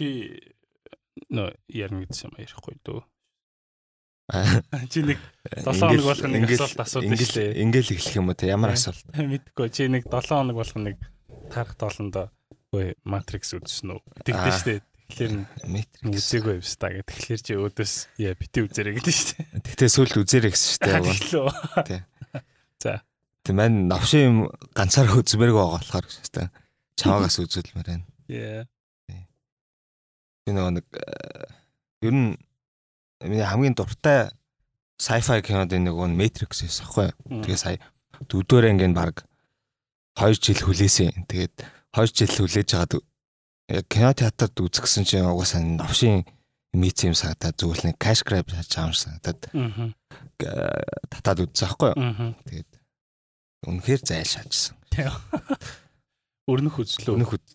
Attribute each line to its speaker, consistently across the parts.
Speaker 1: Чи нөө ярина гэсэн юм ярихгүй дөө. Чи нэг 7 хоног болох нэг асуулт асуудаг шүү дээ.
Speaker 2: Ингээл эхлэх юм уу те ямар асуулт?
Speaker 1: Мэдгүй чи нэг 7 хоног болох нэг тарах тоолондоо үгүй Matrix үзсэн үү? Тэгдэж
Speaker 2: Аа.
Speaker 1: штэ. Тэгэхээр
Speaker 2: Matrix.
Speaker 1: үзээгүй юм ста гэх. Тэгэхээр чи өөдөөс яа бити үзэрэй гэдэг штэ.
Speaker 2: Тэгтээ сүлд үзэрэй гэсэн шүү дээ. Тий.
Speaker 1: За.
Speaker 2: Тэг маань навшин юм ганцаараа үзмээргүй байгаа болохоор хэвээр чаваагаас үзүүлмээр байна.
Speaker 1: Яа.
Speaker 2: Би нөгөө нэг э, ер нь миний хамгийн дуртай sci-fi кинод нэг нь Matrix байсан байхгүй? Тэгээ сая дөрөвдүгээр ангийн баг 2 жил хүлээсэн. Тэгээд 2 жил хүлээж хагаад яг кино театрт үзчихсэн чинь угаасаа навшин миц юм санагдаад зүгээр нэг cash grab хийж байгаа юм санагдаад
Speaker 1: Аа.
Speaker 2: татаад үзсэн байхгүй. Тэгээд үнэхээр зайлшаажсан.
Speaker 1: Өрнөх үзлөө.
Speaker 2: Өнөх үд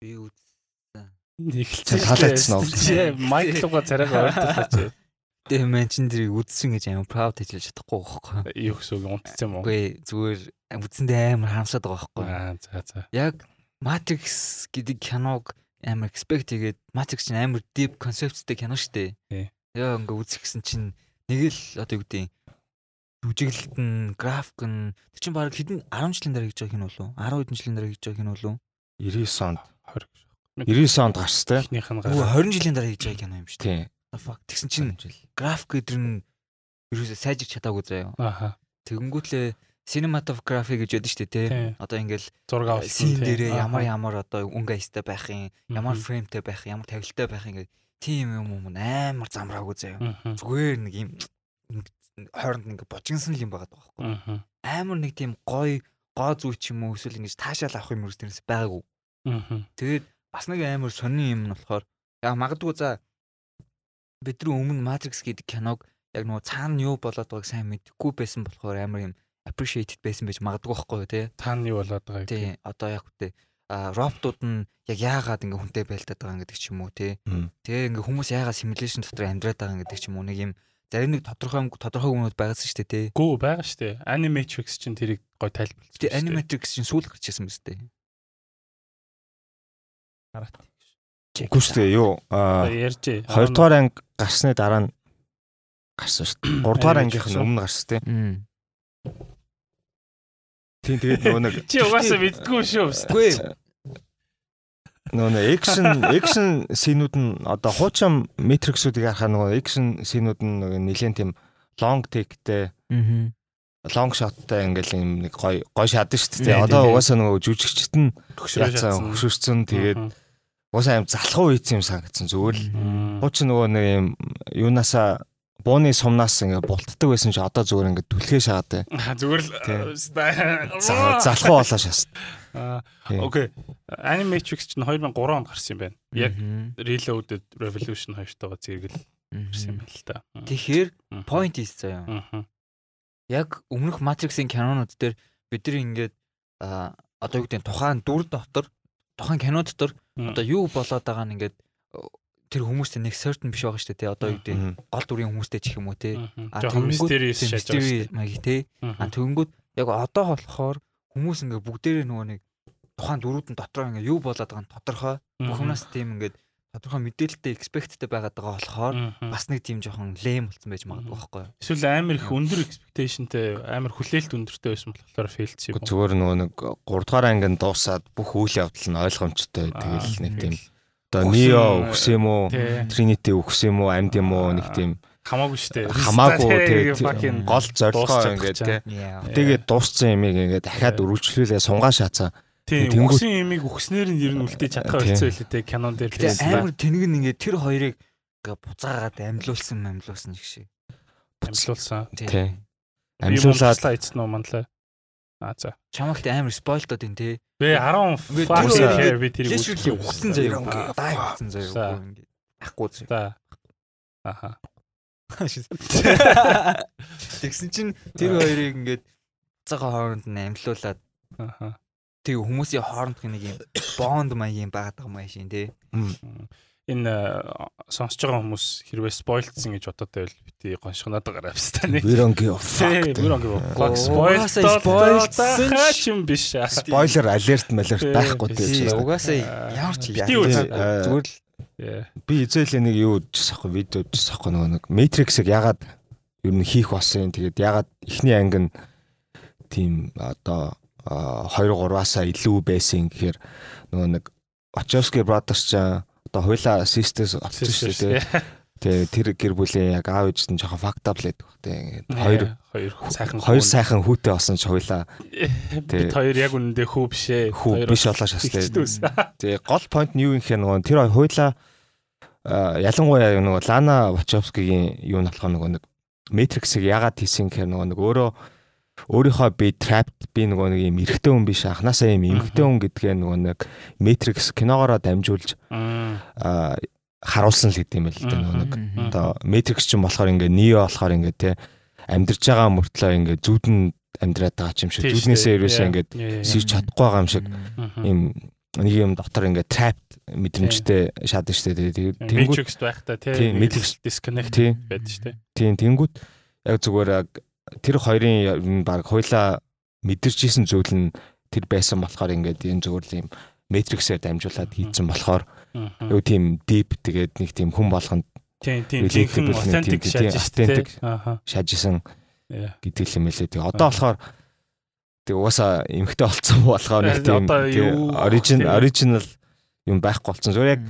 Speaker 3: Би үз.
Speaker 1: Эхэлсэн.
Speaker 2: Таалагдсан уу?
Speaker 1: Майк руугаа царайгаа ойртолоо чи.
Speaker 3: Тэгээ мен чин дэрийг үзсэн гэж амар proud хийж чадахгүй байхгүй.
Speaker 1: Юу гэсэн үг унтцсан юм уу?
Speaker 3: Үгүй зүгээр үзэндээ амар харамсаад байгаа байхгүй.
Speaker 1: Аа за за.
Speaker 3: Яг Matrix гэдэг киног амар expect хийгээд Matrix чинь амар deep conceptтэй кино шүү дээ.
Speaker 1: Тий.
Speaker 3: Яа ингээ үзэх гэсэн чинь нэг л одоо юу гэдэг жүжиглэлт нь, график нь тэр чинь баг хэдэн 10 жилийн дараа хийж байгаа кино болов уу? 10 хэдэн жилийн дараа хийж байгаа кино болов уу?
Speaker 2: 99 онд
Speaker 1: 20.
Speaker 2: 99 онд гарч тээ.
Speaker 1: Эхнийх нь гараа.
Speaker 3: 20 жилийн дараа хийж байгаа кино юм шүү дээ. Fuck тэгсэн чинь график гэдэр нь ерөөсөө сайжирч чадаагүй заяа.
Speaker 1: Ааха.
Speaker 3: Тэгэнгүүтлээ cinematography гэж яддаг шүү дээ тий. Одоо ингээл
Speaker 1: Зураг авсан.
Speaker 3: син дээрээ ямар ямар одоо өнгө аястай байх юм, ямар фреймтэй байх ямар тавилттай байх ингээд тийм юм юм амар замраагүй заяа. Зүгээр нэг юм хооронд ингээ божигнсан л юм байгаа байхгүй. Амар нэг тийм гой гоо зүй ч юм уу эсвэл ингэж таашаал авах юм ерөөс тэрнээс байгаагүй. Тэгээд бас нэг амар сонин юм нь болохоор яг магадгүй за бидний өмнө Matrix гэдэг киног яг нөгөө цаана юу болоод байгааг сайн мэдэхгүй байсан болохоор амар юм appreciated байсан байж магадгүй байхгүй.
Speaker 1: Та нь юу болоод байгааг.
Speaker 3: Тий одоо яг үгүй а роботууд нь яг яагаад ингээ хүнтэй байлдаад байгаа гэдэг ч юм уу.
Speaker 2: Мм.
Speaker 3: Тэгээ ингээ хүмүүс яагаад simulation дотор амьдраад байгаа гэдэг ч юм уу нэг юм зарим нэг тодорхой тодорхой юмнууд байгаасан шүү дээ те.
Speaker 1: Гүү байгаа штэ. Animatrix чинь тэрийг гой тайлбарлаж.
Speaker 3: Тэгээ animatrix чинь сүүл гарч ирсэн биз дээ.
Speaker 2: Шүү дээ юу аа
Speaker 1: ярьж.
Speaker 2: 2 дугаар анги гарсны дараа нь гарсан шүү дээ. 3 дугаар ангийнх нь өмнө гарсан тийм. Тийм тэгээд нөгөө нэг
Speaker 1: Чи угаасаа мэддгүй шүү.
Speaker 3: Үгүй
Speaker 2: нөгөө нэг экшн экшн синүүд нь одоо хуучин метриксүүдийг харахаа нөгөө экшн синүүд нь нөгөө нэлээд тийм лонг тейктэй
Speaker 3: Аа.
Speaker 2: лонг шоттай ингээл юм нэг гой гой шатдаг шүү дээ. Одоо угаасаа нөгөө жүжигчт нь хөшөрцөн тэгээд угаасаа юм залхуу ийцэн юм санагдсан зүгээр л хуучин нөгөө нэг юм юунасаа бууны сумнаас ингээ бултдаг байсан чи одоо зүгээр ингээ түлхээ шаагаад
Speaker 1: Аа, Зүгээр л
Speaker 2: за- залхуу болоо шаас.
Speaker 1: Окей. Animatrix чинь 2003 онд гарсан юм байна. Яг. Reloaded Revolution хоёртойгоо зэрэгэл гарсан юм байна л та.
Speaker 3: Тэгэхээр point is заяа. Яг өмнөх Matrix-ийн кинонууд дээр бид нар ингээд одоо юу гэдэг нь тухайн дүр дотор тухайн кино дотор. Одоо юу болоод байгаа нь ингээд тэр хүмүүстэй нэг certain биш байгаа шүү дээ тий одоо юу гэдэг нь гол дүрийн хүмүүстэй ч их юм уу тий. А
Speaker 1: дээ.
Speaker 3: маяг тий а
Speaker 1: Мгм.
Speaker 3: тэгэнгүүт яг одоо болохоор хүмүүс ингээд бүгдээрээ нөгөө нэг тухайн дөрүүдэн дотроо ингээд юу болоод байгаа нь тодорхой. Бүх юмнаас тийм ингээд тодорхой мэдээлэлтэй expectтэй байгаад байгаа болохоор бас нэг тийм жоохон лэм болсон байж магадгүй байхгүй юу
Speaker 1: Эсвэл амар их өндөр expectationтэй амар хүлээлт өндөртэй байсан болохоор failed юм. уу?
Speaker 2: Зүгээр нөгөө нэг 3 дугаар ангинд дуусаад бүх үйл явдал нь ойлгомжтой тэгэл нэг тийм одоо Neo өгсөн юм уу? Trinity өгсөн юм уу? Амьд юм уу? Нэг тийм
Speaker 1: Хамаагүй шүү дээ.
Speaker 2: хамаагүй тий
Speaker 1: fucking
Speaker 2: гол зорилгоо ингээд
Speaker 1: гэж
Speaker 2: тий.
Speaker 3: яа
Speaker 2: Тэгээд дууссан юмыг ингээд дахиад үргэлжлүүлээ сунгаа шаацаа.
Speaker 1: Тийм үгсэн юмыг үгснээр нь ер нь үлдээж чадхаа
Speaker 2: Тийм.
Speaker 1: болцсон байлээ те кинон дээр лээс
Speaker 3: амар тэнэг нь ингээд тэр хоёрыг ингээд буцаагаад амьлуулсан амьлуулсан гэх шиг
Speaker 1: амжилуулсан.
Speaker 2: Тий.
Speaker 1: Амжилуулаад
Speaker 2: Амьлуулаад
Speaker 1: эцэн үү манлаа. Аа за.
Speaker 3: чамагт амар спойлдод энэ тий
Speaker 1: Бэ 10
Speaker 3: Ингээд
Speaker 1: fuck
Speaker 3: тэр
Speaker 1: yeah,
Speaker 3: хоёр
Speaker 1: би тэрийг
Speaker 3: лишүрли ухсан заяа
Speaker 1: Аа,
Speaker 3: дай ухсан
Speaker 1: За.
Speaker 3: заяа ингээд ахгүй заяа
Speaker 1: За. Аха.
Speaker 3: Тэгсэн чинь тэр хоёрыг ингээд буцаага хооронд нь амьлуулад
Speaker 1: Аха.
Speaker 3: Тэгээ хүмүүсийн хоорондох нэг юм бонд маягийн байгаад байгаа маяг шин тий.
Speaker 1: Энэ э, сонсож байгаа хүмүүс хэрвээ спойлдсан гэж бодоод байвал бити гоншгоноод гараа
Speaker 2: don't give a
Speaker 1: Fuck. a fuck.
Speaker 3: Spoiled
Speaker 1: юм биш.
Speaker 2: Spoiler alert malert
Speaker 1: Тий,
Speaker 2: байхгүй
Speaker 1: тий.
Speaker 3: угаасаа
Speaker 1: Аа,
Speaker 3: ямар ч яа-.
Speaker 2: Э,
Speaker 3: зүгээр л.
Speaker 2: Би эзэлээ нэг юу үжсэн ахгүй видео үжсэн ахгүй нөгөө нэг Matrix-ыг ягаад ер нь хийх болсон юм тэгээд ягаад эхний анги нь тийм одоо 2 3-аасаа илүү байсан гэхээр нөгөө нэг Wachowski Brothers ч одоо хоёлаа sisters олсон шүү дээ. Тэгээ тэр гэр бүлийн яг аав ээж нь жоохон fucked up лээд баг тий. Ингээд хоёр
Speaker 1: хоёр сайхан
Speaker 2: хоёр сайхан хүүтэй болсон ч хоёлаа
Speaker 1: бид хоёр яг үнэндээ хүү биш ээ.
Speaker 2: хүү биш болоо шастай.
Speaker 1: Тэгчдүүс.
Speaker 2: Тэгээ гол point нь юу юм гэхээр нөгөө тэр хоёлаа ялангуяа нөгөө Лана Вачовскигийн юу нь болохоор нөгөө нэг Matrix-ыг яагаад хийсэн гэхээр нөгөө нэг өөрөө өөрийнхөө би trapped би нөгөө нэг юм эрэгтэй хүн биш анханасаа юм эмэгтэй хүн гэдгээ нөгөө нэг Matrix киногоороо дамжуулж
Speaker 1: Мм.
Speaker 2: а, харуулсан л гэдэм байл л да нөгөө нэг. Одоо Matrix ч юм болохоор ингээ Neo болохоор ингээ те амьдрж байгаа мөртлөө ингээ зүудэн амьдраад байгаа ч юм шиг
Speaker 1: шүү
Speaker 2: зүуднээсээ
Speaker 1: дээ.
Speaker 2: ерөөсөө ингээ сэрж чадахгүй байгаа юм шиг. Ийм нэг юм дотор ингээ trapped мэдрэмжтэй шатна штэ тэгээ тэнгууд
Speaker 1: Matrix байхдаа тий
Speaker 2: Тийм, Matrix-
Speaker 1: disconnect байдаг шүү дээ.
Speaker 2: тийм тэнгууд яг зүгээр яг тэр хоёрын баг хоёлаа мэдэрч исэн зүйл нь тэр байсан болохоор ингээд энэ зүгээр л юм Matrix-ээр дамжуулаад хийцэн болохоор юу тийм deep тэгээд нэг тийм хүн болгонд
Speaker 1: Тийм тийм
Speaker 2: нэг
Speaker 1: authentic шааж. Ааха.
Speaker 2: шаажсэн гэдэг юм хэлээ. Тэгээ одоо болохоор тэг угаасаа эмхтэй болцсон болохоор нэг тийм origin original юм байхгүй болцсон. Зүгээр яг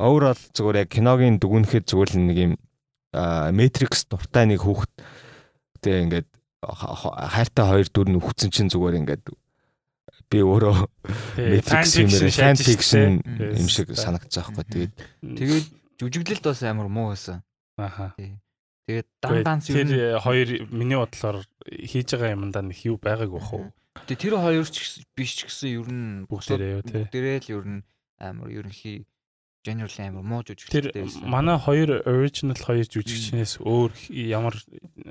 Speaker 2: overall зүгээр яг киногийн дүгнэхэд зүгээр л нэг юм Matrix дуртай нэг хүүхэд тэгээ ингээд ха- ха- хайртай хоёр дүр нь үхсэн чинь зүгээр ингээд би өөрөө Matrix юм fan fiction
Speaker 1: Yes.
Speaker 2: юм шиг санагдаж байгаа байхгүй. Тэгээд
Speaker 3: Тэгээд жүжиглэлт бас амар муу байсан.
Speaker 1: Аха.
Speaker 3: Тэгээд дан данс юу
Speaker 1: Тэр э, хоёр миний бодлоор хийж байгаа юмдаа нэг юу байгаагүй бах уу?
Speaker 3: Тэгээ тэр хоёр ч биш ч гэсэн ер нь
Speaker 1: Бүгдээрээ юу те.
Speaker 3: Бүгдээрээ л ер нь амар ерөнхий generally амар муу
Speaker 1: Тэр
Speaker 3: жүжиглэлтэй байсан.
Speaker 1: манай хоёр original хоёр жүжигчнээс өөр ямар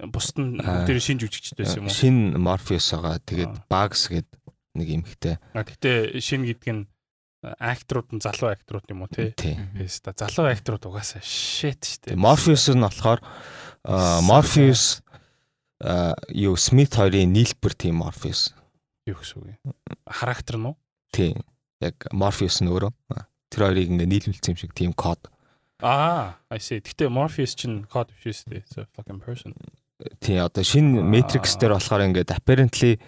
Speaker 1: бусд нь тэр шин жүжигчтэй байсан юм уу?
Speaker 2: шин Morpheus байгаа. Тэгээд. Bugs гээд нэг эмхтэй.
Speaker 1: А гэтээ шин гэдэг нь акторууд нь залуу акторууд юм уу те?
Speaker 2: Тий.
Speaker 3: Мгм.
Speaker 1: Yes та залуу акторууд угаасаа shit штэ.
Speaker 2: Morpheus нь болохоор Morpheus юу Smith хоёрын нийлбэр тийм Morpheus.
Speaker 1: юу гэсэн үг юм? Характер нь уу?
Speaker 2: Тий. Яг Morpheus нь өөрөө. Тэр хоёрыг ингээ нийлүүлсэн юм шиг тийм код.
Speaker 1: Аа, I see. Гэтээ Morpheus чинь код биш үстэй. A fucking person.
Speaker 2: Тий одоо шинэ. Matrix дээр болохоор ингээд apparently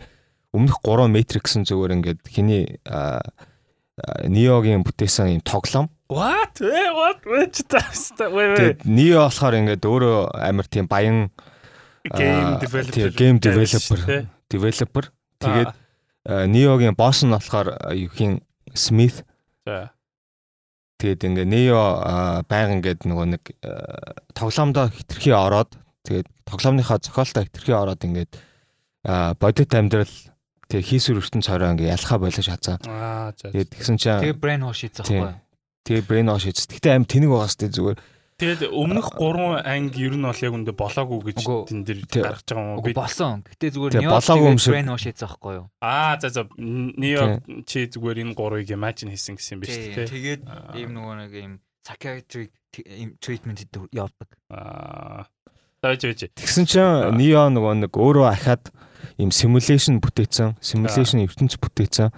Speaker 2: өмнөх 3 Matrix нь зүгээр ингээд хиний Neo-гийн бүтээсэн юм тоглоом.
Speaker 1: What? Э, What? Wait, wait.
Speaker 2: Тэгээд Neo болохоор ингээд өөрөө амар тийм баян
Speaker 1: Game developer.
Speaker 2: game developer. developer. Тэгээд Neo-гийн босс нь болохоор юухийн Smith
Speaker 1: За.
Speaker 2: Тэгээд ингээ Нео байг ингээд нөгөө нэг тоглоомдоо хитрхи ороод тэгээд тоглоомныхаа зохиолтой хитрхи ороод ингээд бодит амьдрал тэгээд хийсвэр ертөнц хороо ингээ ялхаа болгож хацаа.
Speaker 1: Аа, за.
Speaker 2: Тэгээд тэгсэн чинь
Speaker 3: Тэгээ brain wash хийцэн
Speaker 2: тий.
Speaker 3: байхгүй.
Speaker 2: тэгээд brain wash хийж. Гэтэ аим тэнэг байгаас тээ зүгээр.
Speaker 1: Тэгээд өмнөх 3 анги ер нь бол яг үндэ болоогүй гэж тэн дээр гаргаж байгаа юм уу? Би
Speaker 3: болсон. Гэтэ зүгээр
Speaker 2: шиг.
Speaker 3: brain wash хийцэн байхгүй юу?
Speaker 1: Аа, за за. Нео чи зүгээр энэ 3-ыг imagine хийсэн гэсэн юм биш үү?
Speaker 3: Тэгээд ийм нөгөө нэг ийм psychiatric ийм treatment явдаг.
Speaker 1: Аа. Тааж байж.
Speaker 2: Тэгсэн чинь Нео нөгөө нэг өөрөө ахаад юм simulation бүтээсэн. Simulation ертөнц бүтээсэн.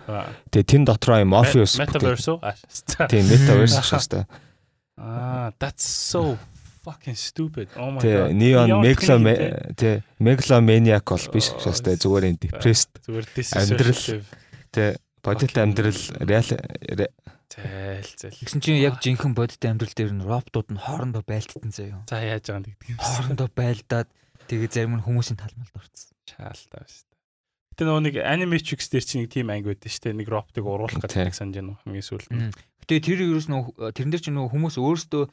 Speaker 2: Тэгээд тэн дотроо юм Morpheus бүтээсэн.
Speaker 1: Metaverse.
Speaker 2: Тийм metaverse шаастай.
Speaker 1: Аа, that's so fucking stupid. Oh my god.
Speaker 2: Neon
Speaker 1: те?
Speaker 2: тий Megalomaniac бол биш
Speaker 1: Оо,
Speaker 2: шаастай зүгээр юм depressed
Speaker 1: Зүгээр
Speaker 2: Амьдрал. тий бодит амьдрал реал ре-
Speaker 1: Зэл зэл.
Speaker 3: Тэгсэн чинь яг жинхэнэ бодит амьдрал дээр нь роботууд нь хоорондоо байлдсан заяа.
Speaker 1: За яаж байгаа юм гэдэг юм.
Speaker 3: Хоорондоо байлдаад тэгээ зарим нь хүмүүсийн талмалд орцсон.
Speaker 1: Шаалтаа шүү дээ. Гэтэ нөгөө нэг Animatrix дээр чинь нэг team анги байдаг шүү дээ. Нэг роботыг уруулах гэдэг санаж байна уу хамгийн сүүлд.
Speaker 3: Гэтэ тэр ерөөс нөө тэрэн дээр чинь нөө хүмүүс өөрсдөө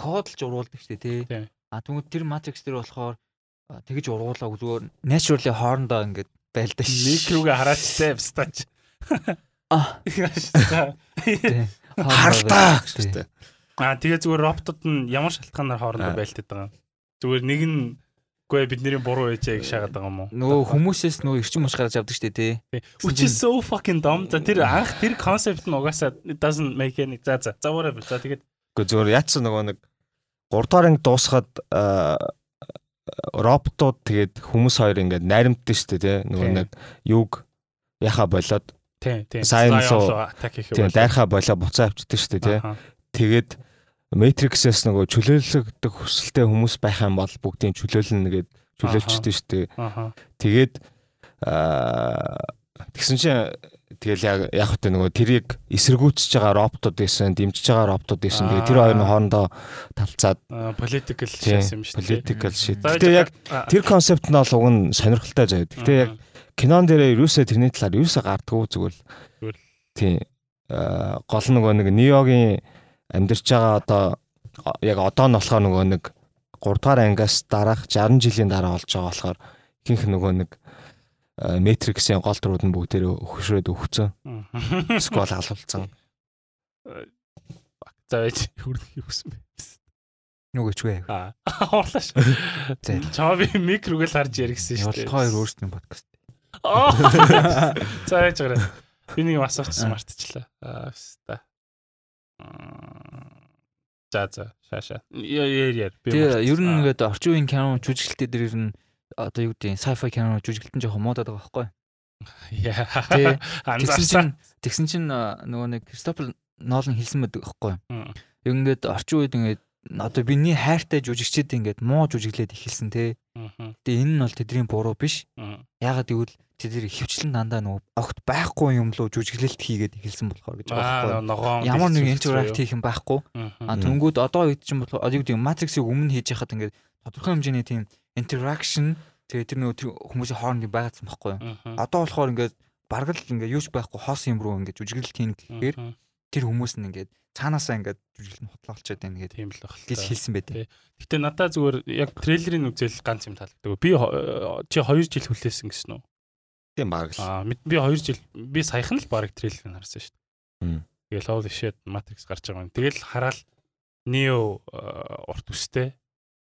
Speaker 3: кодлж ургуулдаг шүү дээ
Speaker 1: Тий.
Speaker 3: А тэгвэл тэр matrix дээр болохоор а, тэгж ургуулаа зүгээр naturally хоорондоо ингээд байлдаа
Speaker 1: Микрогээ хараачтай бстач.
Speaker 3: А
Speaker 2: хартаа
Speaker 3: Тий.
Speaker 2: шаастай.
Speaker 1: Аа тэгээ зүгээр роботууд нь ямар шалтгаанаар хоорондоо
Speaker 2: Аа.
Speaker 1: байлтаад байгаа юм. Зүгээр нэг нь Үгүй ээ, бидний буруу ээжээ гэж шаагаад байгаа юм уу?
Speaker 3: Нөгөө хүмүүсээс нөгөө эрчим хүч гаргаж авдаг штэ тий.
Speaker 1: Which is so fucking dumb. За тэр анх тэр concept нь угаасаа doesn't make any за за за whatever. За тэгээд
Speaker 2: Гэхдээ зөвөр яатсан нөгөө нэг 3 дахь анги дуусгаад аа, роботууд тэгээд хүмүүс хоёр ингээд найрамдсан шүү дээ тий. Нөгөө нэг юг яха болоод
Speaker 1: тийм тийм
Speaker 2: Сайн
Speaker 1: хийх
Speaker 2: тийм дайрхаа болоо буцаа авчдаг дээ тий. Тэгээд Matrix-ээс нөгөө чөлөөлөгдөх хүсэлтэй хүмүүс байх юм бол бүгдийн чөлөөлнө нэгээд чөлөөлчтэй шүү дээ. Тэгээд тэгсэн чинь тэгэл яг яг хөтэ нөгөө тэрийг эсэргүүцэж байгаа роботууд байсан, дэмжиж байгаа роботууд байсан. Тэгээд тэр хоёрын хоорондоо талцаад
Speaker 1: Аа, political шээс юм шүү дээ.
Speaker 2: political.
Speaker 1: За,
Speaker 2: Гэтэ яг тэр концепт нь бол уг нь сонирхолтой заяа. Гэтэ яг кинон дээр юусаа тэрний талаар юусаа гардггүй зүгээр
Speaker 1: Зүгээр
Speaker 2: л тийм гол нөгөө нэг Ниогийн амьдарч байгаа одоо яг одоо нь болохоор нөгөө нэг 3 дугаар ангиас дараах 60 жилийн дараа болж байгаа болохоор ихэнх нөгөө нэг Matrix-ийн гол дүрүүд нь бүгдээрээ хөшрөөд өгцөн. Сквал алуулсан.
Speaker 1: За байж хүрдэх юусэн бэ?
Speaker 3: Нөгөө ч вэ.
Speaker 1: Аа, хоорлаа ш.
Speaker 3: За.
Speaker 1: Чаа би микрог л харж яригсэн шүү дээ.
Speaker 3: Явуулт хоёр өөрсдийн подкаст.
Speaker 1: Аа. За яаж гараа. Би нэг юм асуучихсан мартчихлаа. Аа, хэвста. За за, шааша. Яа яа яа. Би
Speaker 3: Тэгээ ер нь ингээд орчин үеийн кино жүжиглэлтээ дээр ер нь одоо юу гэдэг sci-fi кино жүжиглэлтэн жоохон муудаад байгаа байхгүй.
Speaker 1: Яа.
Speaker 3: Тий. Тэгсэн
Speaker 1: Анзаарсан.
Speaker 3: тэгсэн чинь нөгөө нэг Кристофер Нолан хэлсэн байдаг байхгүй. Яг ингээд орчин үед ингээд одоо биний хайртай жүжигчид ингээд муу жүжиглээд эхэлсэн те. Тэгээ энэ нь бол тэдний буруу биш. Ягаад гэвэл тэд хөвчлэн дандаа нөгөө огт байхгүй юм лөө жүжиглэлт хийгээд эхэлсэн болохоор гэж байхгүй. Ямар нэг интеракт хийх юм байхгүй. А
Speaker 1: Мгм.
Speaker 3: тэнгүүд одоо үед чинь болохоор юу гэдэг матриксыг өмнө хийж яхад ингээд тодорхой хэмжээний тийм interaction тэгээ тэр нөгөө хүмүүсийн хоорондын байгаадсан байхгүй. Одоо болохоор ингээд бараг л ингээд юуч байхгүй хос юм руу ингээд жүжиглэлт хийн гэхээр. Тэр хүмүүс нь ингээд цаанаасаа ингээд жүжиглэлт нь хутлаалчаад байна гэдэг
Speaker 1: Тийм л баг.
Speaker 3: гэж хэлсэн байдаг.
Speaker 1: Гэтэ надад зүгээр яг трейлерын үзэл ганц юм таалагддаг. Би чи 2 жил хүлээсэн гэсэн үү?
Speaker 2: Тийм баг л.
Speaker 1: Аа би 2 жил би саяхан л баг трейлерыг харсан шүү дээ. Тэгэл holy shit Matrix гарч байгаа юм. Тэгэл хараал Neo э, урт үстэй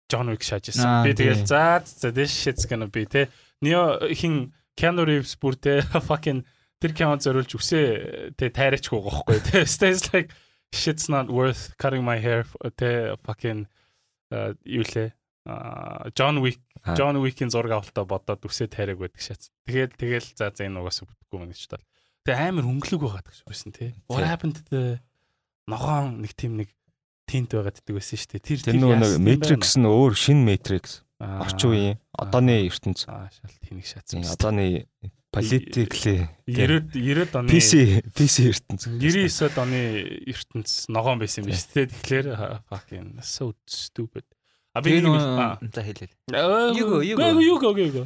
Speaker 1: John Wick шааж
Speaker 3: Аа,
Speaker 1: ирсэн. Би тэгэл за за this shit's gonna be те Neo хин Keanu Reeves бүр те fucking тэр кино зориулж үсээ те тайраачихгүй гохгүй те stays like shit's not worth cutting my hair те fucking э, юу лээ John Wick. John Wick-ийн зураг авалтаа бодоод үсээ тайраг байдаг шац. Тэгэл тэгэл за за энэ угаасаа бүтэхгүй мэн гэж тал. Тэгээ амар хөнгөлөг байгаад гэж байсан тий. What happened to the ногоон нэг тийм нэг тинт байгаад ддэг байсан шүү дээ. Тэр
Speaker 2: Тэр нөгөө Matrix нь өөр шин Matrix. Орчин үеийн одооны ертөнц.
Speaker 1: Аа шал тэнэг.
Speaker 2: Тийм, Одооны politically
Speaker 1: 90 90 оны
Speaker 2: PC PC ертөнц.
Speaker 1: 99-ад оны ертөнц ногоон байсан юм биш үү? Тэгэхээр fucking so stupid. А би нэг
Speaker 3: за хэлээ.
Speaker 1: Юго
Speaker 3: Юго,
Speaker 1: юго
Speaker 3: юго.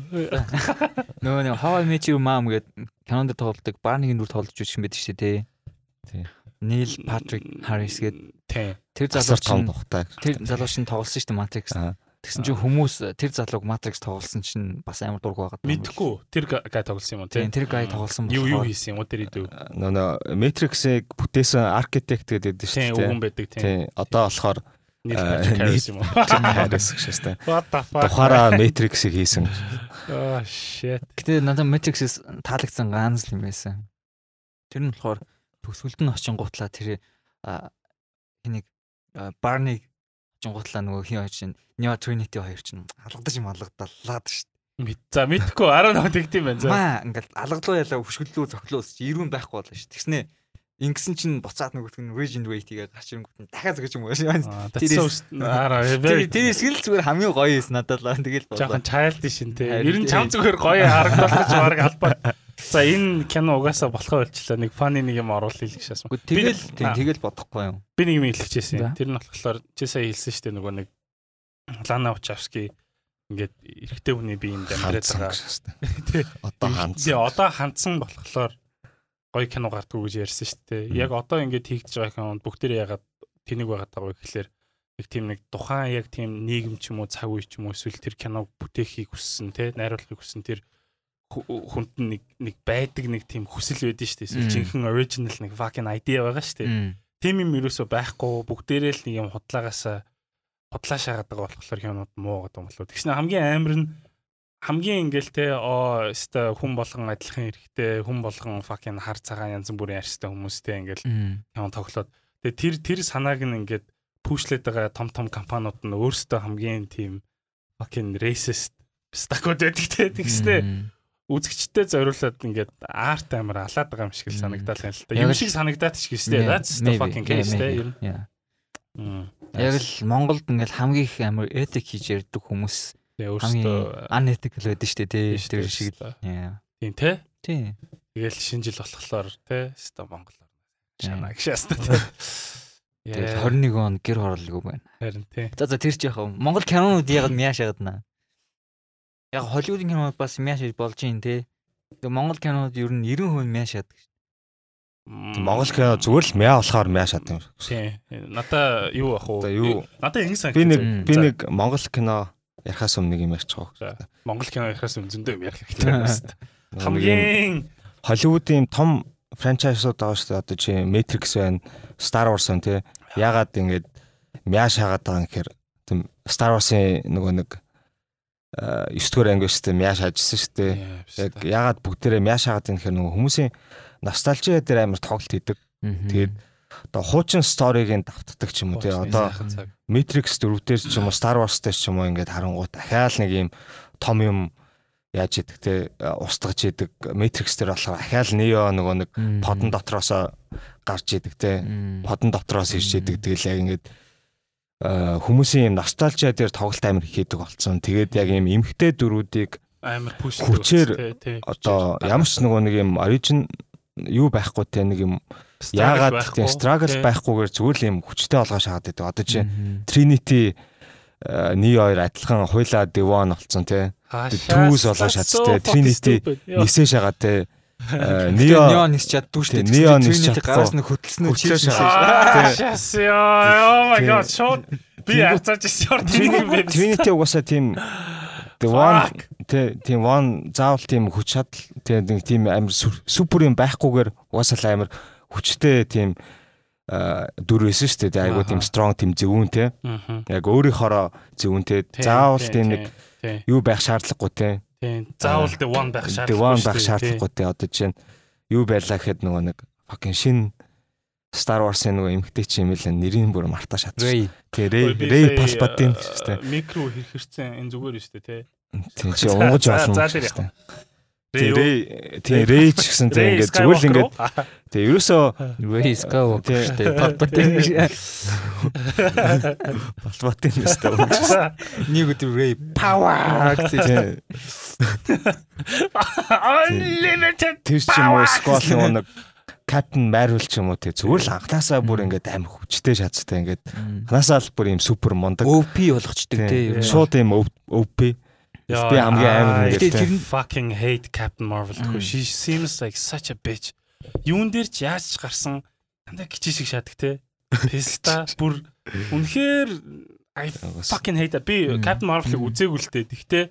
Speaker 3: Нөгөө нэг How I Met Your Mom гэдэг кинонд тоглодог Барнигийн дүр тоглож үзсэн байдаг шүү дээ.
Speaker 2: Тий.
Speaker 3: Neil Patrick Harris гэдэг
Speaker 1: тий.
Speaker 3: тэр залуу
Speaker 2: том
Speaker 3: чинь
Speaker 2: тухтай.
Speaker 3: тэр залуу чинь тоглосон шүү дээ Matrix. Тэгсэн чинь хүмүүс тэр залууг Matrix тоглосон чинь бас амар дург байгаад.
Speaker 1: Мэдхгүй тэр гай тоглосон юм уу тий?
Speaker 3: Тийм тэр гай тоглосон
Speaker 1: Юу юу
Speaker 3: болохоор
Speaker 1: хийсэн юм уу тэр идэв.
Speaker 2: Нөгөө Matrix-ыг бүтээсэн architect гэдэг
Speaker 1: Тийм
Speaker 2: шүү дээ.
Speaker 1: үгэн байдаг тийм.
Speaker 2: Тийм. Одоо болохоор
Speaker 1: Neil
Speaker 2: Аа,
Speaker 1: Patrick Harris юм уу?
Speaker 2: Harris гэж шүү дээ.
Speaker 1: What the fuck?
Speaker 2: Тухаараа Matrix-ыг хийсэн.
Speaker 1: Oh shit.
Speaker 3: Гэтэ надад Matrix-с таалагдсан ганц л юм байсан. Тэр нь болохоор төгсгөлд нь очин гутлаа тэр хэнийг а, Барниг очин гутлаа нөгөө хин хоёр чинь Neo Trinity хоёр чинь алгадаж юм алгадаллаад шүү
Speaker 1: Мэд за мэдхгүй 19 тэгдэм байна
Speaker 3: дээ.
Speaker 1: за.
Speaker 3: Маа ингээл алгалуу ялаа хөшгөллөө цохлоос ирүүн байхгүй болно шүү. Тэгснэ ингэсэн чинь буцаад нөгөөх нь Regent Wait-ийг гарч ирэнгүүт нь дахиад зөгж юм уу. Тэр
Speaker 1: араа very
Speaker 3: тэр эсгэл зүгээр хамгийн гоё юм надад л тэгэл
Speaker 1: жоохон childish шин те. Ер нь чам зүгээр гоё харагдуулах ч баг албаа. За энэ кино угаасаа болохоо болчлаа. Нэг funny нэг юм л гэж шаасан.
Speaker 3: Тэгэл тэгэл бодохгүй юм.
Speaker 1: Би нэг юм хэлчихсэн. Тэр нь болохоор чи сая хэлсэн шүү дээ нөгөө нэг Лана Вачовски ингээд эрэгтэй хүний биеинд амьдраад
Speaker 2: Хандсан
Speaker 1: байгаа.
Speaker 2: Одоо
Speaker 1: Тий,
Speaker 2: хандсан.
Speaker 1: одоо хандсан болохоор гоё кино гардггүй гэж ярьсан шүү дээ. Яг одоо ингээд хийгдэж байгаа кинонд бүгдээрээ ягаад тэнэг байгаад байгаа вэ гэхэлэр нэг тийм нэг тухайн яг тийм нийгэм ч юм уу цаг үе ч юм уу эсвэл тэр киног бүтээхийг хүссэн те найруулахыг хүссэн тэр хүнд нэг нэг байдаг нэг тийм хүсэл байдэн шүү дээ. Эсвэл жинхэнэ original нэг fucking idea байгаа шүү дээ. Тим юм ерөөсөө байхгүй бүгдээрээ л нэг юм худлаагаасаа худлаа шаагаад байгаа болохоор кинонууд муу гэдэг юм болов. Тэгснэ хамгийн амар нь хамгийн ингээл те оо өстой хүн болгон адилхан эрэхтэй хүн болгон fucking хар цагаан янз бүрийн арьстай хүмүүстэй ингээл кино тоглоод тэгээ тэр тэр санааг нь ингээд пүүшлээд байгаа том том компаниуд нь өөрсдөө хамгийн тийм fucking racist стакод байдаг те тэгснэ үзэгчтэй зориулаад ингээд арт амар алаад байгаа юм шиг л санагдал юм л та. Юм шиг санагдаад ч гэжтэй. That's the fucking case нь.
Speaker 3: Яг л Монголд ингээд хамгийн их амар этик хийж ярьдаг хүмүүс
Speaker 1: өөртөө
Speaker 3: unethical байдаг шүү дээ тий. Тэр шиг л.
Speaker 1: Тийм.
Speaker 3: Тий.
Speaker 1: Тэгэл шинэ жил болохоор те. Ста Монголоор шана гişаста те.
Speaker 3: Тэгэл 21 он гэр хороолгүй байна.
Speaker 1: Харин тий.
Speaker 3: За за тэр ч яхав. Монгол кинонууд яг мяаш ягдана. Яг Холливуудын кинонууд бас мяаш болж юм те. Тэгээ Монгол кинонууд ер нь 90% мяаш яадаг
Speaker 2: Монгол кино зүгээр л мяа болохоор мяа шат юм.
Speaker 1: Тийм. Надаа юу ах уу? Надаа ингэ сан.
Speaker 2: Би нэг би нэг Монгол кино ярахаас өмнө нэг юм байгаа.
Speaker 1: Монгол кино ярахаас өмнө зөндөө юм ярих хэрэгтэй байна шүү дээ. Хамгийн
Speaker 2: Холливуудын том франчайзууд байгаа шүү дээ. Одоо чи Matrix байна, Star Wars байна тий. Ягаад ингэж мяа шаагаад байгаа юм гэхээр тийм Star Wars-ын нөгөө нэг 9 дугаар анги шүү дээ мяа шаажсэн шүү дээ. Яг ягаад бүгдээрээ мяа шаагаад юм гэхээр нөгөө хүмүүсийн ностальжи дээр амар тоглолт хийдэг. Тэгээд одоо хуучин сториг нь давтдаг ч юм уу тий одоо Matrix 4 дээр ч юм уу Star Wars дээр ч юм уу ингээд харангуут ахаал нэг юм том юм яаж идэг те устгаж идэг Matrix дээр болохоор ахаал Neo нөгөө нэг подон дотроос гарч идэг те. Подон дотроос ирж идэг тэгэл яг ингээд хүмүүсийн юм ностальжиа дээр тоглолт амир хийдэг болсон. Тэгээд яг юм эмхтэй дөрүүдийг
Speaker 1: амар пуш
Speaker 2: хүчээр одоо ямар ч нөгөө нэг юм origin юу байхгүй те нэг юм Яагаад тийм struggle байхгүйгээр зүгээр л юм хүчтэй олгоо шахаад байдаг. Одоо чи Trinity ни хоёр адилхан хуйлаа Devon олцсон тий. Түүс олоо шаттай. Trinity нисээ шагаад тий.
Speaker 3: Неон нис чаддгүй шүү дээ.
Speaker 2: Неон нис чадахгүй.
Speaker 3: Гараас нь хөтлснөө
Speaker 2: чи
Speaker 1: шааш. Oh my god. Шууд би хацаач шорт
Speaker 2: Trinity угаасаа тийм Devon тийм one заавал тийм хүч чадал тийм тийм амар супер юм байхгүйгээр угаасаа амар хүчтэй тийм дүр байсан шүү дээ. Айгуу тийм strong тийм зөвүүн те. Яг өөрийнхоороо зөвүүн те. Заавал тийм нэг юу байх шаардлагагүй те.
Speaker 1: Тийм. Заавал the one байх шаардлагагүй.
Speaker 2: The one байх шаардлагагүй те. Одоо жишээ нь юу байлаа гэхэд нөгөө нэг fucking шин Star Wars-ын нөгөө эмгтэй чи юм л нэрийн бүр мартаа шатсан. Тэгээ Рей Рей Палпатин шүү дээ.
Speaker 1: Микро хэрхэрсэн энэ зүгээр шүү дээ те.
Speaker 2: Тийм чи унгаж болно шүү дээ. Тэгээ тийм рейч гэсэн тийм ингээд зүгээр л ингээд тэгээ ерөөсөө
Speaker 3: шүү дээ. Palpatine
Speaker 2: Palpatine шүү дээ.
Speaker 3: Нэг өдөр Ray power гэсэн.
Speaker 1: Unlimited.
Speaker 2: Тэр ч юм уу Skull нэг Captain Marvel ч юм уу тий зүгээр л анханасаа бүр ингээд амар хүчтэй шаттай ингээд. Анханасаа л бүр юм супер мундаг.
Speaker 3: OP болгочдөг тий
Speaker 2: шууд юм OP Би хамгийн амар
Speaker 1: нэг тэр fucking hate Captain Marvel гэхгүй. She seems like such a bitch. Юун дээр ч яаж ч гарсан дандаа гिचи шиг шатдаг те. Песта бүр үнэхээр I fucking hate би Captain Marvel-ыг үзээгүй л дээ. Тэгтээ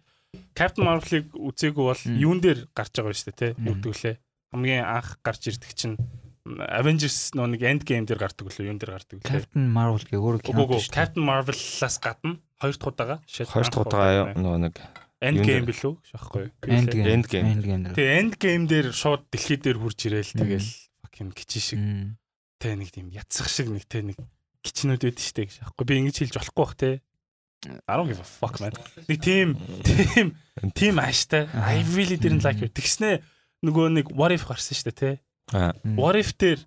Speaker 1: Captain Marvel-ыг үзээгүй бол юун дээр гарч байгаа юм шүү дээ те. Югдвүлээ. Хамгийн анх гарч ирдэг чинь Avengers нэг End Game дээр гардаг лөө юун дээр гардаг лээ.
Speaker 3: Captain Marvel гэх өөр кино.
Speaker 1: Captain Marvel-аас гадна хоёр дахь удаага.
Speaker 2: Хоёр дахь удаага нөгөө нэг
Speaker 1: End game билүү? Шахгүй.
Speaker 3: End game.
Speaker 2: End game.
Speaker 1: Тэгээ end game дээр шууд дэлхий дээр хурж ирээл тэгэл fucking кичи шиг. Тэ нэг тийм ятсах шиг нэг тэ нэг кичнүүд байдаг штэ гэж. Шахгүй би ингэж хэлж болохгүй бах те. I don't give a fuck man. Нэг тийм тийм тийм ааштай. I really didn't like it. Тэгснэ нөгөө нэг what if гарсан штэ те. What if дээр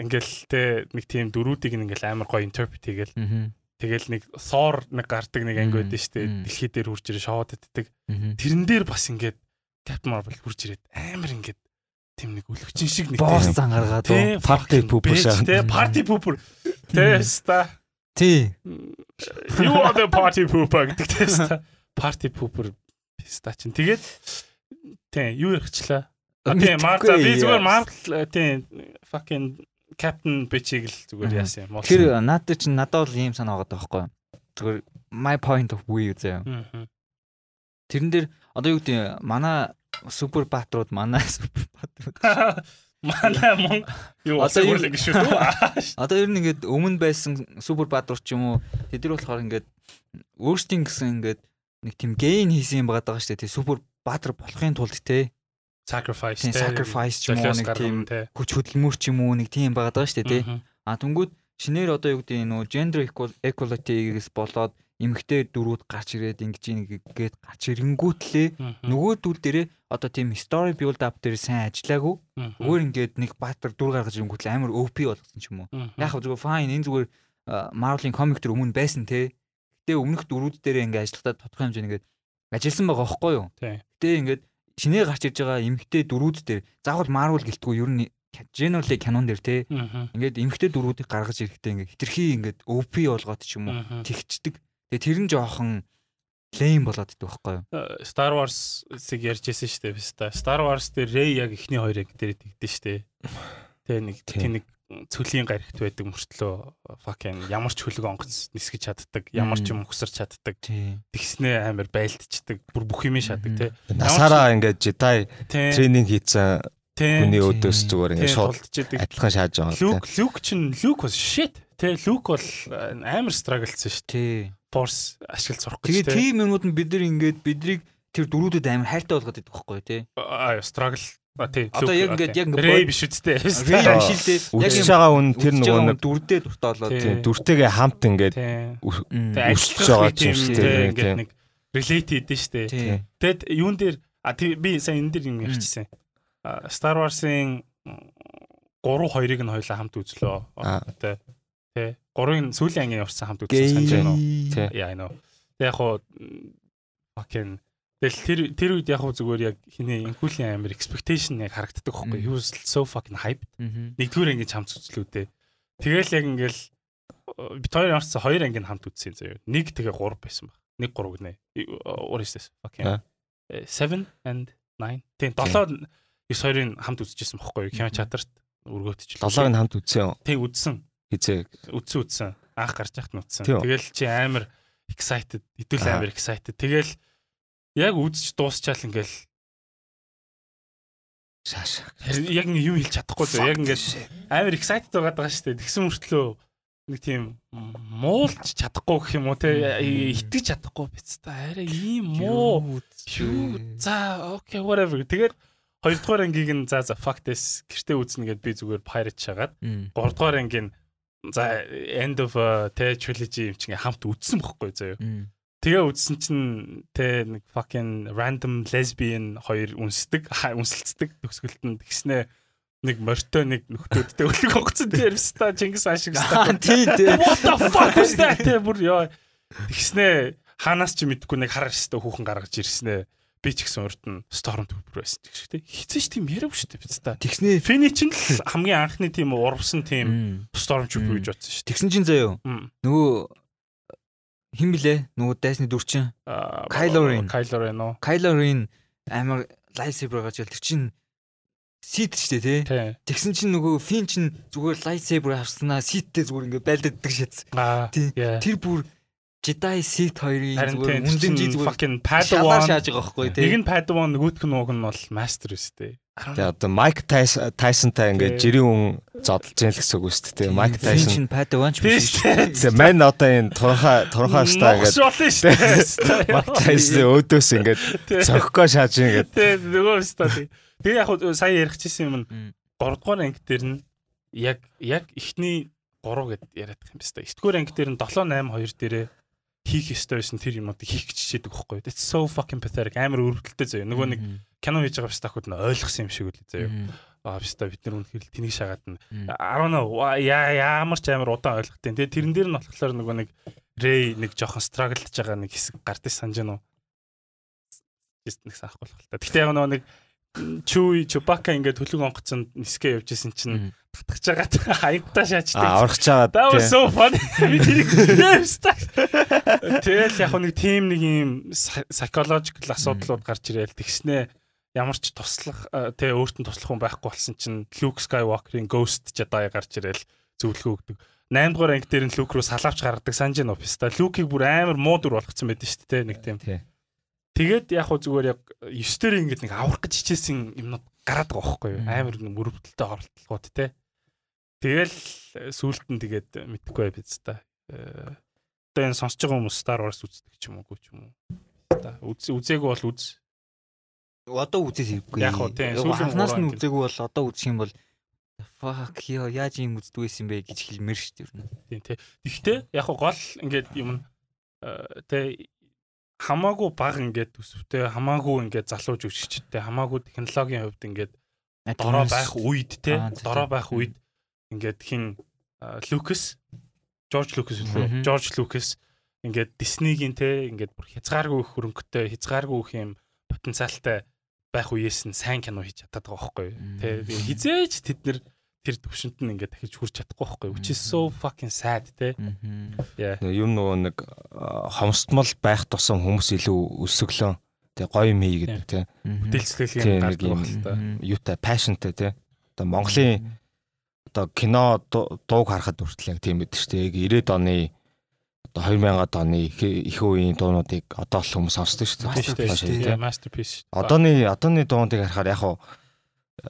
Speaker 1: ингээл те нэг тийм дөрүүдийг ингээл амар гоё interpret хийгээл Тэгэл нэг Thor нэг гардаг нэг анги байдаг шүү дээ. Дэлхий дээр хурж ирээ шоуд иддэг. Тэрэн дээр бас ингээд Captain Marvel хурж ирээд амар ингээд тийм нэг өлөвчин шиг нэг
Speaker 3: босс зан гаргаад
Speaker 2: party pooper шаа.
Speaker 1: Тэ party pooper. Тэста.
Speaker 3: Тий.
Speaker 1: You are the party pooper гэдэг тэста. Party pooper писта чин. Тэгээд тий юу ярьчлаа. А тий Marvel би зүгээр Marvel тий fucking Captain Bitch-ийг л зүгээр яасан юм.
Speaker 3: Тэр надад чинь надад бол ийм санаа байгаа байхгүй юу? Зүгээр my point of view заяа. Тэрэн дээр одоо юу гэдэг манай супер баатрууд манай супер баатрууд
Speaker 1: Манай мон юу гэж шүү дээ.
Speaker 3: Одоо ер нь ингээд өмнө байсан супер баатар ч юм уу тэд нар болохоор ингээд өөрсдийн гэсэн ингээд нэг тийм гейн хийсэн юм байгаа даа шүү дээ. Супер баатар болохын тулд те
Speaker 1: Sacrifice
Speaker 3: тийм sacrifice ч юм уу нэг тийм хүч хөдөлмөр ч юм уу нэг тийм байгаа даа шүү дээ те. А түнгүүд шинээр одоо юу гэдэг нөө gender equal- equality-гээс болоод эмэгтэй дөрүүд гарч ирээд ингэж ингээд гарч ирэнгүүтлээ нөгөөдүүл дээрээ одоо тийм story build up дээр сайн ажиллаагүй өөр ингээд нэг баатар дүр гаргаж ирэнгүүтлээ амар OP болгосон ч юм уу. Яг зүгээр fine энэ зүгээр Marvel-ийн комик төр өмнө байсан те. Гэтэ өмнөх дөрүүд дээр ингээд ажиллахдаа тодорхой хэмжээний ингээд ажилласан байгаа байхгүй юу?
Speaker 1: Тий.
Speaker 3: Гэтэ ингээд шинээр гарч ирж байгаа эмэгтэй дөрүүд дээр заавал Marvel гэлтгүй ер нь generally canon дээр те. Ингээд эмэгтэй дөрүүдийг гаргаж ирэхдээ ингээд хитрхи ингээд OP болгоод ч юм уу тэгчдэг. Тэгээ тэр нь жоохон лейм болоод идэх байхгүй юу?
Speaker 1: Star Wars-ыг ярьжсэн шүү дээ биста. Star Wars дээр Rey яг эхний хоёрыг дээр тэгдэж шүү дээ. Тэгээ нэг
Speaker 2: тийм
Speaker 1: нэг цөлийн гарагт байдаг мөртлөө fucking ямар ч хөлөг онгоц нисгэж чаддаг, ямар ч юм хөсөрч чаддаг.
Speaker 3: Тий.
Speaker 1: Тэгснээ амар байлдчихдаг. Бүр бүх юм шатдаг тий.
Speaker 2: Насаараа ингээд
Speaker 1: Тий.
Speaker 2: тренинг хийсэн
Speaker 1: Тий.
Speaker 2: хүний өдөөс зүгээр
Speaker 1: Тий,
Speaker 2: ингээд шууд адилхан шааж байгаа
Speaker 1: Люк Люк чинь Люк бас shit. Тэ Люк бол э, амар страглцсан шүү.
Speaker 3: Тий.
Speaker 1: Force ашиглаж сурах гэж
Speaker 3: Тэгээ
Speaker 1: тий.
Speaker 3: тийм юмнууд нь бид нар ингээд бидрийг тэр дөрүүдэд амар хайртай болгоод идэх байхгүй те.
Speaker 1: Аа struggle. А тий.
Speaker 3: Одоо яг ингээд
Speaker 1: тий.
Speaker 3: яг бод-
Speaker 1: биш үсттэй.
Speaker 3: Рей ашилтэй.
Speaker 2: Үдсэж байгаа хүн тэр нөгөө нэг
Speaker 3: дүрдээ дуртай болоод
Speaker 1: Тий.
Speaker 2: дүртэйгээ хамт ингээд
Speaker 1: Тий.
Speaker 2: Өсөж байгаа ч юм шүү
Speaker 1: тий,
Speaker 2: дээ,
Speaker 1: ингээд
Speaker 2: тий.
Speaker 1: нэг relate хийдэж штэ.
Speaker 3: Тий.
Speaker 1: Тэгэд юун дээр а тий би сайн энэ дээр юм ярьчихсан. Star Wars-ын 3 2-ыг нь хоёлаа хамт үзлөө. Тэ. Тэ. 3-ын сүүлийн ангийн явсан хамт үзсэн санаж байна уу?
Speaker 2: Тий.
Speaker 1: I know. Тэг яг м, fucking Тэгэл тэр тэр үед яг хуу зүгээр яг хиний инкулийн амир expectation яг харагддаг хөхгүй. He was so fucking hyped. Нэгдүгээр ангийн хамт үзлүүдээ. Тэгэл яг ингээл э, бит хоёр орсон хоёр ангийн хамт үзсэн заяа. Нэг тэгээ 3 байсан баг. Нэг 3 гинэ. What is this? Fucking
Speaker 2: Аа.
Speaker 1: 7 and 9. Тийм 7 9 хоёрын хамт үзчихсэн бохгүй юу? Кино чатарт өргөөтч.
Speaker 2: долоог нь хамт үзсэн.
Speaker 1: Тэг үзсэн.
Speaker 2: Хизээ.
Speaker 1: Үдсэн үдсэн. Анх гарч яхад нь
Speaker 2: үү?
Speaker 1: Тэгэл чи амар excited, хэдүүл амар excited. Тэгэл яг үзэж дуусчаал ингээл.
Speaker 2: Шааш.
Speaker 1: яг нэг юм хэлж чадахгүй зөө. Яг ингээл амар excited байгаад байгаа шүү дээ. Тэгсэн мөртлөө нэг тийм муулж чадахгүй гэх юм уу те. Итгэж чадахгүй биз та. Арай ийм муу. юу за окей whatever. Тэгээд хоёрдугаар ангийг нь за за fuck this. Гэртээ үзнэ гэд би зүгээр pirate шагаад гуравдугаар ангийн за end of a те trilogy юм чинь хамт үдсэн бохгүй заяа. Тэгээ үдсэн чинь те нэг fucking random lesbian хоёр үнсдэг үнсэлцдэг төгсгөлт нь тэгснэ. Нэг мортой нэг нөхдөөдтэй өлөг онгоцон дээр ста Чингис хаан шиг ста
Speaker 3: Тий, тий.
Speaker 1: what the fuck is that? Те бүр ёо. Тэгснэ. Ханаас ч мэдгүй нэг хараар өстө хүүхэн гаргаж ирснэ. Би ч гэсэн урд нь storm trooper байсан гэх те хизээч тийм яриав шүү дээ биз та.
Speaker 3: Тэгснээ
Speaker 1: Фини ч л хамгийн анхны тийм урвсан тийм storm
Speaker 3: Мм.
Speaker 1: гэж бодсон шүү
Speaker 3: Тэгсэн чинь
Speaker 1: дээ
Speaker 3: Нөгөө хин блэ? Нөгөө дайсны дүрчин. Kylo Ren.
Speaker 1: Kylo Ren уу
Speaker 3: Kylo Ren амар lightsaber гаж тэр чинь сит ч тий.
Speaker 1: тий
Speaker 3: Тэгсэн чинь нөгөө Фин чинь зүгээр lightsaber авснаа ситтэй зүгээр ингээ байлддаг шатс. Тий. Тэр бүр Jedi Sith хоёрын зүгээр жи зүгээр
Speaker 1: fucking Padawan
Speaker 3: шааж байгаа байхгүй тий.
Speaker 1: нэг нь Padawan нөгөөх нь ууг нь бол master өстэй
Speaker 2: Тэгээ одоо Майк Тайсонтай ингээд жирийн хүн зодолж яах гэсэн үг шүү дээ. Майк Тайсон.
Speaker 3: чинь Padawan ч биш.
Speaker 1: шүү дээ.
Speaker 2: Тэгээ мань одоо энэ турхаа турхаа стаа ингээд
Speaker 1: шүү дээ
Speaker 2: Майк Тайсон өөдөөс ингээд цохгоо шааж ингээд
Speaker 1: тий нөгөө өстэй тэгээ яг хуу сая ярихчихсан юм нь
Speaker 3: Мм.
Speaker 1: 3 дугаар анги дээр нь яг яг ихний 3 гэд яриад байгаа юм байна. 9 дугаар анги дээр нь 7 8 2 дээрээ хийх ёстой байсан тэр юмнуудыг хийх гэж чичээдэг байхгүй. That's so fucking pathetic. Амар өрөвдөлтөй заяа. Нөгөө нэг. Кино хийж байгаа биш тахууд нь ойлгосон юм шиг үл заяа. Аа биш та бид нар үнэхээр тэнийг шагаад нь
Speaker 3: Мм.
Speaker 1: 10 яа ямар ч амар удаан ойлгохтой. Тэгээ тэрэн дээр нь болохоор нөгөө нэг Рэй нэг жоохон strugglж байгаа нэг хэсэг гардыг санаж байна уу? Just нэг санахгүй л та. Гэхдээ яг нөгөө нэг Чүй Чубака ингээд хөлөг онгоцонд нисгэ явж исэн чинь татгаж байгаа хаягтаа шаачдаг.
Speaker 2: аа орхиж байгаа.
Speaker 1: That was so funny. Би тэрийг яавстаа. Тэгэл яг нэг team нэг юм psy- psychological асуудлууд гарч ирээл тэгснэ ямар ч туслах э, тэ өөртөө туслах хүн байхгүй болсон чинь Luke Skywalker-ийн Ghost Jedi гарч ирээл зөвлөгөө өгдөг. 8 дугаар анги дээр нь Luke руу салавч гаргадаг санаж нь офиста. Luke-ийг бүр амар муу дүр болгоцсон байдаг шүү дээ нэг тийм.
Speaker 2: Тий.
Speaker 1: Тэгээд яг хуу зүгээр яг 9 дээр ингээд нэг аврах гэж хичээсэн юмнууд гараад байгаа байхгүй юу? Амар мөрөвдөлтөй оролдлогууд те. Тэгэл сүулт нь тэгээд мэдхгүй бай биз та. Одоо энэ сонсож байгаа хүмүүс Star Wars үздэг ч юм уугүй ч юм уу. Үзээгүй бол үз.
Speaker 3: Одоо үзээс хэрэггүй.
Speaker 1: Яг хөө тийм
Speaker 3: анхнаас нь үзээгүй бол одоо үзэх юм бол fuck яа яаж юм үздэг байсан бэ? гэж хэлмээр шүү дээ.
Speaker 1: Тийм тий. Гэхдээ яг гол ингээд юм тэ хамаагүй баг ингээд төсөвтэй хамаагүй ингээд залууж өччтэй хамаагүй технологийн хувьд ингээд дороо байх үед те дороо байх үед ингээд хин Лукас Жорж Лукас үлээ Жорж Лукас ингээд Диснейгийн те ингээд бүр хязгааргүй хөрөнгөтэй хязгааргүй их юм потенциалтай байх үеэс нь сайн кино хийж чаддаг байгаа байхгүй те хизээч тэд нэр тэр төвшөнд нь ингээд дахиж хүрч чадахгүй байхгүй which is so fucking sad те
Speaker 2: юм нөгөө нэг хомсдмол байх тусам хүмүүс илүү өсөглөө тэг гоё юм хий гэдэг те
Speaker 1: бүтээлцлэлийн гардаг байх л та
Speaker 2: юутай passionтэй те одоо Монголын одоо кино дууг харахад хүртэл яг тийм байдаг шүү дээ. Яг 90-ад оны одоо 2000-ад оны их үеийн дуунуудыг одоо л хүмүүс сонсдог шүү
Speaker 1: дээ masterpiece
Speaker 2: одооны одооны дуунуудыг харахаар яг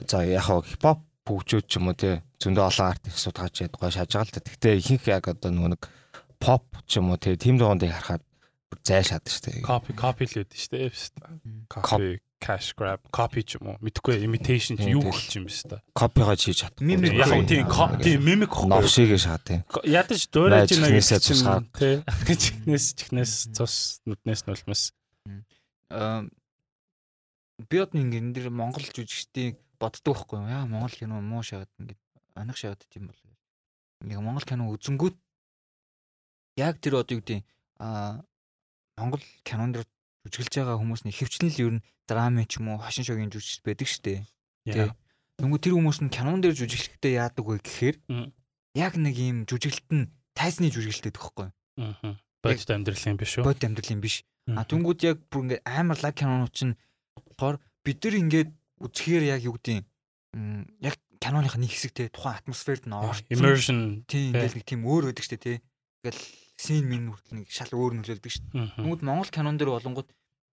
Speaker 2: за яг хипхоп хөгжөөд ч юм уу те зөндөө олон артистууд гаж яд гой шааж байгаа л та. Гэхдээ ихэнх яг одоо нөгөө нэг pop ч юм уу те тим дугандыг харахад зайлшаад штэ.
Speaker 1: Copy copy л үүд штэ. Copy cash grab copy ч юм уу мэдхгүй imitation ч юу гэж юм бэ ста.
Speaker 2: Copy-гоо хийж чадахгүй.
Speaker 1: Mimic яг нь тийм тийм mimic
Speaker 2: хөө. Новшигээ шаа тийм.
Speaker 1: Ядаж дуурайж байна гэж чинь тий. Чихнээс чихнээс цус нүднээс нулмас.
Speaker 3: Аа би одоо ингэ энэ дэр Монгол жүжигчдийн боддог байхгүй юу? Яа Монгол кино муу шахаад ингээд анх шахаад тийм бол. Ингээ Монгол кино үзэнгүүт яг тэр одоо юу гэдэг а Монгол кинон дэр жүжиглж байгаа хүмүүс нь ихэвчлэн л ер нь драма ч юм уу хошин шогийн жүжигч байдаг штэ. Тий. Тэнгүү тэр хүмүүс нь кинон дээр жүжиглэхдээ яадаг вэ гэхээр яг нэг юм жүжиглэлт нь тайсны жүжиглэлтэй юу?
Speaker 1: Аа. Бодит амьдралын биш үү?
Speaker 3: Бодит амьдралын биш. А тэнгүүд яг бүр ингээ амар лаг кинонууд чинь болохоор бид нар ингээд үзэхээр яг юу гэдэг юм яг киноных нэг хэсэг те тухайн атмосферд нь орсон
Speaker 1: immersion
Speaker 3: тийм ингээл нэг тийм өөр байдаг штэ те ингээл син мин хүртэл нэг шал өөр нөлөөлдөг штэ тэгмүүд Монгол кинон дэр болонгууд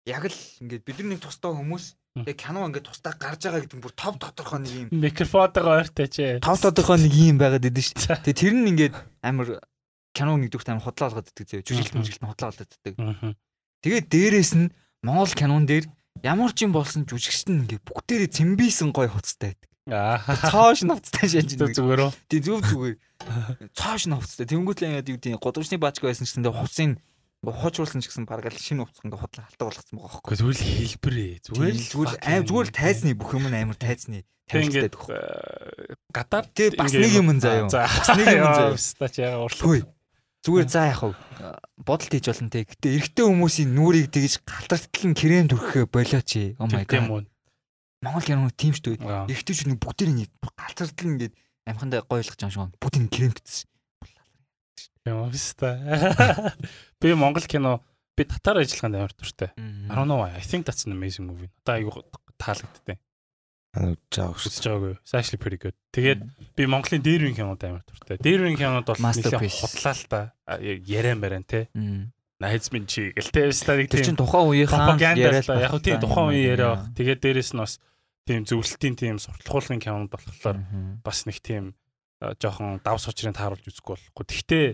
Speaker 3: яг л ингээд бид нар нэг тустай хүмүүс яг кино ингээд тустай гарч байгаа гэдэг нь бүр тов тодорхой нэг юм.
Speaker 1: Микрофонтойгоо ойртой ч
Speaker 3: тов тодорхой нэг юм байгаад идэв штэ тэгээ тэр нь ингээд амар кино нэгдүгт амар худлаа болгоод иддэг зөө. Жүжиглэлт мүжиглэлт нь худлаа болгоод иддэг тэгээд дээрэс нь Монгол кинон дээр ямар ч юм болсон жүжигчт нь ингээ бүгдээрээ цэмбийсэн гой хуцтай байдаг. Цоош навцтай шанж
Speaker 1: нэг зүгээр үү?
Speaker 3: Тий зөв зүгээр. Цоош навцтай. Тэнгүүт л ингээд юу гэдэг годамжны баачг байсан гэсэн хуцын хуучруулсан ч гэсэн бараг л шинэ хувцас ингээ хутлаа халтаг болгоцсон байгаа байхгүй.
Speaker 1: Зүгээр л хэлбэрээ.
Speaker 3: Зүгээр л зүгээр аим зүгээр л тайзны бүх юм амар тайзны
Speaker 1: тавьчихдаг. Гадаад
Speaker 3: тэр бас нэг юм юу. Бас нэг юм юу.
Speaker 1: Стач яга урлаа.
Speaker 3: Зүгээр за яах вэ? Бодолт хийж болно те. Гэтэ эрэгтэй хүмүүсийн нүрийг тэгж галтартал нь крем төрхөө болооч. Oh my god. Монгол кино тийм шүү дээ. Эрэгтэйч нэг бүгдээр нэг галтартал ингээд амхандаа гой ойлгож байгаа шүү. Бүгд крем гэсэн.
Speaker 1: Яа виста. Би Монгол кино би татар ажиллагаанд амар туртай. I don't know why. I think that's an amazing movie. Одоо айгу таалагдтыг.
Speaker 2: Анаа
Speaker 1: үзэж байгаагүй. It's actually pretty good. Тэгээд би Монголын дээрвийн кинод амар туртай. Дээрвийн кинод бол нэлээд та. Яриан баран те. Найз минь чи гэл те стадик
Speaker 3: тийм. Тэр чин тухайн үеийнхаа
Speaker 1: яриа яг тийм тухайн үеийн яриа. Тэгээд дээрэс нь бас тийм зөвлөлтийн тийм сурталхуулгын кинод болохоор бас нэг тийм жоохон давс учрын тааруулж үзэхгүй болохгүй. Гэхдээ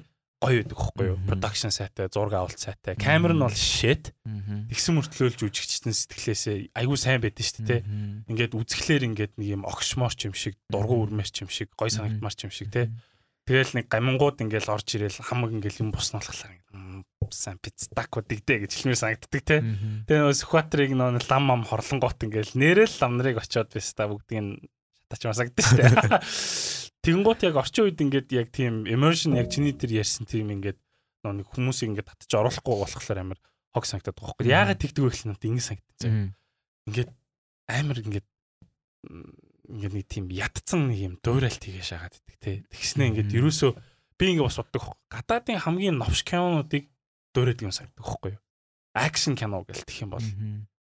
Speaker 1: гоё байдаг хөхгүй юу? Production сайтай, зураг авалт сайтай. Камер нь бол shit. Тэгсэн мөртлөөлж үжигчсэн сэтгэлээсээ айгүй сайн байдсан шүү дээ, тэ. Ингээд үзэхлээр ингээд нэг юм огшморч юм шиг, дургу үрмэрч юм шиг, гоё санагдмарч юм шиг, тэ. Тэгэл нэг гамингууд ингээд орж ирэл хамаг ингээд юм бусна болохоор сан пицтако дигдэ гэж хэлмээр санагддаг те. Тэгээ нөө сүхватрыг нөө лам ам хорлонгоот ингээд нэрэл лам нарыг очиод байс та бүгдийг шатаач масагддаг шүү дээ. Тэгэнгუут яг орчин үед ингээд яг тийм immersion яг чиний дээр ярьсан тийм ингээд нэг хүмүүсийг ингээд татж оруулахгүй болохоор амар хог санагдаад байгаа байхгүй. Яагаад тэгдэг вэ гэхэл надад ингэ санагдаж. Ингээд амар ингээд ингээд нэг тийм ятцсан нэг юм дуурайлт хийгээ шагаад идэх те. Тэгснэ ингээд ерөөсөө би ингээд бас боддог. Гадаадын хамгийн новш кинонуудыг дуурайдаг юм санагддаг байхгүй юу? Акшн кино гэл тэх юм бол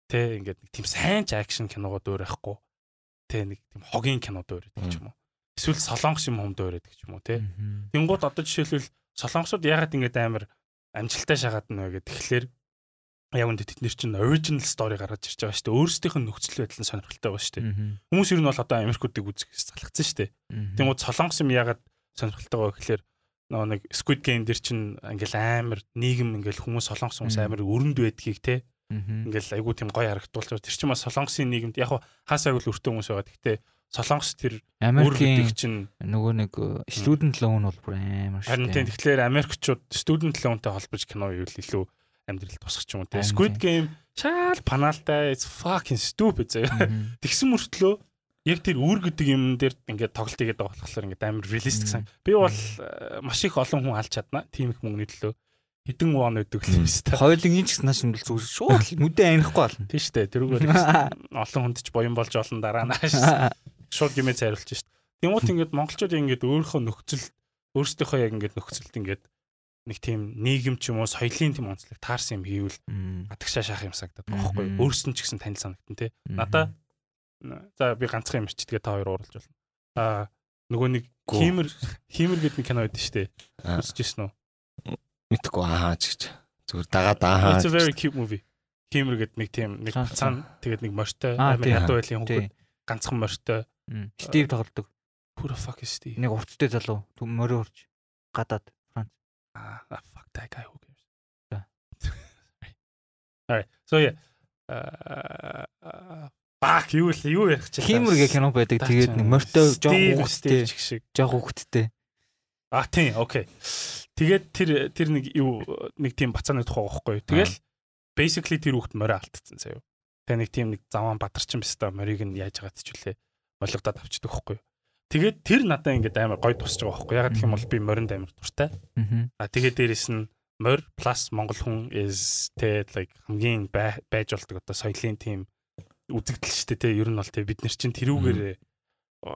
Speaker 1: те ингээд нэг тийм сайн ч акшн киногоо дуурайхгүй. Тэ нэг тийм хогийн кино дуурайдаг юм уу? эсвэл солонгос юм хүмд өрөөд гэж юм уу те. Тэнгууд одоо жишээлбэл солонгосууд ягаад ингэж амар амжилттай шагаад нэ гэдэг тэгэхээр яг үндэ тэд нэр чинь original story гаргаж ирж байгаа шүү дээ. Өөрсдийнх нь нөхцөл байдал нь сонирхолтой байгаа шүү дээ. Хүмүүс ер нь бол одоо Америкуудыг үзэхээс залхацсан шүү дээ. Тэнгууд солонгос юм ягаад сонирхолтой байгаа гэхээр нөгөө нэг Squid Game дэр чинь ингээл амар нийгэм ингээл хүмүүс солонгос хүмүүс амар өрөнд байдгийг те ингээл айгуу тийм гоё харагдуулж байгаа. Тэр чинь бас солонгосын нийгэмд яг хаас айгуул өртөө хүмүүс байгаа. Гэхдээ солонгос тэр
Speaker 3: Америкийн чинь нөгөө нэг student loan бол бүр амар
Speaker 1: шүү. Харин тийм тэгэхээр Америкчууд student loanтай холбож кино юу илүү амьдрал тусах ч юм уу те. Squid Game шаал панаалтай it's fucking stupid заяа. Тэгсэн мөртлөө яг тэр үүр гэдэг юм дээр ингээд тоглолт хийгээд байгаа болохоор ингээд амар реалистик сан. Би бол маш их олон хүн алж чадна. Тим их мөнгөний төлөө хэдэн вон өгдөг л юм шүү дээ.
Speaker 3: Хоёулын ч нааш юм бол зүгээр шууд нүдэн анихгүй болно.
Speaker 1: Тийм шүү дээ. Тэрүүгээр олон хүнд ч боён болж олон дараа нааш шууд гимээ цайруулж шүү. Тэмүүт ингээд монголчууд ингээд өөрийнхөө нөхцөл өөрсдийнхөө яг ингээд нөхцөлд ингээд нэг тийм нийгэм ч юм уу соёлын тийм онцлог таарсан юм хийвэл гадагшаа шахах юм санагдаад байгаа байхгүй юу? Өөрсдөн ч гэсэн танил санагдсан тий. Надаа за би ганцхан юм чи тэгээ та хоёр ууралж болно. Аа нөгөө нэг химэр химэр гэдэг нэг кино байдаг шүү дээ. Үзчихсэн үү?
Speaker 2: Мэдхгүй аа ч гэж. Зүгээр дагаад аа.
Speaker 1: It's a very cute movie. Химэр гэдэг нэг тийм нэг цаана тэгээд нэг морьтой амар ядуу байлын хүүхэд ганцхан морьтой
Speaker 3: Стив тоглодог.
Speaker 1: Who the fuck is Steve?
Speaker 3: Нэг урттай залуу морь урж гадаад.
Speaker 1: Ah, fuck that guy who cares. Alright. So yeah. Uh Бак юу л юу ярих
Speaker 3: чи. Химэр гэх кино байдаг. Тэгээд нэг морьтой жоох хүүхдтэй шиг. Жоох хүүхдтэй.
Speaker 1: А тийм, окей. Тэгээд тэр тэр нэг юу нэг тийм бацааны тухай байхгүй. Тэгэл basically тэр хүүхд морь алдсан заяа. Тэгээ нэг тийм нэг заван бадарчин биш та морийг нь яаж байгаа ч болгодоод авчдаг байхгүй юу. Тэгээд тэр надаа ингээд амар гой тусч байгаа байхгүй. Ягаад гэх юм бол би моринд амар дуртай. А тэгээд дээрэс нь морь плюс монгол хүн is тэ like хамгийн байж болдог одоо соёлын тийм үзэгдэл шүү дээ те. Ер нь бол те бид нар чинь тэрүүгээр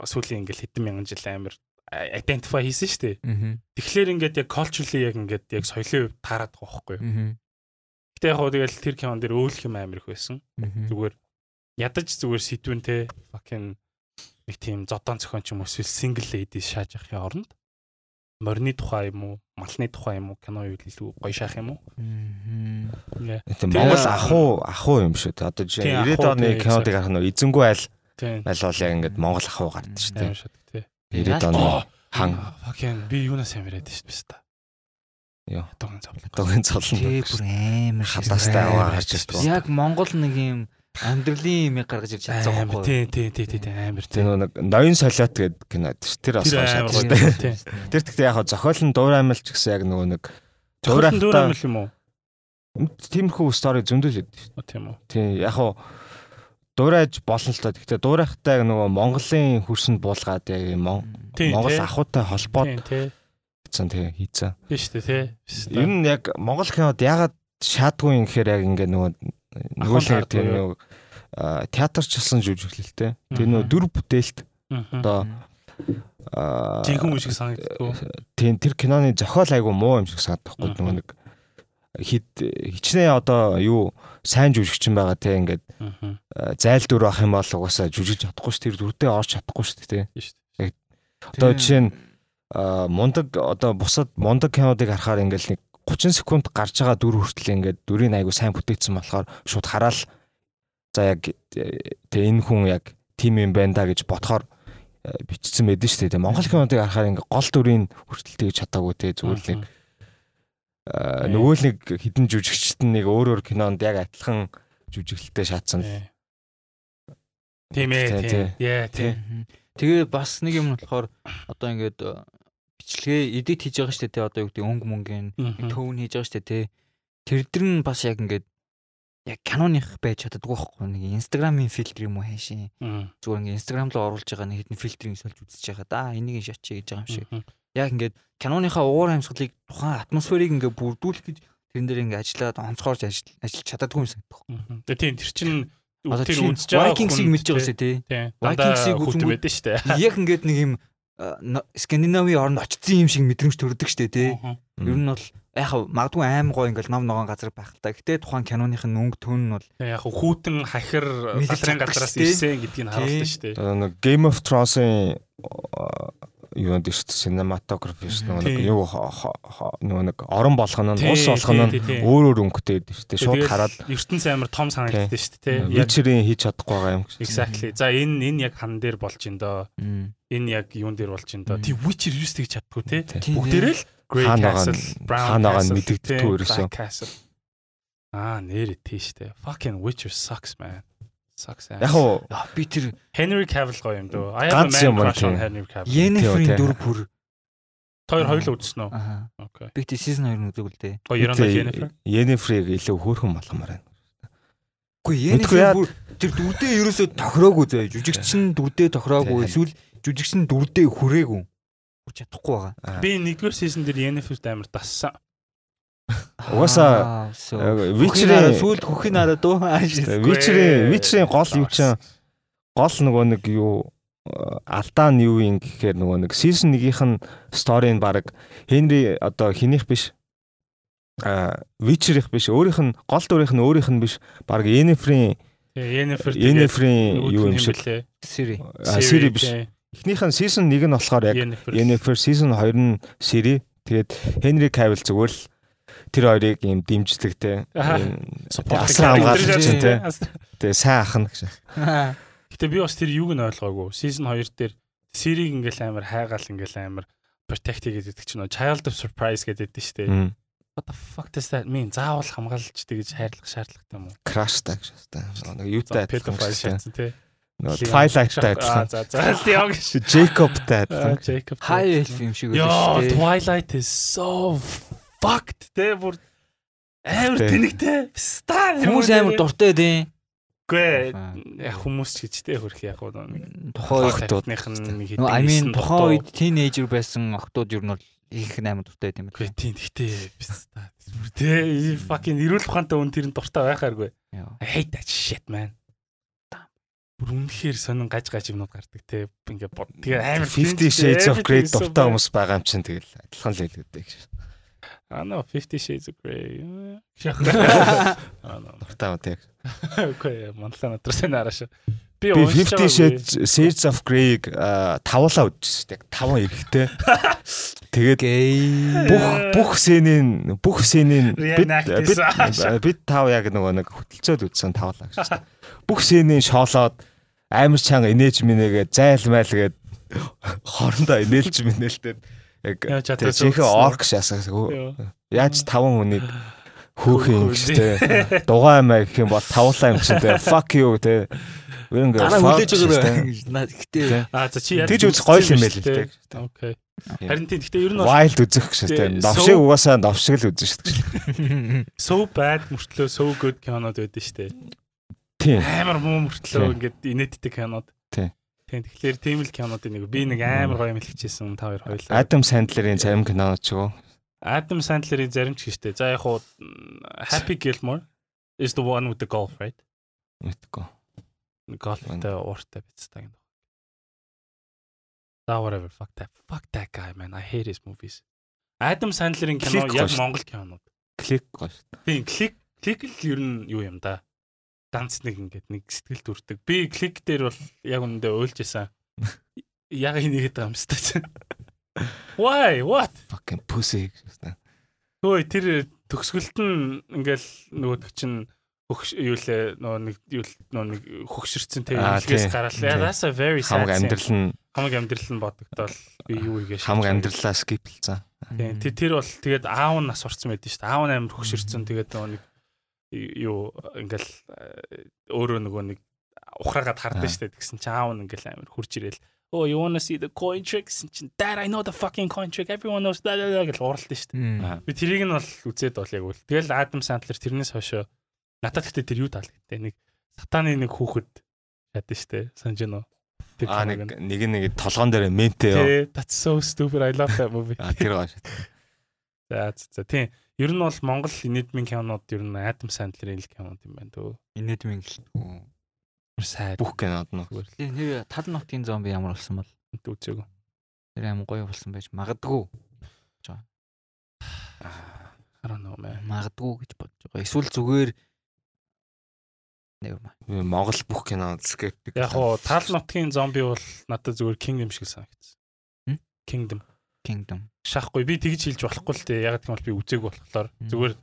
Speaker 1: сүүлийн ингээд хэдэн мянган жил амар identify хийсэн шүү дээ. Тэгэхээр ингээд яг culturally яг ингээд яг соёлын хувьд таарад байгаа байхгүй. Гэтэ яг хоо тэгэл тэр кинон дээр өөлөх юм амар их байсан. Зүгээр ядаж зүгээр сэтвэн те fucking нэг тийм зодон зохион ч юм уу эсвэл single lady шааж явахын оронд. Морины тухай юм уу малны тухай юм уу кино юу илүү гоё шаах юм уу?
Speaker 2: Тийм. Монгол ахуу ахуу юм шүү дээ. Одоо жишээ 90-ад оны кинодыг харах нь эзэнгүй айл айл бол яг ингээд Монгол ахуу гардаг шүү дээ. 90-ад оны хан.
Speaker 1: Fucking би юунаас ямираад шүү дээ
Speaker 2: Яа.
Speaker 1: Дуган цавлаа.
Speaker 2: Дуган цавлаа.
Speaker 3: Тий бүр амар
Speaker 2: хатаастай аваа гарч ирсэн.
Speaker 3: Яг Монгол нэг юм амьдралын юм гаргаж ирж чадсан
Speaker 1: байхгүй. Тий тий тий тий амар
Speaker 2: тий. Нэг ноён солиот гэдэг кино. Ш тэр бас шат ш тэр тэгтээ яг зохиол нь дуур аймал ч гэсэн яг нөгөө нэг
Speaker 1: дуур аймал юм уу?
Speaker 2: Тиймэрхүү стори зөндөл хэд ш
Speaker 1: тийм үү.
Speaker 2: Тий яг дуурайж болно л та гэхдээ дуурайхтай нөгөө Монголын хөрсөнд буулгаад яг Монгол ахуйтай холбоод хийцэн тий. хийцэн.
Speaker 1: Биш үү тий.
Speaker 2: Ер нь яг Монгол кинод ягаад шаадгүй юм гэхээр яг ингээ нөгөө нөгөө л тийм нэг театрчлсан жүжиглэлтэй. Тэр нөгөө дүр бүтээлт. Одоо
Speaker 1: жинхэнэ юм шиг санагддаг.
Speaker 2: Тийм тэр киноны зохиол айгу муу юм шиг санагдах байхгүй нөгөө нэг хит хичнээн одоо юу сайн жүжигчин байгаа те. Ингээд зайл дүр авах юм бол угаасаа жүжиглэж чадахгүй ш тэр дүрдээ орж чадахгүй ш те. Яг одоо жишээ нь мундаг одоо бусад мундаг кинодыг харахаар ингээл нэг 30 секунд гарч байгаа дүр хүртэл ингээд дүрийн айгу сайн бүтээгдсэн болохоор шууд хараал за яг тэгээ энэ хүн яг тим юм байна да гэж бодохоор э, бичсэн байдэн шүү дээ. Монгол кинодыг харахаар ингээд гол дүрийн хүртэл тэгж чадаагүй те зүгээр л нэг нөгөө л нэг хідэн жүжигчт нь нэг өөр өөр кинонд яг адилхан жүжиглэлтэй шаацсан.
Speaker 1: Тийм ээ. Яа тийм.
Speaker 3: Тэгээ бас нэг юм болохоор одоо ингээд бичлэгээ эдит хийж байгаа штэ тий одоо юу гэдэг өнгө мөнгөний төвн хийж байгаа штэ тий тэр дэр нь бас яг ингээд яг каноных байж чаддаггүй байхгүй. Нэг инстаграмын фильтр юм уу хайшин зүгээр ингээд инстаграм руу оруулж байгаа нэг хэдэн фильтрийг сольж үзэж байгаа. Да энийг шатч гэж байгаа юм шиг. Яг ингээд каноныхаа уур амьсгалыг тухайн атмосферыг ингээд бүрдүүлэх гэж тэрэн дээр ингээд ажиллаад онцгоорж ажиллаж чаддаггүй юм санагдах.
Speaker 1: Тэгээ тийм тэр чинь
Speaker 3: тэр үзэж байгаа Vikings-ийг мэдж байгаа шүү тий.
Speaker 1: Vikings-ийг үзэн байдаг шүү дээ.
Speaker 3: Яг ингээд нэг юм Скандинавын оронд очсон юм шиг мэдрэмж төрдөг штэ тий. Ер нь бол яг магадгүй аим гоо ингээл ном ногоон газар байх л та. Гэтэ тухайн киноных нь өнгө төн нь бол
Speaker 1: яг хүүтэн хахир газрын газраас ирсэн гэдгийг харуулсан штэ.
Speaker 2: Нэг Game of Thrones-ын юунд шүү дээ cinematography шүү нэг юу нэг орон болгоно нь
Speaker 1: Тий,
Speaker 2: ус болгоно
Speaker 1: тий, тий, тий.
Speaker 2: нь өөр өөр өнгөтэй шүү дээ шууд хараад
Speaker 1: ертөнц амар том санагддаг шүү дээ. Яг
Speaker 2: вичерийн хийж чадахгүй байгаа юм гэж.
Speaker 1: exactly. За энэ энэ яг хан дээр болж ин доо. Энэ яг юун дээр болж ин доо. Тий Witcher юу ч тэгж чаддгүй.
Speaker 2: Тий.
Speaker 1: Бүгдээрээ л
Speaker 2: байгаа
Speaker 1: Castle, Brown Castle,
Speaker 2: мэдэгдэхгүй
Speaker 1: тий,
Speaker 2: ерөөсөө.
Speaker 1: Аа нэрээ тийш те. Fucking Witcher sucks man. Sucks. ass.
Speaker 2: Яг уу
Speaker 3: Аа, би тэр
Speaker 1: Henry Cavill гоё юм дөө. I have a man crush on
Speaker 2: тий.
Speaker 1: Henry Cavill.
Speaker 3: Yennefer-ийн
Speaker 2: тий.
Speaker 3: дүр бүр
Speaker 1: Хоёр хоёул үзсэн үү? Окей.
Speaker 3: Би тэр season 2 үзег л дээ.
Speaker 1: Гоё Ерон Jennifer.
Speaker 2: Yennefer-ыг илүү хөөрхөн болгомоор байна.
Speaker 3: Үгүй Yennefer бүр тэр дүрдээ ерөөсөө тохироогүй зөө. Жүжигчин дүрдээ тохироогүй.
Speaker 2: Тий.
Speaker 3: Эсвэл жүжигчин дүрдээ хүрээгүй. Хүрч чадахгүй байгаа.
Speaker 2: Аа.
Speaker 1: Би нэгдүгээр сизон дээр Yennefer амар дассан.
Speaker 2: Угаасаа,
Speaker 3: Witcher-ийн
Speaker 2: Witcher-ийн
Speaker 3: сүүлд хөхий нараа дөө.
Speaker 2: Вичерийн Вичерийн гол юу ч гол нөгөө нэг юу э, алдаа нь юу юм гэхээр нөгөө нэг season 1-ийнх нь сторийн баг Хенри одоо хинийх биш а Вичерийнх биш өөрийнх нь гол дүрийнх нь өөрийнх нь биш баг Yennefer-ийн
Speaker 1: Yennefer
Speaker 2: Yennefer-ийн юу юм шиг. а, Siri биш. эхнийх нь season 1 нь болохоор яг.
Speaker 1: Yennefer.
Speaker 2: Season 2 нь Siri. Тэгээд Henry Cavill зүгээр л тэр хоёрыг дэмжлэгтэй ийм
Speaker 1: Supporting
Speaker 2: асран хамгаалж чинь
Speaker 1: Асран.
Speaker 2: тэгээ сайн ах нь гэж
Speaker 1: Гэтэ би бас тэр юуг нь ойлгоогүй. Season 2 дээр Сириг ингээл амар хайгаал ингээл амар protect гэдэг чинь child of surprise гэдэг дээ шүү дээ. What the fuck does that mean? Заавал хамгаалж тэгж хайрлах шаардлагатай юм уу?
Speaker 2: crash таг шээ. Нэг юутай адилхан.
Speaker 1: шатсан тий.
Speaker 2: Нөгөө. Twilight-тай адилхан.
Speaker 1: за за Leon гэж.
Speaker 2: Jacob-тай адилхан.
Speaker 1: Jacob.
Speaker 3: High elf юм шиг
Speaker 1: Yo,
Speaker 3: шүү дээ.
Speaker 1: Twilight is so fucked. Тэ бүр амар
Speaker 2: Тэ.
Speaker 1: тэнэгтэй. Стар
Speaker 3: Хүмүүс амар дуртай дээ.
Speaker 1: Гүй
Speaker 3: Аа.
Speaker 1: яг хүмүүс ч гэж тэ хөрх яг
Speaker 3: Тухайн.
Speaker 1: Охтуудных нь нэг
Speaker 3: Нөө I mean тухайн үед teenager байсан охтууд ер нь бол их амар дуртай байт юм байна.
Speaker 1: тийм гэхдээ тэ fucking эрүүл ухаантай хүн тэр нь дуртай байхааргүй. Hate that shit man. Бүр үнэхээр сонин гаж гаж юмнууд гардаг те. Ингээ бод. Тэгээ амар
Speaker 2: 50 Shades of Grey дуртай хүмүүс байгаа юм чинь тэгэл адилхан л хэлдэг гэж.
Speaker 1: А но 50 Shades of Grey. Аа.
Speaker 2: Дуртай ба тэг.
Speaker 1: Окей, манлаа надраас энэ арааш. Би
Speaker 2: Би
Speaker 1: уншиж
Speaker 2: 50
Speaker 1: байгаагүй.
Speaker 2: Shades Shades of Grey-г а, тавуулаа үзсэн тэг. Таван эрэхтэй. Тэгээд бүх бүх сценийн бүх сценийн бид бид тав яг нөгөө нэг хөтөлцөөд үзсэн тавлаа гэж. Бүх сценийн шоолоод амар чанга инээж минэгээ зайлмайл гээд хоорондоо инээлж минээлтэй яг
Speaker 1: үзсэн.
Speaker 2: орк шасаа
Speaker 1: Йоо.
Speaker 2: яаж таван хүнийг хөөхөн
Speaker 1: Хөөхөн.
Speaker 2: гэжтэй дугаа юм аа гэх юм бол тавуулаа юм чинь тэ fuck you тэ Вэнгэ
Speaker 3: Дараа хүлээж байгаа. Гэтэ
Speaker 1: А за чи яаж
Speaker 2: Тэгж үзэх гоё юм байл л дээ.
Speaker 1: Окей. Харин тийм гэхдээ ер нь
Speaker 2: wild үзэх гэж тэ
Speaker 1: Тэ,
Speaker 2: новшиг
Speaker 1: so-
Speaker 2: угаасаа новшиг л үзэн шүү дээ.
Speaker 1: so bad мөртлөө so good кинонод байдаг штэ.
Speaker 2: Тийм.
Speaker 1: Амар муу мөртлөө ингээд инээдтэй кинонод.
Speaker 2: Тийм.
Speaker 1: Тэгэхээр тийм л кинонуудын нэг би нэг амар гоё юм хэлчихсэн та хоёр хоёлаа.
Speaker 2: Адам Сэндлерийн зарим кинонод ч юу.
Speaker 1: Adam Sandler-ийн зарим ч гэжтэй. За яг хуу Happy Gilmore is the one with the golf, right?
Speaker 2: Мэдгүй.
Speaker 1: Golfтай ууртай бицтэй юм. За whatever fuck that. Fuck that guy man. I hate his movies. Adam Sandler-ийн кино яг. Монгол кинонууд.
Speaker 2: Клик гоё шүү.
Speaker 1: Тийм, клик клик л ер нь юу юм да. Ганц нэг ингээд нэг сэтгэл төрдөг. Би клик дээр бол яг үнэндээ уйлж исэн. Яг энийг гэдэг юм шүү дээ. Why? What?
Speaker 2: Fucking pussy.
Speaker 1: Хөөе тэр төгсгөлт нь ингээл нөгөө чинь хөгш юу лээ нөгөө нэг юу л нөгөө нэг хөгшөрцөн
Speaker 2: Аа,
Speaker 1: илгээс гараал. That's a very sad.
Speaker 2: Хамаг амьдрал нь
Speaker 1: хамаг амьдрал нь бодогдоол би юу игээ
Speaker 2: хамаг амьдралаа скиплцсан.
Speaker 1: Тийм тэр тэр бол тэгээд аав нас орсон байдэн шүү дээ. Аав нь амар хөгшөрцөн тэгээд нөгөө нэг юу ингээл э, өөрөө нөгөө нэг ухраагаад хардсан шүү дээ. Тэгсэн чинь аав нь ингээл амар хурж ирэл. Oh, you want to see the coin trick? Гэсэн чинь Dad, I know the fucking coin trick. Everyone knows that гэж уралдсан шүү дээ. Би тэрийг нь бол үзээд бол яг үл. Тэгэл Адам Сандлер тэрнээс хойшоо надад гэхдээ тэр юу таалагдтээ. Нэг сатаны нэг хүүхэд шатсан шүү дээ. Санаж байна уу? Киног
Speaker 2: нэг нэг нэг толгоон дээр мэнтэй юу.
Speaker 1: That's so stupid. I love that movie.
Speaker 2: Аа тэр гоё шүү.
Speaker 1: За за тийм. Ер нь бол Монгол инэдмийн кинонууд ер нь Адам Сандлерийн л кинонууд юм байна дөө.
Speaker 3: Инэдмийн гэл.
Speaker 1: Сайд
Speaker 2: Бүх кинод нь.
Speaker 3: Нэр тал нутгийн зомби ямар болсон бол
Speaker 1: үзээгүй.
Speaker 3: тэр амар гоё болсон байж магадгүй.
Speaker 1: I don't know man.
Speaker 3: Магадгүй гэж бодож байгаа. Эсвэл зүгээр
Speaker 2: Монгол бүх кинод скептик.
Speaker 1: Яг хоо тал нутгийн зомби бол надад зүгээр Kingdom шиг санагдсан. Kingdom.
Speaker 3: Kingdom.
Speaker 1: Шахгүй би тэгж хэлж болохгүй л дээ. Ягаад гэвэл би үзээгүй болохоор зүгээр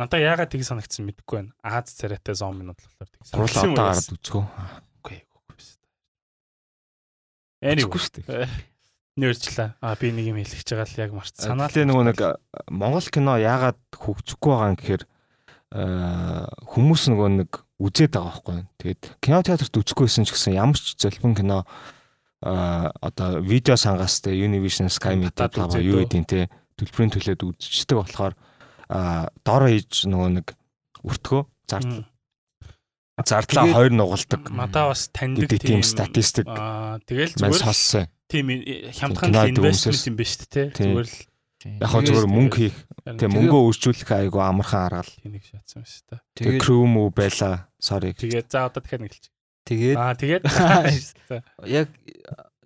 Speaker 1: надаа ягаад тийг санагдсан мэдэхгүй байна. Аз царайтай зомбинууд болохоор тийг
Speaker 2: Гурал
Speaker 1: санагдсан юм
Speaker 2: одоо гараад үзгөө.
Speaker 1: Үгүй үгүй. Anyway,
Speaker 2: шүү дээ.
Speaker 1: нэрчлээ. А би нэг юм хэлчихэж байгаа л яг марц. Санаа
Speaker 2: Санаалээ нөгөө нэг Монгол кино яагаад хөгжихгүй байгаа юм гэхээр хүмүүс нөгөө нэг үзээд байгаа байхгүй. Тэгээд кино театрт үзэхгүйсэн ч гэсэн ямар ч залбин кино а одоо видео сангаас те Univision Sky Media
Speaker 1: үзээд
Speaker 2: юу
Speaker 1: үү?
Speaker 2: гэдэг те төлбөрийн төлөөд үзчихдэг болохоор а доор хийж нөгөө нэг өртгөө зард зардлаа хоёр нугалдаг
Speaker 1: Мадаа бас таньдаг
Speaker 2: тийм статистик
Speaker 1: Аа тэгэл зүгээр
Speaker 2: сонссон.
Speaker 1: тийм хямдхан
Speaker 2: кинод
Speaker 1: инвестмент юм ба шүү дээ.
Speaker 2: Тийм.
Speaker 1: Зүгээр л
Speaker 2: Яг хоо зүгээр мөнгө хийх
Speaker 1: харин
Speaker 2: тэг мөнгөө үржүүлэх айгу амархан аргал.
Speaker 1: тийг шатсан шүү дээ.
Speaker 2: Тэг
Speaker 3: Тэгээд
Speaker 2: crew мүү байла. Sorry.
Speaker 1: Тэгээд за одоо дахиад нэг хэлчих.
Speaker 3: Тэгээд
Speaker 1: Аа тэгээд
Speaker 3: яг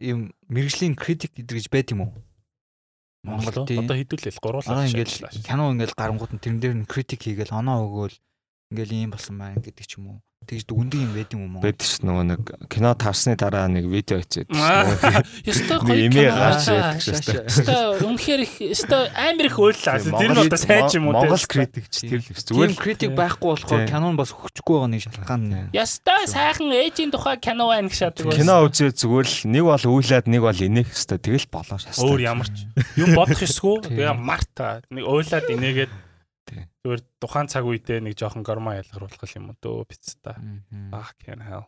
Speaker 3: юм мэрэгжлийн критик гэдэг гэж байт юм уу?
Speaker 1: Монгол одоо хэдүүлэл гуруулаа.
Speaker 3: Аа ингээл кино ингээл гарангууд нь тэрэн дээр нь критик хийгээл оноо өгөөл ингээл ийм болсон байна гэдэг ч юм уу. Тэгж дүгндэг юм байт юм уу Монгол?
Speaker 2: Бэд ш нөгөө нэг кино таарсны дараа нэг видео хийгээд.
Speaker 1: Ястой
Speaker 2: Нэг
Speaker 1: гоё кино.
Speaker 2: гарч шүү дээ.
Speaker 1: Ястой үнэхээр их ястой амар их ойллаа. Тэр нь одоо сайн ч юм уу.
Speaker 2: Монгол критикч тэр л биш. Зүгээр л
Speaker 3: критик байхгүй болохоор кино нь бас хөгжихгүй байгаа нэг шалтгаан нь.
Speaker 1: Ястой сайхан ээжийн тухай кино байна гэж шатдаг.
Speaker 2: кино үзээ зүгээр л нэг бол үйлээд нэг бол инех хэвээр тэгэл болоо шастаа.
Speaker 1: өөр ямар ч юм бодох ёсгүй.
Speaker 3: Тийм.
Speaker 1: Тэгээ марта нэг ойлаад инээгээд
Speaker 2: Тийм.
Speaker 1: Зүгээр тухайн цаг үедээ нэг жоохон гормон ялгаруулах юм уу дөө.
Speaker 3: Мгм.
Speaker 1: Fuck can hell.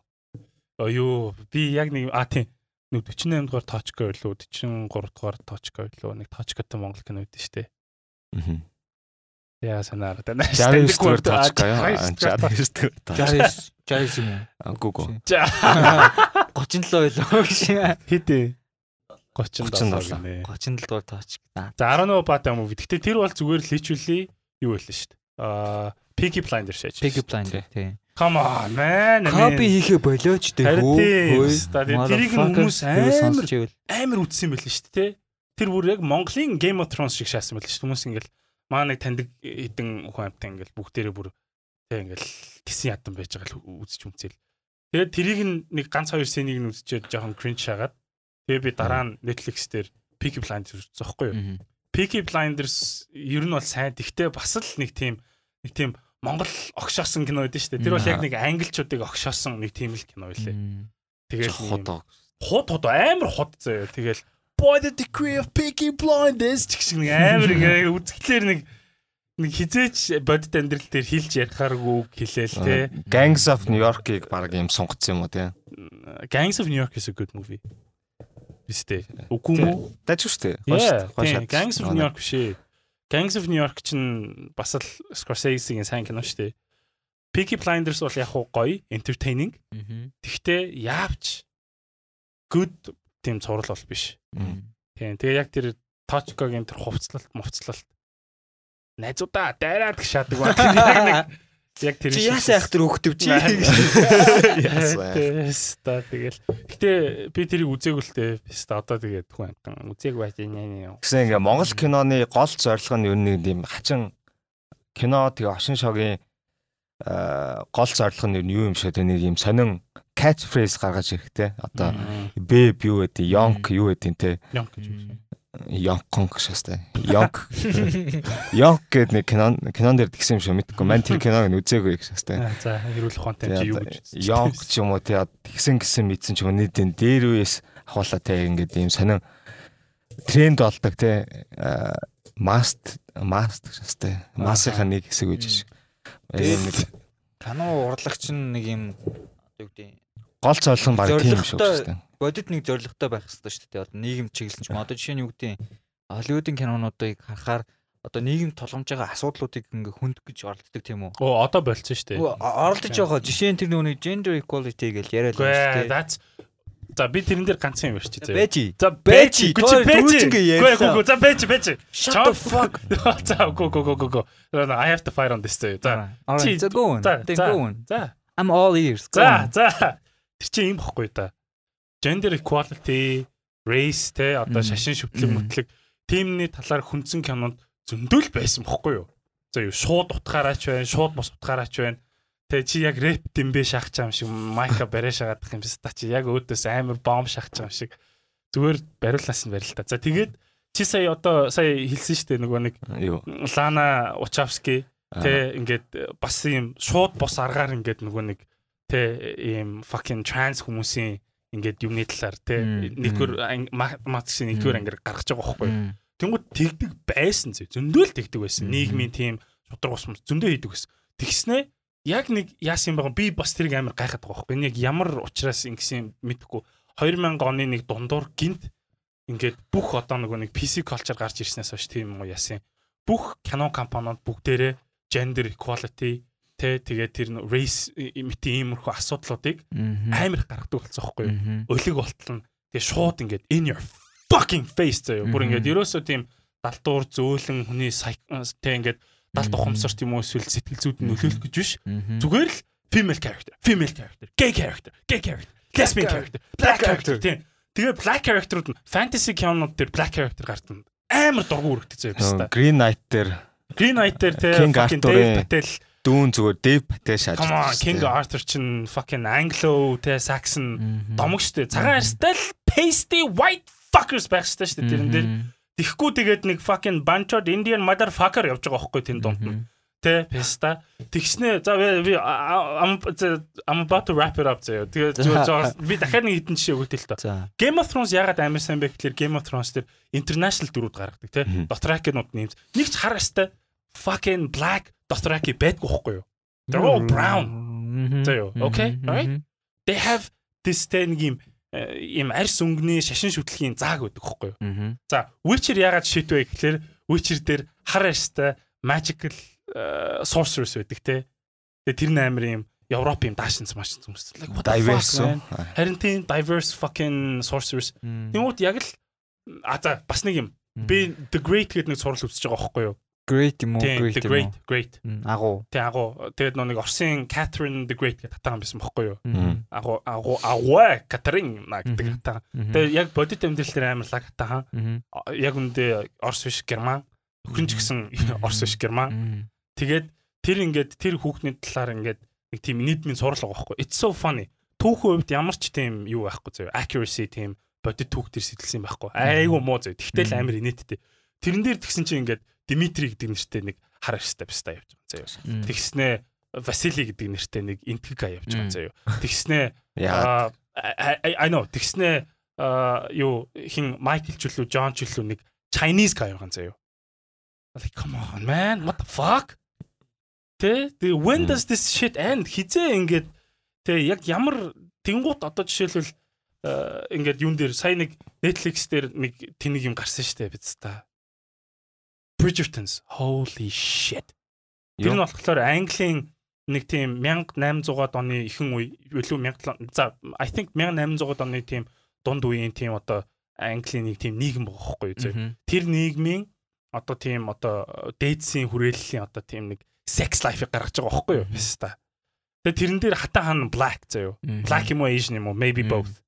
Speaker 1: Юу би яг нэг а тийм нэг 48 дугаар точко байлуу 43 дугаар точко байлуу нэг точкотой монгол кино үүдэн штэ.
Speaker 2: Мгм.
Speaker 1: Яа санаар та нааш.
Speaker 2: 69 дугаар точка яа. 69 дугаар.
Speaker 3: 60 60 юм уу?
Speaker 2: Гүгү.
Speaker 3: 37 байлоо гэж.
Speaker 1: Хэдэ 30
Speaker 2: 37.
Speaker 1: гинэ.
Speaker 3: 37 дугаар тооч.
Speaker 1: За 18 бата муу. Гэтэ тэр бол зүгээр л личүли юу байлаа штэ. Аа Peaky Blinders шээж.
Speaker 3: Peaky Blinders тий.
Speaker 1: Come on man.
Speaker 3: Копи хийхэ болооч дээ.
Speaker 1: Тэрийг хүмүүс амар- амар үтсэн байл нь шүү дээ. Тэр бүр яг Монголын Game of Thrones шиг шаасан байл шүү. Хүмүүс ингээл маа нэг таньдаг хэдэн хүн амтай ингээл бүгдээрээ бүр тэг ингээл гисэн ядан байж байгаа л үзэж үнцэл. Тэгээд тэрийг нэг ганц хоёр сценыг нь үзчихээд жоохон cringe шагаад тэгээ би дараа нь Netflix дээр Peaky Blinders үзсэн байхгүй юу? Peaky Blinders ер нь бол сайн. Тэгтээ бас л нэг тийм нэг тийм Монгол огшоосон кино байдэн шүү дээ. Тэр бол яг нэг англичуудыг огшоосон нэг тийм л кино.
Speaker 3: Мгм.
Speaker 1: Тэгэл
Speaker 2: Хот.
Speaker 1: хот хот амар хот заяа. Тэгэл Boy the Decree of Peaky Blinders гэх шиг нэг амар ингээ үзэхлээр нэг нэг хизээч бодит амьдрал дээр хилж ярихааргүй хэлээл те.
Speaker 2: Gangs of New York-ыг баг юм сунгацсан юм уу те.
Speaker 1: Gangs of New York is a good movie. Бистэй. Үгүй мүү?
Speaker 2: Даж үстэй.
Speaker 1: Yeah, тийм. Gangs of New York биш ээ. Gangs of New York чинь бас л Scorsese-гийн сайн кино шүү дээ. Peaky Blinders бол яг гоё, entertaining. Тэгтээ яавч good тийм цуврал бол биш. Тийм. Тэгээ яг тэр Точкогийн тэр хувцлалт, мувцлалт найзуудаа дайраад гэж шаадаг ба. Тэр яг нэг яг тэр
Speaker 3: Чи яасаа айх тэр хөхтөв чи.
Speaker 2: Яасан.
Speaker 1: Тэгэл. Гэтэ би тэрийг үзээгүй л дээ. Яста одоо тэгээд хүн амтан үзээг байж нэ.
Speaker 2: Гэсэн ингээ Монгол киноны гол зорилго нь юу нэг юм хачин кино тэгээ ошин шогийн аа, гол зорилго нь юу юм шиг те нэг юм сонин catch phrase гаргаж ирэхтэй. Одоо бэб юу гэдэг, yonk юу гэдэг те.
Speaker 1: Янк гэж үү.
Speaker 2: Yonkong шастай. Yonk. Yonk гэдэг нэг кинон кинон дээр тэгсэн юм шиг мэдгүй. Ман тэр киног нь үзээгүй их шастай.
Speaker 1: За хэрүүл ухаантай чи юу гэж.
Speaker 2: Yonk ч юм уу те тэгсэн гисэн мэдсэн ч юм уу нийтэн дээр үес ахуулаа те ингээд юм сонин тренд болдог те маст маст шастай. Масынхаа нэг хэсэг үж шиг.
Speaker 3: Тэгээд
Speaker 2: Нэг
Speaker 3: Кино урлагч нь нэг юм одоо юу гэдэг
Speaker 2: гол зорилго нь баг тийм юм шиг
Speaker 3: Зорилготой-
Speaker 2: шастай.
Speaker 3: Бодит нэг зоригтой байх хэрэгтэй шүү дээ. Одоо нийгэм чиглэлсэн ч юм. Одоо жишээ нь юу гэдэг Холливуудын кинонуудыг харахаар одоо нийгэм тулгамж байгаа асуудлуудыг ингээ хүндэх гэж оролддог тийм үү?
Speaker 1: Оо одоо болцсон шүү дээ.
Speaker 3: Оролдож байгаа жишээ нь тэр нөгөө gender equality гэж яриад байна шүү дээ.
Speaker 1: За би тэрэн дээр ганцхан юм ярьчих заяа.
Speaker 3: Бэжи.
Speaker 1: За
Speaker 3: Бэжи, тоо
Speaker 1: Бэжи. Үгүй
Speaker 3: ярьлаа.
Speaker 1: үгүй за Бэжи, Бэжи.
Speaker 3: Shut the fuck.
Speaker 1: За үгүй үгүй үгүй үгүй. No, I have to fight on this заяа. За. Чи-
Speaker 3: за go on.
Speaker 1: За,
Speaker 3: Then go on.
Speaker 1: За.
Speaker 3: I'm all ears.
Speaker 1: За, за. Тэр чинь юм бохгүй да. Gender equality, race те одоо шашин шүтлэг мөтлөг тиймний талаар хүнсэн кинонд зөндөл байсан бохгүй юу? За юу шууд утгаараач байна, шууд бос утгаараач байна. Тэ чи яг рэп дэмбэ шахаж байгаа юм шиг майка барэ шагаадах юм та чи яг өөдөөс амар бом шахаж байгаа юм шиг. Зүгээр бариулнаас нь барил та. За тэгээд чи сая одоо сая хэлсэн шүү дээ нөгөө нэг. Лана Учавски Тэ ингээд бас юм шууд бос аргаар ингээд нөгөө нэг тэ ийм fucking trans хүмүүсийн ингээд юмны талаар
Speaker 3: Мм,
Speaker 1: нэгдүгээр математикийн нэгдүгээр ангир гаргаж байгаа байхгүй. Тэнгүүд тэгдэг байсан зөө. Зөндөл тэгдэг байсан. Нийгмийн тийм шудраг ус зөндөө хийдэг байсан. Тэгснэ яг нэг яасан байгаа би бас тэрийг амар гайхаад байгаа байхгүй. Яг ямар учраас ингэсэн мэдэхгүй 2000 оны нэг дундуур гинт ингээд бүх одоо нөгөө нэг PC culture гарч ирснээс хойш тийм юм уу яасан. Бүх кино компаниуд бүгдээрээ gender equality тэ тэгээд тэр race имитийн иймэрхүү асуудлуудыг амар гаргадаг болсон байхгүй юу? Өлег болтол нь тэгээ шууд ингээд in your fucking face заяа. Бүр ингээд ерөөсөө тийм далдуур зөөлөн хүний тэ ингээд далд
Speaker 3: Мгм.
Speaker 1: ухамсарт юм уу эсвэл сэтгэл зүйд нөлөөлөх гэж биш. Зүгээр л female character, female character, gay character, gay character, lesbian character, black character тийм. Тэгээ black character-ууд нь fantasy кинонууд дээр black character гардаг. Амар дургу үргэлтэй заяа.
Speaker 2: Green Knight дээр
Speaker 1: Green Knight дээр тэ
Speaker 2: King
Speaker 1: Dave Patel
Speaker 2: дүүн зүгээр Dave Patel шааж.
Speaker 1: Come on, King Arthur чин fucking Anglo тэ Saxon домог штэ. Цагаан арьстай л pasty white fuckers байх штэ штэ тэрэн дээр.
Speaker 3: Мгм.
Speaker 1: Тэхгүй тэгээд нэг fucking bunch of Indian motherfucker явж байгаа байхгүй тэн дунд нь. Тэ песта. Тэгснэ за би I'm I'm about to wrap it up заяа. Тэгээд зөө- би дахиад нэг хитэн жишээ өгөх л тоо.
Speaker 3: За.
Speaker 1: Game of Thrones ягаад амар сайн бэ гэхэлэр Game of Thrones дээр international дөрүүд гаргадаг те. Dothraki-нууд нэмж. Нэг ч хар арьстай fucking black Dothraki байдгүй байхгүй юу? They're all brown.
Speaker 3: Мгм.
Speaker 1: Заяа, okay?
Speaker 3: Мгм.
Speaker 1: Alright?
Speaker 3: Мгм.
Speaker 1: They have this thing юм юм арьс өнгөний шашин шүтлгийн зааг байдаг байхгүй юу? За, Witcher ягаад шийт вэ гэхэлэр Witcher дээр хар арьстай magical э, sorcerers байдаг те. Тэгээ тэр амар юм Европ юм даашинс маш хүмүүс. Like what the fuck,
Speaker 2: Diverse.
Speaker 1: Харин тийм diverse fucking sorcerers.
Speaker 3: Мгм.
Speaker 1: Тэнгүүд яг л а за бас нэг юм. Би The Great гэдэг нэг сурал үзэж байгаа байхгүй юу?
Speaker 3: Great юм уу?
Speaker 1: Тийм,
Speaker 3: Great
Speaker 1: The
Speaker 3: юм
Speaker 1: Great,
Speaker 3: уу?
Speaker 1: Great.
Speaker 3: Мм, Агуу.
Speaker 1: Тэг агуу. Тэгээд нэг Орсын Catherine the Great гэдэг татаан байсан байхгүй юу? Агуу агуу агуу Катерин гэдэг.
Speaker 3: Мгм.
Speaker 1: Тэгээд яг бодит амьдрал дээр амар лаг татаан.
Speaker 3: Мгм.
Speaker 1: Яг үндэ Орс биш Герман. Өхөн ч гэсэн Орс биш Герман. Тэгээд тэр ингээд тэр хүүхний талаар ингээд нэг тийм нийтмийн сурал байгаа байхгүй. It's so funny. Түүхэн хувьд ямар ч тийм юу байхгүй зөө. Accuracy тийм бодит түүх төр сэтэлсэн байхгүй. Айгу муу зөө. Тэгтэл амар инээдтэй. Тэрэн дээр тэгсэн чинь ингээд Димитри гэдэг нэртэй нэг хар арьстай бистаа явж байгаа.
Speaker 3: Мм.
Speaker 1: Тэгснээ Васили гэдэг нэртэй нэг интгэг явж байгаа зөө. Тэгснээ. Аа, I know тэгснээ аа, юу хин Майкл ч үлээ Джон ч үлээ нэг Chinese guy байгаа заяа. Like come on man what the fuck? Тэ the when does this shit end? Хизээ ингээд тэ яг ямар тэнгуут одоо жишээлбэл аа, ингээд юун дээр сая нэг Netflix дээр нэг тэнэг юм гарсан штэ биз та. Bridgertons holy shit. Тэр нь болохоор Английн нэг тийм 1800-аад оны ихэнх үе илүү 1700 за I think 1800-аад оны тийм дунд үеийн тийм одоо Английн нэг тийм нийгэм зөө.
Speaker 3: Мгм.
Speaker 1: Тэр нийгмийн одоо тийм одоо дээдсийн хүрээллийн одоо тийм нэг sex life-ыг гаргаж байгаа байхгүй юу? Баста. Тэгээ тэрэн дээр хатан хан black.
Speaker 3: Мгм.
Speaker 1: Black юм уу Asian юм уу? Maybe both.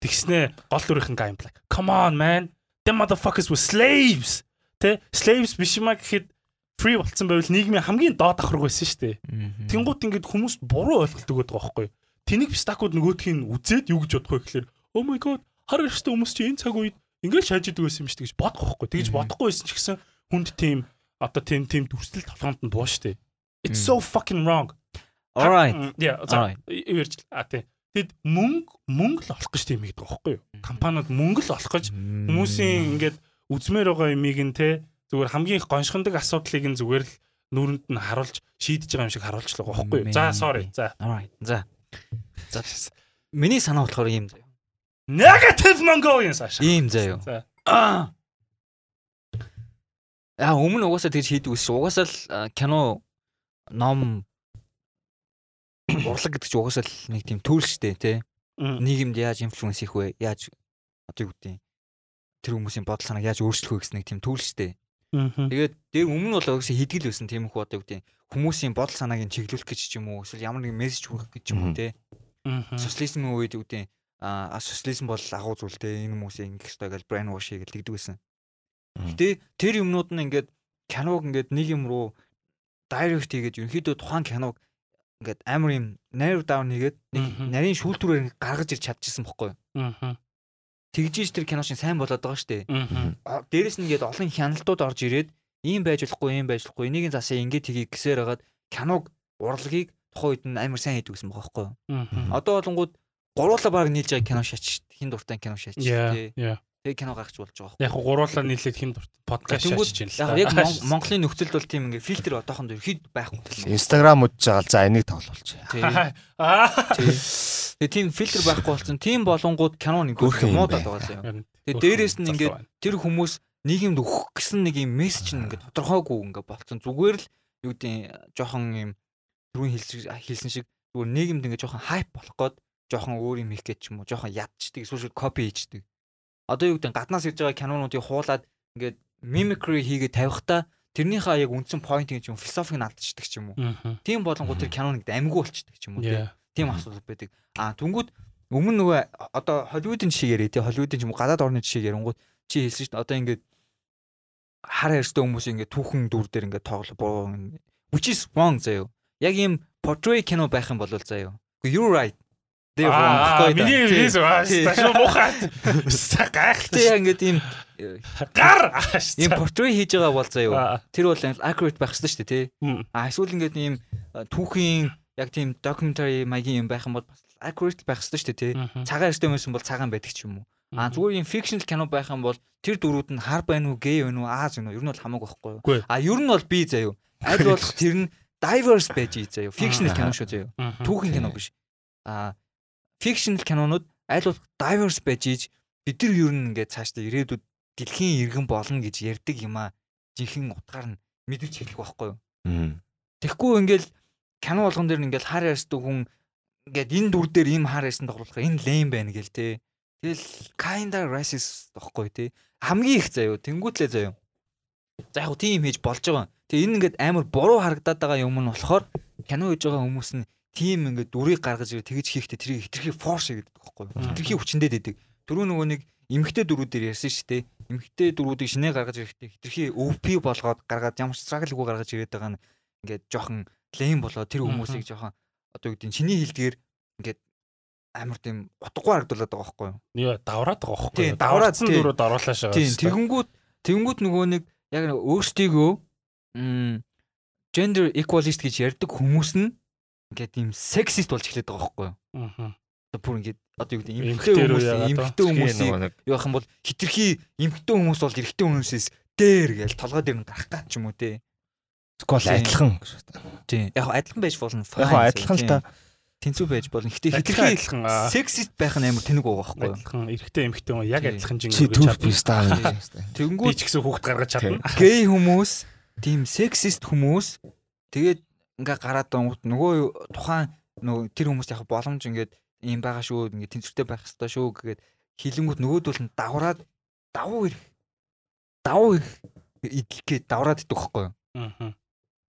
Speaker 1: Тэгснэ гол дүрийнхэн guy black. Come on man. Them motherfuckers were slaves. Тэ slaves биш юмаа гэхэд free болцсон байвал нийгмийн хамгийн доод давхраг байсан шүү дээ.
Speaker 3: Мгм.
Speaker 1: Тэнгууд ингээд хүмүүс буруу ойлголдог байдаг байхгүй юу? Тэнийг пистакууд нөгөөдх нь үзээд юу гэж бодох вэ гэхээр oh my god хар өрштэй хүмүүс чи энэ цаг үед ингээд шааж идэг байсан юм шүү дээ гэж бодох байхгүй. Тэгж бодохгүй байсан ч гэсэн хүнд тийм одоо тийм тийм дүрслэл толгоонд нь буу дээ. It's so fucking wrong.
Speaker 3: All right.
Speaker 1: Yeah, иверч а тий. Тэгэд мөнгө мөнгө л олох гэж тийм хийдэг байхгүй юу? Компаниуд мөнгө л олох гэж хүмүүсийн ингээд үзмээр байгаа юмыг нь те зүгээр хамгийн их гоншгондог асуудлыг нь зүгээр л нүрэнд нь харуулж шийдэж байгаа юм шиг харуулж л байгаа байхгүй юу? За sorry. За.
Speaker 3: За. За. Миний санаа болохоор ийм заяа.
Speaker 1: Negative Mongolians ааш.
Speaker 3: Ийм заяа.
Speaker 1: За.
Speaker 3: Аа. Өмнө угаасаа тэгж хийдэг ус. Угаасаа л кино ном урлаг гэдэг чинь угаасаа л нэг тийм төөл штэ тий.
Speaker 1: Мм.
Speaker 3: Нийгэмд яаж инфлюенс хийх вэ? Яаж одоо юу гэдэг тэр хүмүүсийн бодол санааг яаж өөрчлөх вэ гэсэн нэг тийм төөл штэ.
Speaker 1: Мгм.
Speaker 3: Тэгээд дээр өмнө бол угаасаа хидгэл байсан тийм их юу гэдэг хүмүүсийн бодол санааг нь чиглүүлэх гэж ч юм уу эсвэл ямар нэгэн мессеж хүргэх гэж юм уу.
Speaker 2: Мгм.
Speaker 3: Социализмын үед гэдэг а социализм бол агуу зүйл те энэ хүмүүсийг ингэх ёстой гэж брейн вош хийгээл тэгдэг байсан. Гэтэ тэр юмнууд нь ингээд киног ингээд нэг юм руу дайрект хийгээд ерөнхийдөө тухайн киног ингээд амар юм narrow down хийгээд нэг нарийн шүүлтүүрээр гаргаж ирч чадчихсан бохгүй юу.
Speaker 1: Мгм.
Speaker 3: Тэгжиж тэр кино шин сайн болоод байгаа шүү дээ. Дээрэс нь ингээд олон хяналтууд орж ирээд ийм байж болохгүй, ийм байж болохгүй. Энийг засаа ингээд тгий гэсээр хагаад киног урлагийг тухайн үед нь амар сайн хийдэг гэсэн байгаа байхгүй юу? Одоо болонгууд гуруула баг нийлж байгаа кино шаач, хин дуртай кино шаач
Speaker 1: Яа,
Speaker 3: тий. Тэгээ кино гаргаж болж байгаа
Speaker 1: Яг хуу гуруулаа нийлээд хин подкаст шаачж байна л
Speaker 3: Яг
Speaker 1: та.
Speaker 3: яг Мон- Монголын нөхцөлд бол тийм ингээ фильтр одоохондоо хэд байхгүй.
Speaker 2: Инстаграм удаж байгаа л за энийг
Speaker 3: тий. Тэгээ тийм фильтр байхгүй болсон. Тийм болонгууд кино нэг
Speaker 2: Хөөрхөн юм байна.
Speaker 3: байгаа.
Speaker 1: Харин
Speaker 3: Тэгээ дээрээс нь
Speaker 1: байна.
Speaker 3: тэр хүмүүс нийгэмд өгөх гэсэн нэг юм мессеж нь ингээд тодорхойгүй ингээд болцсон. Зүгээр л юу гэдэг жоохон юм түрүүн хэлсэн шиг зүгээр нийгэмд ингээд жоохон хайп болох гээд жоохон өөр юм хийх гэж ч юм уу жоохон ядчдаг эсвэл копи хийждэг. Одоо юу гэдэг гаднаас ирж байгаа кинонуудыг хуулаад ингээд mimicry хийгээд тавихтаа тэрнийхээ яг үндсэн point гэж юм философиг нь алдчихдаг ч юм уу. Тийм болонгууд тэр киноныг амьгүй болчихдаг ч юм уу. тийм. Асуудал байдаг. Аа түнгүүд өмнө нөгөө одоо Холливуудын жишээ яриа тий Холливуудын ч юм уу гадаад орны жишээ ярингууд чи хэлсэн шүү дээ одоо ингээд хар ярьстай хүмүүс ингээд түүхэн дүр дээр ингээд тоглоо which is wrong заяо. Яг ийм portrait кино байх юм бол заяо. You right. Гэхгүй да.
Speaker 1: миний виз аа,
Speaker 3: Тий.
Speaker 1: сташаа муухай. Ста
Speaker 3: Тэ
Speaker 1: гайхалтай.
Speaker 3: яг ингээд ийм
Speaker 1: Гар.
Speaker 3: ийм portrait хийж байгаа бол заяо. Тэр бол accurate байх хэрэгтэй шүү дээ тий. А эсвэл ингээд ийм а, түүхийн яг тийм documentary маягийн юм байх юм бол бас accurate байх хэрэгтэй шүү дээ тий. Цагаан эрстэй хүмүүс бол цагаан байдаг ч юм уу. А зүгээр юм fictional кино байх юм бол тэр дөрүүд нь хар байна уу, гей байна уу, ааз байна уу? Ер нь бол хамаагүй байхгүй юу? А ер нь бол би заяо. Аль болох тэр нь diverse байж ий заяо. Fictional кино шүү заяо.
Speaker 1: Мгм.
Speaker 3: Түүхийн кино биш. А fictional кинонууд аль болох diverse байж ийж бид нар ер нь ингээд цаашдаа ирээдүйд дэлхийн иргэн болно гэж ярьдаг юм а. Жинхэнэ утгаар нь мэдвч хэлэх байхгүй юу? Тэгэхгүй ингээл кино болгон дээр ингээл хар ярьсдаг хүн ингээд энэ дүр дээр ийм хар ярьсан тоглох энэ лейм байна гэл те. Тэгэл kinda racist тоххой те. Хамгийн их заяо тэнгүүтлээ заяо. За яг тийм хийж болж байгаа. Тэгээ энэ ингээд амар буруу харагдаад байгаа юм нь болохоор кино хийж байгаа хүмүүс нь тийм ингээд дүрийг гаргаж ирээ тэгж хийхдээ тэрийг хитрхи форс гэдэг байхгүй юу? Хитрхи хүчнээд байдаг. Түрүү нөгөө нэг эмгтэй дөрүүдээр ярьсан шүү дээ. Эмгтэй дөрүүдийг шинэ гаргаж ирэхдээ хитрхи OP болгоод гаргаад ямар ч struggle-гүй гаргаж ирээд байгаа нь ингээд жоохон лейм болоод тэр хүмүүсийг жоохон одоо юу гэдэг чиний хилдгээр ингээд амар тийм утгагүй харагдуулаад байгаа байхгүй юу?
Speaker 1: Яа, давраад байгаа байхгүй.
Speaker 3: Давраад,
Speaker 1: Давраадсан дөрөд оруулаа шагаа.
Speaker 3: Тийм тэгэнгүүт тэгэнгүүт нөгөө нэг яг өөрсдийгөө gender equalist гэж ярьдаг хүмүүс нь ингээд тийм sexist болж эхлэдэг байгаа байхгүй юу?
Speaker 1: Мгм.
Speaker 3: Одоо бүр ингээд одоо юу гэдэг
Speaker 1: рүү
Speaker 3: хүмүүс
Speaker 1: яагаад
Speaker 3: эмгтэй хүмүүсийг
Speaker 2: нөгөө нэг
Speaker 3: юу ах юм бол хитрхи эмгтэй хүмүүс бол эрэгтэй хүмүүсээс дээр гэж толгой дээр нь гарах гад ч юм уу те.
Speaker 2: скол адилхан.
Speaker 3: Тийм. Яг адилхан байж болно.
Speaker 2: Яг адилхан л та.
Speaker 3: Тэнцүү байж болно. Гэтэ хитрхи
Speaker 1: адилхан, аа.
Speaker 3: sexist байх нь амар тэнэг байгаа байхгүй юу?
Speaker 1: Адилхан эрэгтэй эмэгтэй хүн яг адилхан жин
Speaker 2: Чи
Speaker 1: өргөж
Speaker 2: түүх
Speaker 1: чадна.
Speaker 2: пистаа.
Speaker 1: Би ч гэсэн хүүхд гаргаж чадна.
Speaker 3: гей хүмүүс тийм sexist хүмүүс тэгээд ингээ гараад байгаа нөгөө тухайн нөгөө тэр хүмүүс яг боломж ингээд юм байгаа шүү ингээ тэнцвэртэй байх хэрэгтэй шүү гэгээд хилэнгүүд нөгөөдөл нь давраад давуу ирэх давуу ирэх идэлгээ давраад идэх байхгүй юу?
Speaker 1: Мгм.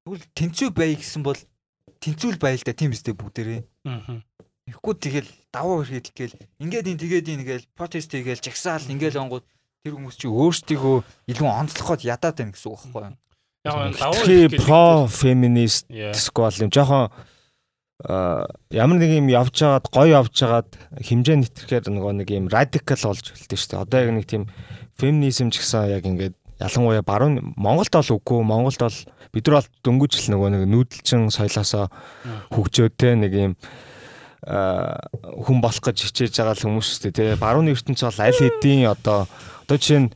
Speaker 3: Тэгвэл тэнцүү бай гэсэн бол тэнцүүл байл да тийм үстэй бүгдээрээ.
Speaker 1: Мгм.
Speaker 3: Ихгүй тэгэл давуу ирэх идэлгээл ингээд ин тэгээд ин гээл протест хийгээл жагсаал ингээл онгууд тэр хүмүүс чи өөрсдийгөө илүү онцлоход ядаад байна гэсэн үг байхгүй юу?
Speaker 1: Яг
Speaker 2: про феминист сквал юм. Жоохон ямар нэг юм явж байгаад гоё явж байгаад хэмжээ нэтрэхээр нөгөө нэг юм радикал болж эхэлдэг шүү дээ. Одоо яг нэг тийм феминизм ч гэсэн яг ингээд ялангуяа баруун Монголд бол үгүй. Монголд бол бид нар бол дөнгөжл нөгөө нэг нүүдэлчин соёлоосоо хөгжөөд те нэг юм хүн болох гэж хичээж байгаа хүмүүс шүү дээ те. Барууны ертөнц бол аль хэдийн одоо одоо жишээ нь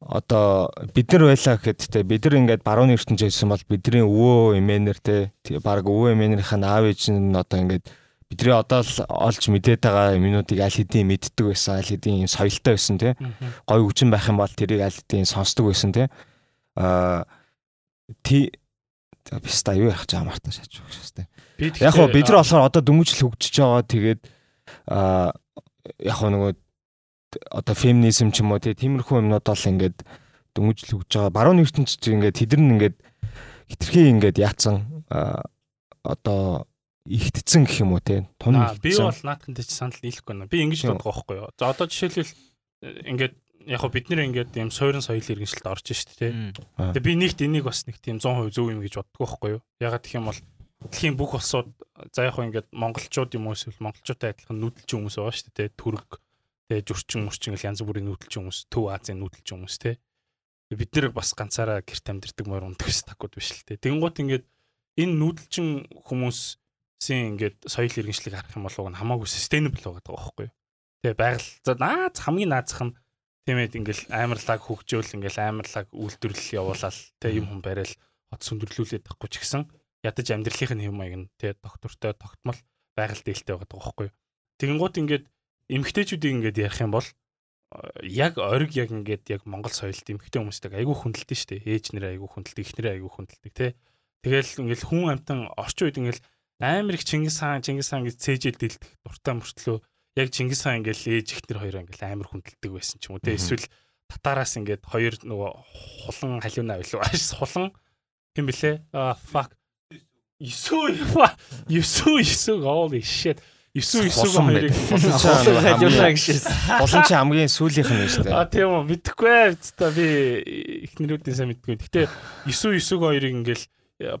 Speaker 2: одоо бид нар байлаа гэхэд те бид нар ингээд барууны ертөнц байсан бол бидний өвөө эмээнэр те баг өвөө эмээнэрийн аав ээж нь одоо ингээд бидний одоо л олж мэдээд байгаа юмнуудыг аль хэдийн мэддэг байсан аль хэдийн соёлтой байсан те. Гой хүчин байх юм бол тэрийг аль хэдийн сонсдог байсан те. А ти биста юу яах гэж амартай шаач байх шээ те Яг хоо бид нар болохоор одоо дөнгөжл хөгжиж байгаа тэгээд а яг нөгөө одоо феминизм ч юм уу тиймэрхүү юмнууд бол ингээд дөнгөжл хөгжиж байгаа баруун ертөнцид ингээд тэдэр нь ингээд хитрхи ингээд яатсан одоо ихтцэн гэх юм уу те тун
Speaker 1: би бол наадхантай ч санал нийлэхгүй байна. Би ингэж боддог байхгүй юу. За одоо жишээлбэл э, ингээд яг хоо бид нэр ингээд юм суурин соёлын иргэншилд орж штэ тий. Тэгээ би нэгт энийг бас нэг тийм 100% зөв юм гэж боддог байхгүй юу. Ягаад гэх юм бол дэлхийн бүх улсууд за яг хоо ингээд монголчууд юм уу эсвэл монголчуудтай адилхан нүүдэлчин хүмүүс байгаа штэ тий. Түрэг Тэгээ зурчин мөрчин гэл янз бүрийн нүүдэлч хүмүүс, Төв Азийн нүүдэлч хүмүүс те. Бид нэр бас ганцаараа гэрт амьдэрдэг мөр ундаг ш такууд биш л те. Тэнгуут ингээд энэ нүүдэлчин хүмүүсийн ингээд соёл иргэншлиг харах юм бол уг нь хамаагүй sustainable байгаа байхгүй? Тэгээ байгаль за наац хамгийн наазах нь тиймээд ингээл амарлаг хөгжөөл ингээл амарлаг үйлдвэрлэл явуулаад те юм хүн барайл хот сүндэрлүүлээд тахгүй ч гэсэн ядаж амьдралын хэм маяг нь те доктортой тогтмол байгаль дээлтэй байгаа байхгүй? Тэгэнгუთ ингээд эмгтээчүүдийг ингээд ярих юм бол яг ориг яг ингээд яг Монгол соёлд эмгтээ хүмүүстэй айгүй хүндэлдэг шүү дээ. Ээж нэрээ айгүй хүндэлдэг, их нэрээ айгүй хүндэлдэг тий. Тэгэл ингээд хүн амтан орчин үед ингээд амар их Чингис хаан, Чингис хаан гэж цээжэл дэлдэх дуртай мөртлөө яг Чингис хаан ингээд ээж ихнэр хоёр ингээд амар хүндэлдэг байсан ч юм уу тий. Эсвэл татараас ингээд хоёр нөгөө хулан халиуна байлуу. Хулан юм блэ? Аа fuck. Юсуу юсуу юсуу holy shit 9 9 хоёрыг
Speaker 3: хажуулаа гэшээс.
Speaker 2: Болон чи хамгийн сүүлийнх нь шүү дээ.
Speaker 1: А тийм үү мэдэхгүй байцтай би ихнэрүүдийн сайн мэдгүй. Гэтэ 9 9 хоёрыг ингээл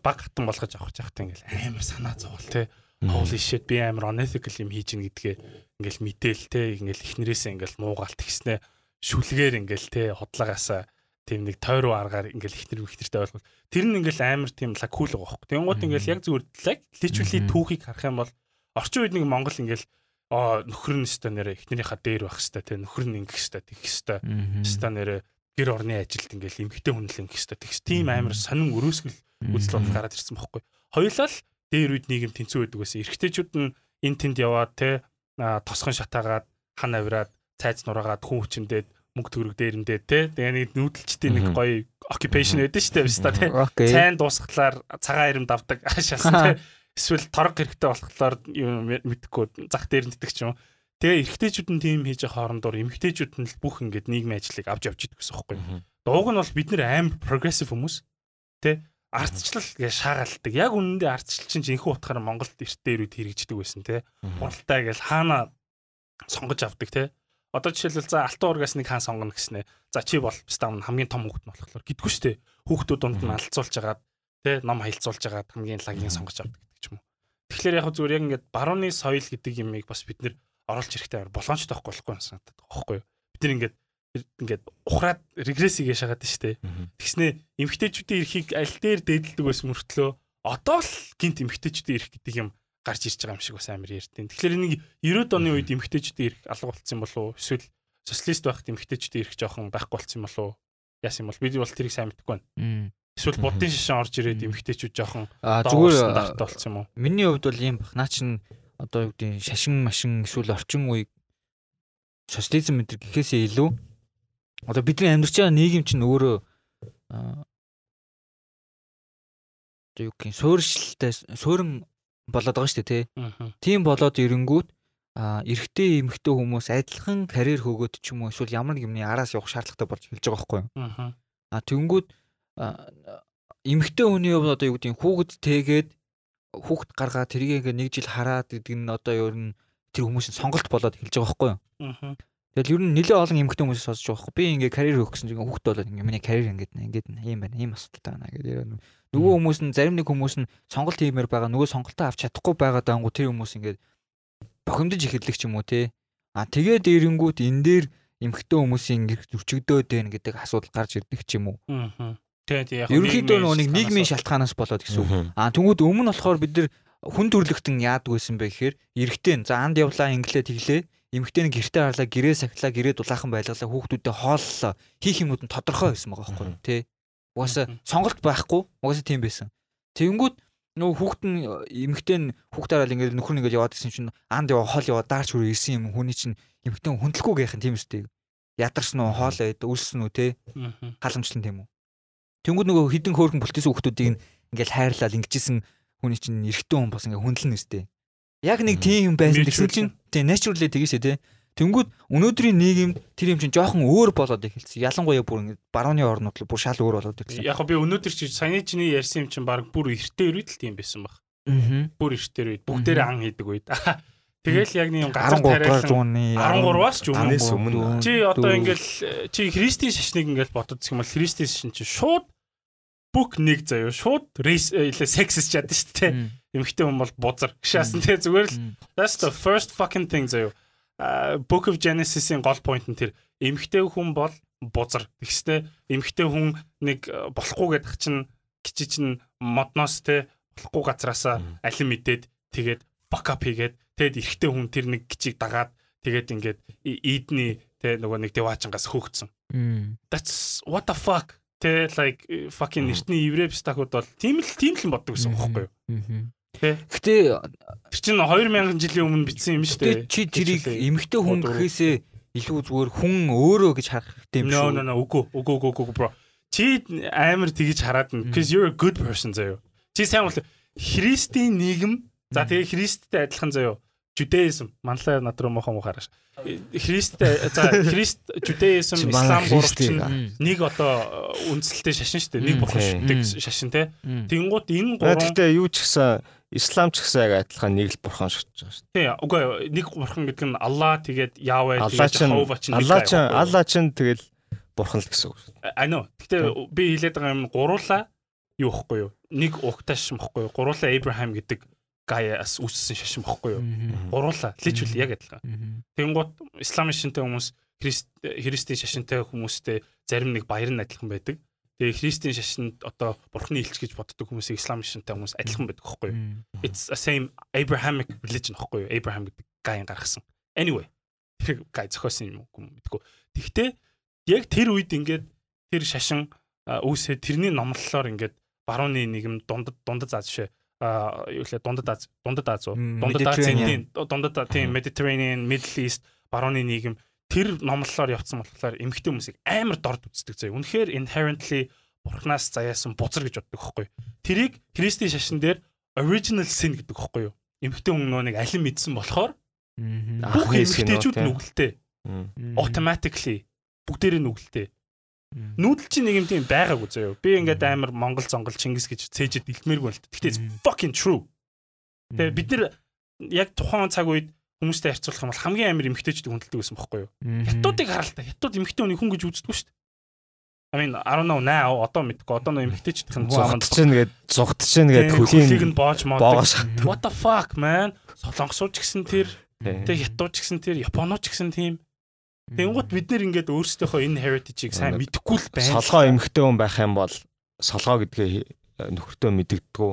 Speaker 1: баг хатан болгож авах жахтай ингээл амар санаа зовол те. Holy shit би амар unethical юм хийж ин гэдгээ ингээл мэдээл те. Ингээл ихнэрээсээ ингээл муугаалт гиснэ шүлгээр ингээл те хотлогаасаа тийм нэг тойруу аргаар ингээл ихнэр ихнэртэй ойлгол. Тэр нь ингээл амар тийм лаг кул байгаа хөх. Тэнгууд ингээл яг зүгээр лаг literally түүхийг харах юм бол орчин үед нэг Монгол ингээл аа нөхөр нь өстө нэрэ эхнэрийнхаа дээр байх хэвээр те нөхөр нь ингэх хэвээр тэгэх хэвээр өстө нэрэ гэр орны ажилд ингээл эмгтэй хүнлэн ингэх хэвээр тэгс тийм амар сонин өрөөсгөл үзэл бодол гараад ирсэн бохоггүй. Хоёулаа л дээр үед нийгэм тэнцүү байдаг байсан. Эрэгтэйчүүд нь эн тэнд яваад те тосхон шатаагаад хан авираад цайз нураагаад хүн хүчнээд мөнгө төгрөг дээрэндээ те тэгээ нэг нүүдэлчтэй нэг гоё occupation байдаг шүү дээ биста те цайн дуусахлаар цагаан ирэм давдаг шаасан те эсвэл торг хэрэгтэй болохоор мэдхгүй зах дээр нэтдэг ч юм. Тэгээ эрэгтэйчүүд нь тийм хийж байгаа хоорондоор эмэгтэйчүүд нь л бүх ингээд нийгмийн ажлыг авч явж идэх гэсэн юм байна. Дууг нь бол бид нэр амар прогрессив хүмүүс. Тэ ардчлал гэ шаагаалдаг. Яг үнэндээ ардчлал чинь жинхэнэ утгаараа Монголд эртний үед хэрэгждэг байсан те. Хуралтай гэл хаана сонгож авдаг те. Одоо жишээлбэл за алтан ургаас нэг хаан сонгоно гэснэ. За чи бол стам хамгийн том хүүхэд нь болохоор гэдэггүй шүү дээ. Хүүхдүүд донд нь алдцуулж агаад те ном хаялцуулж агаад хамгийн лагийн сонгож авдаг Тэгэхээр яг зүгээр яг ингээд барууны соёл гэдэг юмыг бас бид нэр оруулж ирэхтэй амар боломжтой байхгүй болохгүй юм санагдаад байгаа байхгүй юу. Бид нэр ингээд ингээд ухраад регрессийг яшаагаад дээ. Тэгснэ эмгтээчүүдийн эрхийг аль дээр дээдэлдэг байсан мөртлөө одоо л гинт эмгтээчүүдийн эрх гэдэг юм гарч ирж байгаа юм шиг бас амар ярьдیں۔ Тэгэхээр энийг 90-ад оны үед эмгтээчүүдийн эрх алга болцсон болов уу? Эсвэл социалист байхад эмгтээчүүдийн эрх жоохон байхгүй болцсон болов уу? Яасан бол бид бол тэрийг сайн мэдэхгүй байна. Эсвэл буддын шишин орж ирээд эмгтээчүүд жоохон
Speaker 3: зүгээр
Speaker 1: стандарттай болсон юм уу?
Speaker 3: Миний хувьд бол ийм бах. Наа чин одоо юу гэдэг шашин машин эсвэл орчин үеиг социализм мэдэр гэхээсээ илүү одоо бидний амьдарч байгаа нийгэм чинь өөрөө одоо юу гэх юм суурьшилтай суурин болоод байгаа шүү дээ тий. Тийм болоод ирэнгүүт эрэгтэй эмэгтэй хүмүүс адилхан карьер хөөгөөд ч юм уу эсвэл ямар нэг юмны араас явах шаардлагатай болж эхэлж байгаа байхгүй юу. А тэнгүүд эмэгтэй хүний хувьд одоо юу гэдэг хүүхэд тэгээд хүүхэд гаргаад тэрийг ингээ нэг жил хараад гэдэг нь одоо ер нь тэр хүмүүсийн сонголт болоод эхэлж байгаа байхгүй юу. Тэгэл ер нь нэлээд олон эмэгтэй хүмүүсээс сонсож байгаа байхгүй. Би ингээ карьер гэсэн чинь хүүхэд болоод ингээ миний карьер ингээд ингээд юм байна. Ийм асуудалтай байна гэдэг. Нөгөө хүмүүс нь зарим нэг хүмүүс нь сонголт хиймээр байгаа. Нөгөө сонголтоо авч чадахгүй байгаа даангу тэр хүмүүс ингээд бохимдож эхэлдэг ч юм уу те. А тэгээд эренгүүт энэ дээр эмэгтэй хүмүүсийн эрх зөрчигдөөд байна гэдэг асуудал гарч ирдэг ч юм уу. Аа
Speaker 1: Тэгээд яг
Speaker 3: ерөнхийдөө нэг нийгмийн шалтгаанаас болоод гэсэн үг. Аа тэнгууд өмнө болохоор бид нар хүн төрлөختөн яадаг байсан бэ гэхээр эрэгтэй за анд явлаа инглээ тэглээ. Эмэгтэй нэг гэртээ харлаа гэрээ сахлаа гэрээ дулаахан байлгалаа хүүхдүүдэд хооллоо. Хийх юмуд нь тодорхой байсан байгаа байхгүй юу? Тий угаасаа сонголт байхгүй угаасаа тийм байсан. Тэгэнгүүт нөө хүүхд нь эмэгтэй нь хүүхдээрээ ингээд нөхөр нэгээл яваад гэсэн чинь анд ява хоол яваа даарч хүрээ ирсэн юм хүний чинь эмэгтэй хүндлэхгүй гэх юм тийм үстэй ядарсан уу хоол байд үлсэн үү тий халамжлан тийм үү Тэнгүүд нөгөө хідэн хөөрхөн бүлтэйсэн хүмүүсийг ингээл хайрлал ингэжсэн хүний чинь эрэгтэй хүн бас ингээ хүндлэн өстэй. Яг нэг тийм юм байсан гэсэн чинь тийм naturally тэгээсэ тий. Тэнгүүд өнөөдрийн нийгэмд тэр юм чинь жоохон өөр болоод эхэлсэн. Ялангуяа бүр ингээ барууны орнууд л бүр шал өөр болоод
Speaker 1: ирсэн. Яг би өнөөдөр чи саяны чиний ярьсан юм чинь баг бүр эрттэй үед л тийм байсан баг.
Speaker 3: Аа.
Speaker 1: Бүр эрттэй үед бүгдээрээ ан хийдэг үед. Тэгэл яг нэг
Speaker 3: газар тариалан
Speaker 1: 13-аас ч өмнө. Чи одоо ингээл чи христийн шашныг ингээл бодож юм бол христийн шашин чи шууд бүх нэг заяа шууд рейс сексс чад шүү дээ. Эмэгтэй хүн бол бузар гшаасан тэгээ зүгээр л. That's the first fucking thing заяа. Book of Genesis-ийн гол point нь тэр. Эмгтэй хүн бол бузар. Тэгстэй эмгтэй хүн нэг э, болохгүй гэдэг чинь кичи чинь модноос те болохгүй газраасаа алин мэдээд тэгээд fuck up хийгээд тэгээд эрэгтэй хүн тэр нэг гिचиг дагаад тэгээд ингээд ийдний те нөгөө нэг деваачангаас хөөгцсөн. That's what the fuck те like fucking эртний еврей стахууд бол тийм л тийм л боддог гэсэн юм байхгүй юу?
Speaker 3: Гэтэ
Speaker 1: Тэр чинь 2000 жилийн өмнө бичсэн юм шүү дээ.
Speaker 3: чи тэрийг эмэгтэй хүн гэхээсээ илүү зүгээр хүн өөрөө гэж харах хэрэгтэй юм шүү.
Speaker 1: no no үгүй үгүй үгүй үгүй bro. Чи амар тэгж хараад нь because you're a good person заяо. Чи сайн бол Христийн нийгэм за тэгээ Христтэй адилхан заяо. Judaism манлаа над руу мохон мохараш. Христтэй за Христ Judaism Ислам
Speaker 2: а.
Speaker 1: нэг одоо үндэслэлтэй шашин шүү дээ. Нэг бурхан шүтдэг шашин те. Тэнгууд энэ гурван
Speaker 2: Гэхдээ юу ч гэсэн ислам ч гэсэн яг адилхан нэг л бурхан шүтж байгаа шүү.
Speaker 1: тий үгүй нэг бурхан гэдэг нь Аллах тэгээд Явэ
Speaker 2: Аллаа
Speaker 1: тэгээд Хова чин нэг
Speaker 2: Аллаа
Speaker 1: юу?
Speaker 2: Аллаа чин тэгэл бурхан л гэсэн үг. шүү.
Speaker 1: I know. Гэтэ би хэлээд байгаа юм гуруула юу ихгүй юу? Нэг угташ ихгүй юу? Гуруула Abraham гэдэг гаяас үүссэн шашин бохгүй юу? Гуруула личвэл яг адилхан. Тэнгууд исламын шинтэй хүмүүс Христ Христийн шашинтай хүмүүстэй зарим нэг баяр нь адилхан байдаг. Тэгээ Христийн шашинд одоо бурхны илч гэж боддог хүмүүсийг исламын шашинтай хүмүүс адилхан байдаг байхгүй юу? It's a same Abrahamic religion байхгүй юу? Abraham гэдэг гайн гаргасан. Anyway тэр гай зохиосон юм уу мэдгүй. Тэгтээ яг тэр үед ингээд тэр шашин үүсээ тэрний номлолоор ингээд барууны нийгэм дундад дундад заа жишээ а юу лээ дундад Аз дундад Аз уу дундад Азийн дундад тийм Mediterranean Middle East барууны нийгэм тэр номлолоор явцсан болохоор эмгхтэй хүмүүсийг амар дорд үздэг заяа. Үнэхээр inherently бурхнаас заяасан бузар гэж боддог байхгүй. Тэрийг Христийн шашин дээр original sin гэдэг байхгүй юу? Эмгхтэй хүн нөө нэг алин мэдсэн болохоор бүх эмгхтэйчүүд нүгэлтэй automatically бүгдээрээ нүгэлтэй. Нүүдэл чи нэг юм тийм байгаагүй заяо. Би ингээд амар Монгол зонгол Чингис гэж цээжэд илтмээргүй л та. Гэхдээ fucking true. Тэгээ бид нар яг тухайн цаг үед хүмүүстэй харьцуулах юм бол хамгийн амар эмгтээчд хүндэлдэг байсан байхгүй юу? Хятадыг та. Хятад эмгтээ хүнийг хүн гэж үздэг шүү дээ. I mean, I don't know now одоо мэдгүй. Одоо нөө эмгтээчдийн
Speaker 2: Зугт чинь гээд зугт чинь гээд
Speaker 1: хөлийг
Speaker 2: хөлийн
Speaker 1: нь боож
Speaker 2: боогоос
Speaker 1: What the fuck man? Солонгосууд ч гэсэн тэр,
Speaker 2: Тийм.
Speaker 1: тэг хятадууд ч гэсэн тэр, японууд ч гэсэн тийм. Тэнгууд бид нэр ингээд өөрсдийнхөө энэ heritage-ийг сайн мэдэхгүй л байна.
Speaker 2: солгоо эмхтэй хүн байх юм бол солгоо гэдгээ нөхөртөө мэддэгдэггүй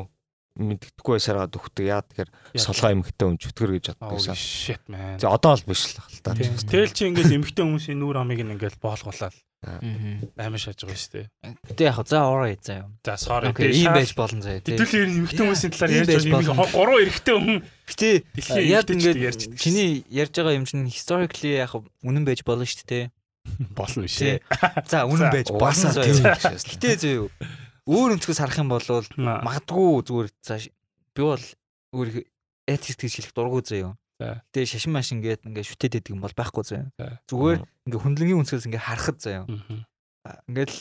Speaker 2: мэддэгдэггүй байсараа дөхдөг яа тэгэхээр солгоо эмхтэй хүн чөтгөр гэж боддог байсан.
Speaker 1: shit man.
Speaker 2: За одоо л биш л.
Speaker 1: Тийм. Тэгэл чи ингээд эмгтэй хүмүүсийн нүүр амыг ингээд боолгуулаад. Амар шааж байгаа шүү дээ.
Speaker 3: Гэтэ яг за alright заа юм.
Speaker 1: За sorry.
Speaker 3: Ийм байж болно заяа. тий.
Speaker 1: Хэдүүл ер нь эмгтэй хүмүүсийн талаар ярьж байгаа юм. Гурван эрэгтэй хүн
Speaker 3: Гэтэ яг ингээд чиний ярьж байгаа юм чинь historically яг үнэн байж болно шүү дээ.
Speaker 1: болно
Speaker 3: Тий.
Speaker 1: шээ.
Speaker 3: За үнэн байж болно
Speaker 2: тийм учраас.
Speaker 3: Гэтэ зөө юу. Өөр өнцгөөс харах юм бол магадгүй зүгээр цааш би бол өөр этист гэж хэлэх дурггүй заяа.
Speaker 1: За.
Speaker 3: Тэгээ шашин маш ингээд ингээд шүтээд байдаг юм бол байхгүй заяа.
Speaker 1: За.
Speaker 3: Зүгээр ингээд хүндлэнгийн өнцгөөс ингээд харахад заяа. Ингээд л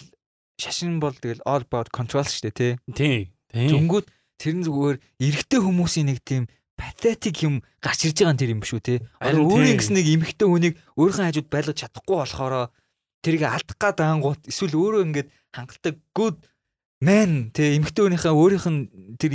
Speaker 3: шашин бол тэгэл all about control шүү дээ тий.
Speaker 1: Тийм.
Speaker 3: Зүнгүүд тэр нь зүгээр эрэгтэй хүмүүсийн нэг тийм патетик юм гарч ирж байгаа нь тэр юм те.
Speaker 1: Харин
Speaker 3: Одоо өөрийн гэсэн нэг эмэгтэй хүнийг өөрийнхөө хажууд байлгаж чадахгүй болохоор тэрийг алдах гад ангууд эсвэл өөрөө ингээд хангалттай good man те эмэгтэй хүнийхээ өөрийнх нь тэр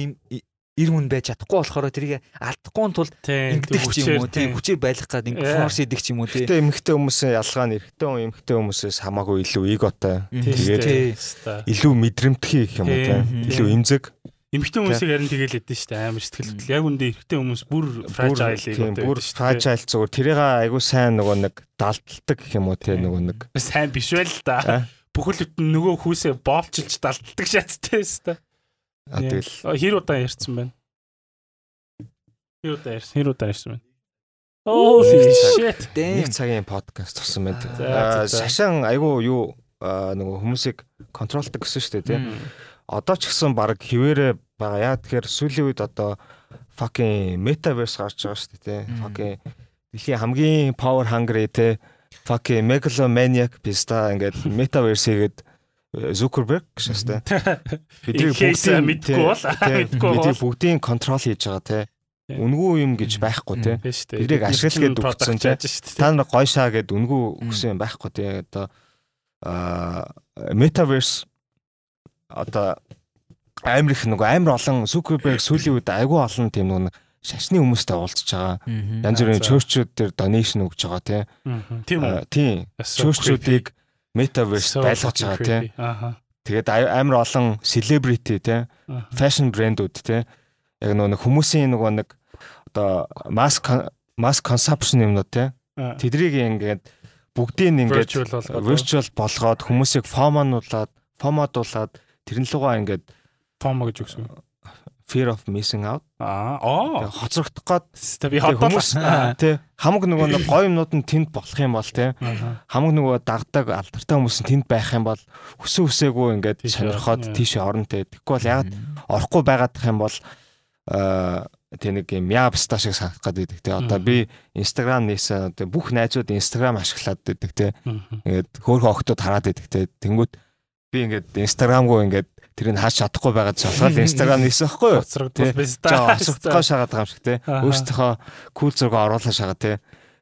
Speaker 3: им- и- эр хүн байж чадахгүй болохоор тэрийг алдахгүй тул
Speaker 1: Тийм.
Speaker 3: ингэдэг ч юм уу те хүчээр байлгах гад ингээд
Speaker 1: Yeah.
Speaker 3: force идэг ч юм уу те.
Speaker 2: Гэтэ эмхтэй хүмүүсийн ялгаа нь эрэгтэй хүн эмхтэй хүмүүсээс хамаагүй илүү эготой. Тэгээд илүү мэдрэмтгий гэх юм уу.
Speaker 3: Тийм.
Speaker 2: Илүү имзэг.
Speaker 1: Эмэгтэй хүмүүсийг харин тэгэл хэдэн шүү дээ амар сэтгэл хөдлөл. Яг үндэ эрэгтэй хүмүүс бүр fragile
Speaker 2: тийм,
Speaker 1: эготой
Speaker 2: бүр
Speaker 1: шүү дээ.
Speaker 2: fragile зүгээр тэрийг айгуу сайн нөгөө нэг далдалдаг гэх юм уу
Speaker 1: Тийм.
Speaker 2: нөгөө нэг
Speaker 1: сайн биш байл л да. Бүхэл бүтэн нөгөө хүүсээ боолчилж далтдаг шаттай өстой.
Speaker 2: А, тэгэл
Speaker 1: хэр удаа ярьсан байна? Хэр удаа ярьсан? Хэр удаа ярьсан байна? Holy shit.
Speaker 2: нэг цагийн подкаст тусан байна. Шашин айгуу юу нөгөө хүмүүсийг контролдог гэсэн шүү дээ тийм. Одоо ч гэсэн баг хിവэрэ байгаа. Яа тэгэхээр сүүлийн үед одоо fucking metaverse гарч байгаа шүү дээ тийм.
Speaker 3: Мм.
Speaker 2: Fucking дэлхийн хамгийн power hungry те fucking megalomaniac писта ингээд metaverse хийгээд Zuckerberg дээ. Бидний
Speaker 1: case мэдгүй бол мэдгүй бол
Speaker 2: бүгдийн контрол хийж байгаа те. Үнгүй юм гэж байхгүй те. Тэрийг ашиглаад өгсөн те. Та нар гойшаа гэд үнгүй
Speaker 3: Мм.
Speaker 2: өгсөн юм байхгүй тий. Одоо аа metaverse одоо амар их нөгөө амар олон Zuckerberg сүүлийн үед айгүй олон тийм нөгөө шашны хүмүүстэй уулзж байгаа. Янз бүрийн чөөрчүүд дээр донешн өгж байгаа тий.
Speaker 1: Тийм үү.
Speaker 2: Тийм. Чөөрчүүдийг метаверс
Speaker 1: So
Speaker 2: байлгаж байгаа тий.
Speaker 1: creepy. Аха.
Speaker 2: Тэгээд амар олон селебрити тий.
Speaker 1: Аха.
Speaker 2: Fashion брэндүүд тий. Яг нөгөө нэг хүмүүсийн нөгөө нэг одоо масс масс consumption юмнууд тий.
Speaker 1: Аа.
Speaker 2: Тэдрийг ингээд бүгдийг ингээд
Speaker 1: Virtual болгоод.
Speaker 2: хүмүүсийг фомонуулаад фомодуулаад тэрэн лугаа ингээд
Speaker 1: FOMO гэж үгс үү?
Speaker 2: Fear of missing out
Speaker 1: Аа. Оо.
Speaker 2: хоцрогдох гээд
Speaker 1: Тэ би
Speaker 2: хүмүүс тий хамаг нөгөө нэг гоё юмнууд нь тэнд болох юм бол тий
Speaker 1: Аха.
Speaker 2: хамаг нөгөө дагдаг алдартай хүмүүс нь тэнд байх юм бол өсөн өсөөгөө ингээд сонирхоод
Speaker 1: орно,
Speaker 2: тийш орно тий тэгэхгүй бол яг орохгүй байгаадах юм бол аа тэг нэг юм яабста шиг санах гээд байдаг тий одоо би инстаграм нээсэн тий бүх найзууд инстаграм ашиглаад байдаг тий
Speaker 1: Мгм.
Speaker 2: ингээд хөөхөн октод хараад байдаг те. Тэнгүүт би ингээд инстаграмгүй ингээд тэрийг хааж чадахгүй байгаад болохоор инстаграм нээсэн байхгүй юу? Тэ.
Speaker 1: биз
Speaker 2: Жаа осогдгоо шагаад байгаа юм шиг те. Өөрсдийнхөө кул зураг оруулаа шагаад те.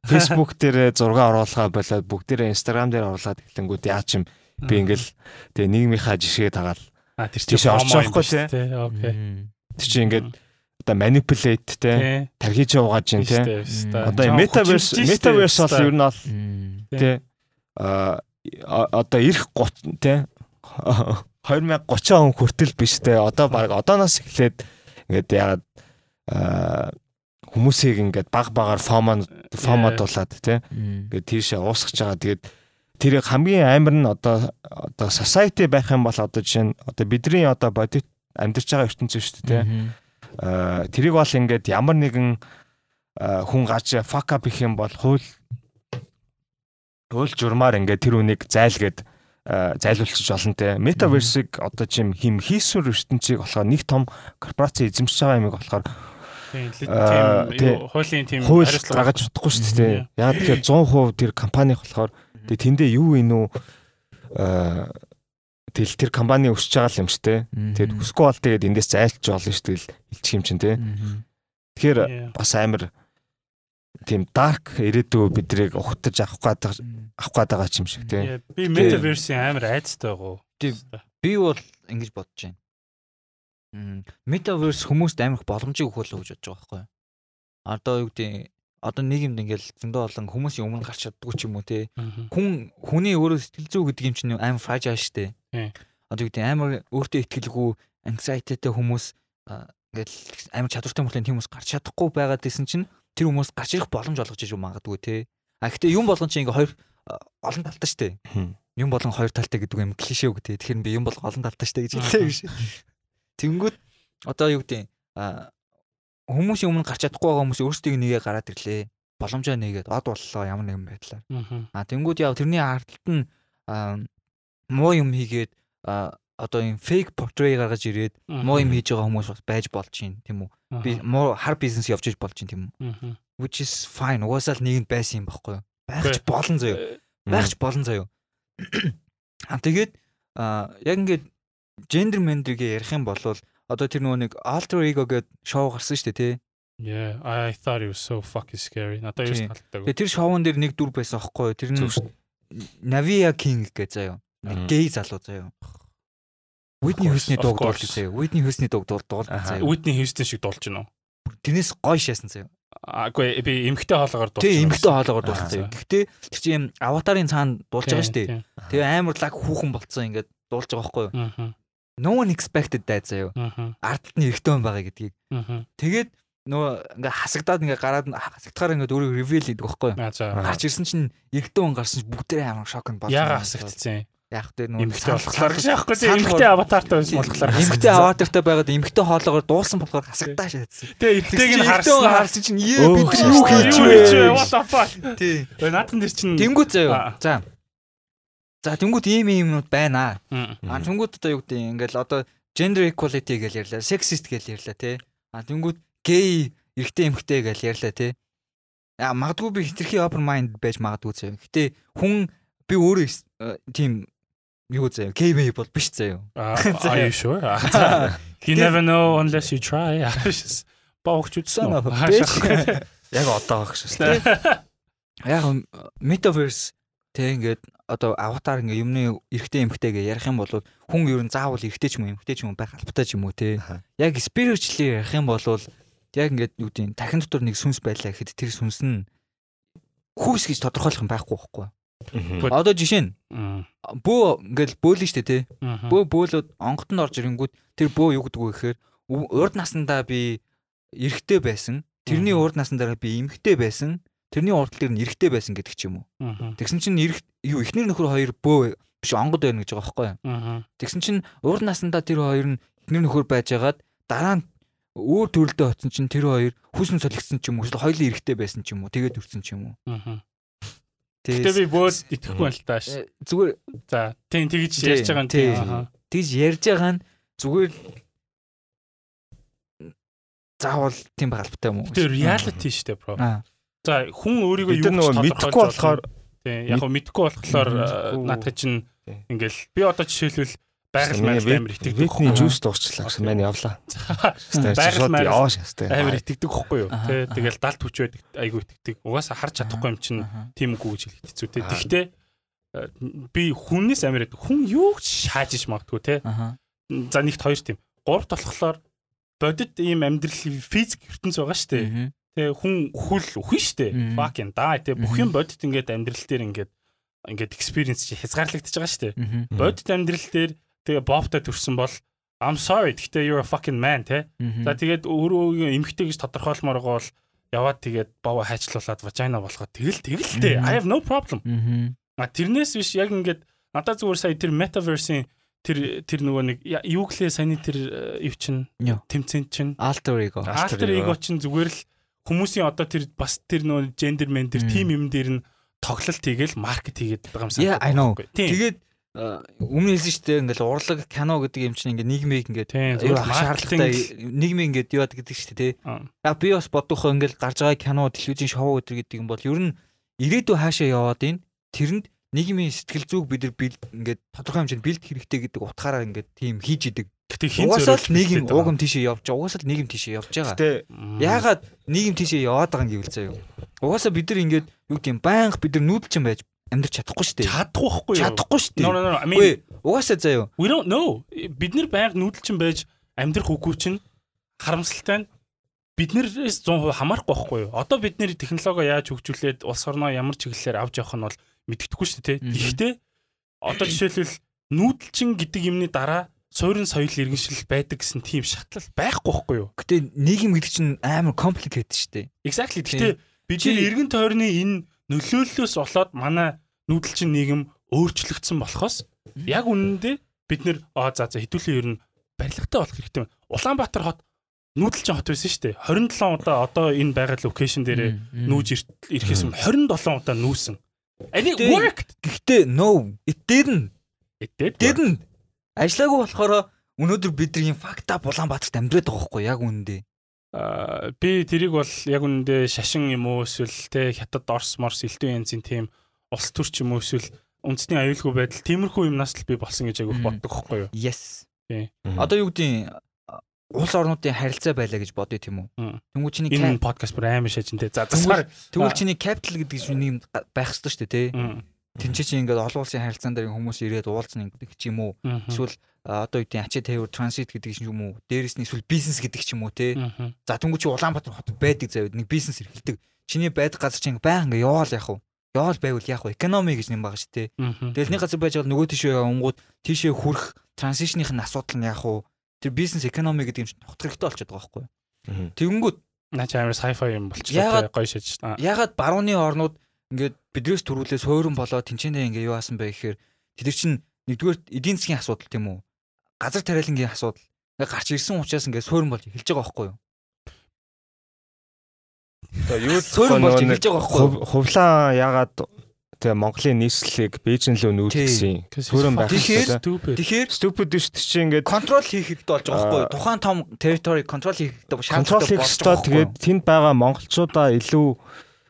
Speaker 2: Facebook дээр зураг оруулахаа болоод бүгдээрээ инстаграм дээр оруулаад эхлэнгүүд яа ч юм би ингээл тэгээ нийгмийнхаа жишгээ тагаал.
Speaker 1: А тэр чинь
Speaker 2: байхгүй
Speaker 1: биш тий. Окей.
Speaker 2: Тэр чинь ингээд одоо manipulate те.
Speaker 1: Тий.
Speaker 2: Тархиж угааж юм те. Одоо metaverse metaverse бол ер нь бол те а одоо ирэх 30 те 2030 он хүртэл биш те. Одоо баг одооноос эхлээд ингээд ягаад хүмүүсийг ингээд баг багаар фомон фомодуулаад те. Ингээд тийшээ уусгаж байгаа. Тэгээд тэрийг хамгийн амар нь одоо одоо society байх юм бол одоо жишээ нь одоо бидний одоо бодит амьдарч байгаа ертөнцийн шүү дээ те. Тэрийг бол ингээд ямар нэгэн хүн гарч fuck up их юм бол хууль хууль журмаар ингээд тэр үнийг зайлгээд зайлуулчих болно те метаверсыг одоо чим хим хийсвэр ертөнцийг болохоор нэг том корпорац эзэмшиж байгаа юм болохоор
Speaker 1: Тийм юу, хуулийн тийм хариуцлага
Speaker 2: гаргаж чадахгүй шүү дээ яг тэгэхээр 100% тэр компани болохоор тэгээ тэндээ юу ийнү а тэл тэр компани өсөж байгаа юм шүү дээ. Тэгээд өсөхгүй бол тэгээд эндээс зайлч болно шүү дээ хэлчих юм чинь те тэгэхээр бас амар тийм dark ирээдүй бидрийг ухтаж авах гээд авах гээд байгаа юм шиг тий.
Speaker 1: Yeah, Би metaverse-ийн амар айцтай байгаа.
Speaker 3: Тийм. Би бол ингэж бодож байна. Metaverse хүмүүст амирх боломжийг өгөх болов гэж бодож байгаа байхгүй юу? Одоо юу гэдэг одоо нийгэмд ингээл зөндөө олон хүмүүсийн өмнө гарч чаддгүй ч юм уу те. Хүн хүний өөрөө сэтгэл зүй гэдэг юм чинь амар fragile штэ.
Speaker 1: Тийм.
Speaker 3: Одоо юу гэдэг амар өөртөө итгэлгүй anxietyтэй хүмүүс ингээл амар чадвартай мөртлөө тийм хүмүүс гарч чадахгүй байгаад исэн чинь тэр хүмүүс гарч ирэх боломж олгож иж магадгүй те. А гэхдээ юм болгон чинь ингээ хоёр а, олон талтай штэ юм болон хоёр талтай гэдэг юм клишэ үг тий. Тэгэхээр би юм болон олон талтай штэ гэж хэллээ гэж. Тэнгүүд одоо юу гэдэг а хүмүүсийн өмнө гарч чадахгүй байгаа хүмүүс өөрсдийг нэгээ гараад ирлээ. Боломжоо нэгээд од боллоо ямар нэгэн байдлаар. А тэнгүүд яв тэрний ардталт нь муу юм хийгээд одоо юм фейк portray гаргаж ирээд муу юм хийж байгаа хүмүүс бас байж болж чинь тийм үү. Би муу хар бизнес явж иж болж чинь тийм үү. Which is fine. Угаасаа л нэгэнд байсан юм баггүй юу? Байх ч болон заяа. байх ч болон заяа. А тэгээд яг ингээд гендер мендергээ ярих юм бол одоо тэр нөгөө нэг alter ego гэдэг шоу гарсан шүү дээ тий.
Speaker 1: Yeah, I thought it was so fucking scary. Надад юу.
Speaker 3: Тэгээ тэр шоун дээр нэг дүр байсан аахгүй юу? Тэр нь. Navia King гэж заяа. Нэг гей залуу заяа. Whitney
Speaker 1: of
Speaker 3: дууг дуулж заяа. Whitney Houston-ы дууг дуул дуул
Speaker 2: Аха.
Speaker 3: заяа.
Speaker 1: Whitney Houston шиг дуулж гинөө.
Speaker 3: Тэрнээс гоё шаасан заяа.
Speaker 1: Агүй би эмгтэй хоолоогоор дуулж.
Speaker 3: Тэгээ эмгтэй хоолоогоор дуулсан. Гэхдээ тэр чинь аватарын цаана дуулж байгаа шүү дээ.
Speaker 1: Тийм,
Speaker 3: Тэгээ амар лаг хүүхэн болцсон ингээд дуулж байгаа байхгүй юу?
Speaker 1: тийм.
Speaker 3: No one expected that заяа. Ардталт нь эрэгтэй хүн байгаа гэдгийг. Тэгээд нөгөө ингээ хасагдаад ингээ гараад нь хасагдахаар ингээ өөрийг reveal хийдэг байхгүй юу? Гарч ирсэн чинь эрэгтэй хүн гарсан чинь бүгдээрээ амар шокнд болж
Speaker 1: Яга хасагдсан.
Speaker 3: Яг тэ
Speaker 1: Эмгтэй
Speaker 3: санал-
Speaker 1: болохоор гэж яахгүй
Speaker 3: санал-
Speaker 1: эмгтэй аватартай байсан болохоор.
Speaker 3: эмгтэй аватартай байгаад эмгтэй хоолоогоор дуулсан болохоор хасагдаа шаадсан.
Speaker 1: Тэгээ эрттэйг нь харсан.
Speaker 3: харсан чинь ээ бид нар юу хийж
Speaker 1: вэ? What the fuck?
Speaker 3: Тий.
Speaker 1: Ой наадхан дэр чинь
Speaker 3: Тэнгүүд
Speaker 1: Аа.
Speaker 3: заяа. За. За тэнгүүд ийм ийм юмнууд байна.
Speaker 1: Мм.
Speaker 3: А тэнгүүд одоо юу гэдэг юм ингээл одоо gender equality гэж ярьлаа, sexist гэж ярьлаа тий. А тэнгүүд gay эрэгтэй эмэгтэй гэж ярьлаа тий. А магадгүй би хитрхи open mind байж магадгүй заяа. Гэтэ хүн би өөрөө э, тийм юу заяа. мэй бол биш заяа.
Speaker 1: Are you sure? You never know unless you try.
Speaker 3: Son of
Speaker 1: үү?
Speaker 2: Яг одоо багш шүү дээ.
Speaker 3: Яг metaverse тэг ингээд одоо аватар ингээ юмны эрэгтэй эмэгтэй гэж ярих юм бол хүн ер нь заавал эрэгтэй ч юм уу эмэгтэй ч юм байх албатай ч юм уу те. Яг spiritually ярих юм бол яг ингээд юу гэдэг нь тархин дотор нэг сүнс байлаа гэхэд тэр сүнс нь хүүс гэж тодорхойлох юм байхгүй байхгүй. Одоо жишээ нь. Бөө ингээл бөөлөн штэ тий. Бөө бөөлөд онготонд орж ирэнгүүт тэр бөө юу гэдэг вэ гэхээр урд наснда би эрэгтэй байсан. Тэрний урд наснда би эмэгтэй байсан. Тэрний урд дээр нь эрэгтэй байсан гэдэг ч юм уу. Тэгсэн чинь эрэг юу эхнэр нөхөр хоёр бөө биш онгод байна гэж байгаа байхгүй юу? Тэгсэн чинь урд наснда тэр хоёр нь эхнэр нөхөр байжгаад дараа нь өөр төрөлдөө очсон чинь тэр хоёр хүсн солигдсон ч юм уу эсвэл хоёулын эрэгтэй байсан ч юм уу тэгээд өрсөн ч юм уу. Тэгээд
Speaker 1: би бөөд итгэхгүй байна л тааш.
Speaker 3: э, зүгээр
Speaker 1: За тийм тэгж ярьж байгаа юм
Speaker 3: тий.
Speaker 1: тийм.
Speaker 3: Тэгж ярьж байгаа нь зүгээр заавал тийм байх албатай юм уу?
Speaker 1: Тэр reality шүү дээ бро.
Speaker 3: Аа.
Speaker 1: За хүн өөрийгөө юу
Speaker 2: нөгөө мэдхгүй болохоор
Speaker 1: тийм яг хөө мэдхгүй болохоор э, наадах чинь ингээл би одоо жишээлбэл байгаль
Speaker 2: Миний
Speaker 1: маяг амар итгэдэг хөхгүй.
Speaker 2: жуус дуусчлаа гэсэн маань явлаа.
Speaker 1: Байгаль
Speaker 2: Байгаль
Speaker 1: маяг
Speaker 2: яваа шастай.
Speaker 1: амар итгэдэг хөхгүй юу. Тэ тэгэл далд хүч байдаг айгу итгэдэг. Угаасаа харж чадахгүй юм чинь тийм үгүй гэж хэлэх хэцүү те. Тэгтээ э, би хүннээс амар идэг. Хүн юу ч шаажиж магадгүй те. За нэгт хоёр тийм. Гуравт болохоор бодит ийм амьдрал физик ертөнц байгаа шүү дээ. Тэ хүн хүл үхэн шүү дээ. Fucking die те. Бүх юм бодит ингээд амьдрал дээр ингээд ингээд experience чи хязгаарлагдчихж байгаа шүү дээ. Бодит амьдрал дээр тэгээ бобтой төрсөн бол I'm sorry гэхдээ you're a fucking man те. За тэгээд өөрөө эмхтэй гэж тодорхойлмоор байгаа бол яваад тэгээд бовоо хайчлуулад vagina болгоод тэгэл тэгэл.
Speaker 3: Мгм.
Speaker 1: I have no problem. А тэрнээс биш яг ингээд надад зүгээр сая тэр metaverse-ийн тэр тэр нөгөө нэг юу гэлээ саяны тэр э, юу чин тэмцэн чин
Speaker 3: Alter ego.
Speaker 2: Alter ego.
Speaker 1: чин зүгээр л хүмүүсийн одоо тэр бас тэр нөгөө gender man тэр team юм дээр нь тоглолт хийгээл маркет хийгээд байгаа юм
Speaker 3: know.
Speaker 1: Тийм.
Speaker 3: Тэгээд э, өмнө хэлсэн шүү дээ ингээл урлаг кино гэдэг юм чинь ингээд нийгмийг
Speaker 1: маркетинг
Speaker 3: шаардлагатай нийгмийн ингээд юу яадаг гэдэг шүү дээ тий. Би бас бодохоо ингээл гарч байгаа кино, телевизийн шоу гэдэг юм бол ер нь ирээдүй хаашаа яваад ийн тэрэнд нийгмийн сэтгэл зүг бид нар ингээд тодорхой хэмжээнд бэлд хэрэгтэй гэдэг утгаараа ингээд тийм хийж идэг.
Speaker 1: Гэтэ хин
Speaker 3: л нийгэм
Speaker 1: байгаа.
Speaker 3: угам тийшээ явж байгаа. Угаасаа л нийгэм тийшээ явж байгаа.
Speaker 2: Гэтэ.
Speaker 3: Яагаад нийгэм тийшээ яваад байгаа юм гэвэл заяа. Угаасаа бид нар ингээд юу юм байнга бид нар нүүдэлчин байж амьдрч чадахгүй шүү дээ.
Speaker 1: чадахгүй байхгүй юу?
Speaker 3: Чадахгүй шүү
Speaker 1: No
Speaker 3: дээ.
Speaker 1: no no. I mean
Speaker 3: угаасаа заяа.
Speaker 1: We don't know. Бид нэр байнга нүүдэлчин байж амьдрах үгүй чинь харамсалтай нь биднээс 100% хамаарахгүй байхгүй юу? Одоо бид нэр технологи яаж хөгжүүлээд улс орноо ямар чиглэлээр авч явах нь бол мэддэхгүй шүү дээ. Гэхдээ одоо жишээлбэл нүүдэлчин гэдэг юмны дараа суурин соёл иргэншил байдаг гэсэн тийм шатлал байхгүй байхгүй юу?
Speaker 3: Гэтэ нийгэм гэдэг чинь амар complicated шүү дээ.
Speaker 1: Exactly. Гэхдээ бид нэр эргэн тойрны энэ нөлөөллөөс болоод манай нүүдэлчин нийгэм өөрчлөгдсөн болохоос яг үнэндээ бид нэр аа за за хэдүүлээ ер нь барилгатай болох хэрэгтэй байна. Улаанбаатар хот нүүдэлчин хот байсан шүү дээ. 27 удаа одоо энэ байгаа локейшн дээрээ нүүж ир- ирэхээс өмнө 27 удаа нүүсэн. And it worked.
Speaker 3: Гэхдээ no, it didn't.
Speaker 1: It did.
Speaker 3: Didn't. Ажлаагүй болохоор өнөөдөр бид нар юм факта Улаанбаатарт амьдраад байгаа байхгүй яг үнэндээ.
Speaker 1: Аа би тэрийг бол яг үнэндээ шашин юм уу эсвэл те хятад орс морс элдв янзын тийм улс төр ч юм уу эсвэл үндэсний аюулгүй байдал тиймэрхүү юмнаас л би болсон гэж
Speaker 3: Мм.
Speaker 1: боддог байхгүй юу?
Speaker 3: Yes.
Speaker 2: Мгм.
Speaker 3: Одоо юу гэдэг улс орнуудын харилцаа байлаа гэж бодъё тийм үү?
Speaker 1: Мм.
Speaker 3: Тэнгүү чиний
Speaker 1: Энэ подкаст бүр амар шажинтэй. За засгаар.
Speaker 3: тэгвэл
Speaker 1: Аа.
Speaker 3: чиний capital гэдэг чинь юм байх ёстой шүү дээ тий. Тинчээ чи ингээд олон улсын харилцаан дээр хүмүүс ирээд уулзна гэдэг ч юм уу. Эсвэл одоо гэдэг ачаа тавир транзит гэдэг ч юм уу. Дээрээс нь эсвэл бизнес гэдэг ч юм уу.
Speaker 1: Мгм.
Speaker 3: За тэнгүү чи Улаанбаатар хот байдаг заяа нэг бизнес эрхэлдэг. Чиний байдаг газар чинь баян ингээ яваал яах вэ? Яваал байвал яах вэ? Экономи гэж нэм байгаа шүү.
Speaker 1: Мгм.
Speaker 3: Тэгэл нэг газар байж байгаа нөгөө тийшээ явангууд тийшээ хүрэх транзишныхын асуудал нь яах вэ? Тэр бизнес экономи гэдэг юм чинь тогтох хэрэгтэй болчиход байгаа байхгүй. Тэгэнгүүт
Speaker 1: чи амар sci-fi юм болчихлоо гоё. Аа.
Speaker 3: ягаад барууны орнууд ингээд бидрээс төрүүлээ суурин болоо тэнцэнэ ингээ юу аасан бэ гэхээр тэд нар чинь нэгдүгээр эдийн засгийн асуудал тийм үү? Газар тариалангийн асуудал ингээ гарч ирсэн учраас ингээ суурин болж эхэлж байгаа байхгүй юу?
Speaker 2: Тэгээ юу
Speaker 3: Суурин болж эхэлж байгаа байхгүй юу?
Speaker 2: хув- Хувлаа ягаад тэгээ Монголын нийслэлийг Бээжин лөө нүүдгэсэн. Төрөн байх
Speaker 3: Тэгэхээр-
Speaker 2: хэрэгтэй.
Speaker 3: Тэгэхээр
Speaker 2: Stupid биш чи ингээд
Speaker 3: контрол хийх хэрэгтэй болж байгаа байхгүй юу?
Speaker 2: Аа.
Speaker 3: Тухайн том территори контрол хийх хэрэгтэй
Speaker 2: контрол
Speaker 3: шаардлагатай
Speaker 2: хийх
Speaker 3: байгаа
Speaker 2: Тэгээд тэнд байгаа монголчуудаа илүү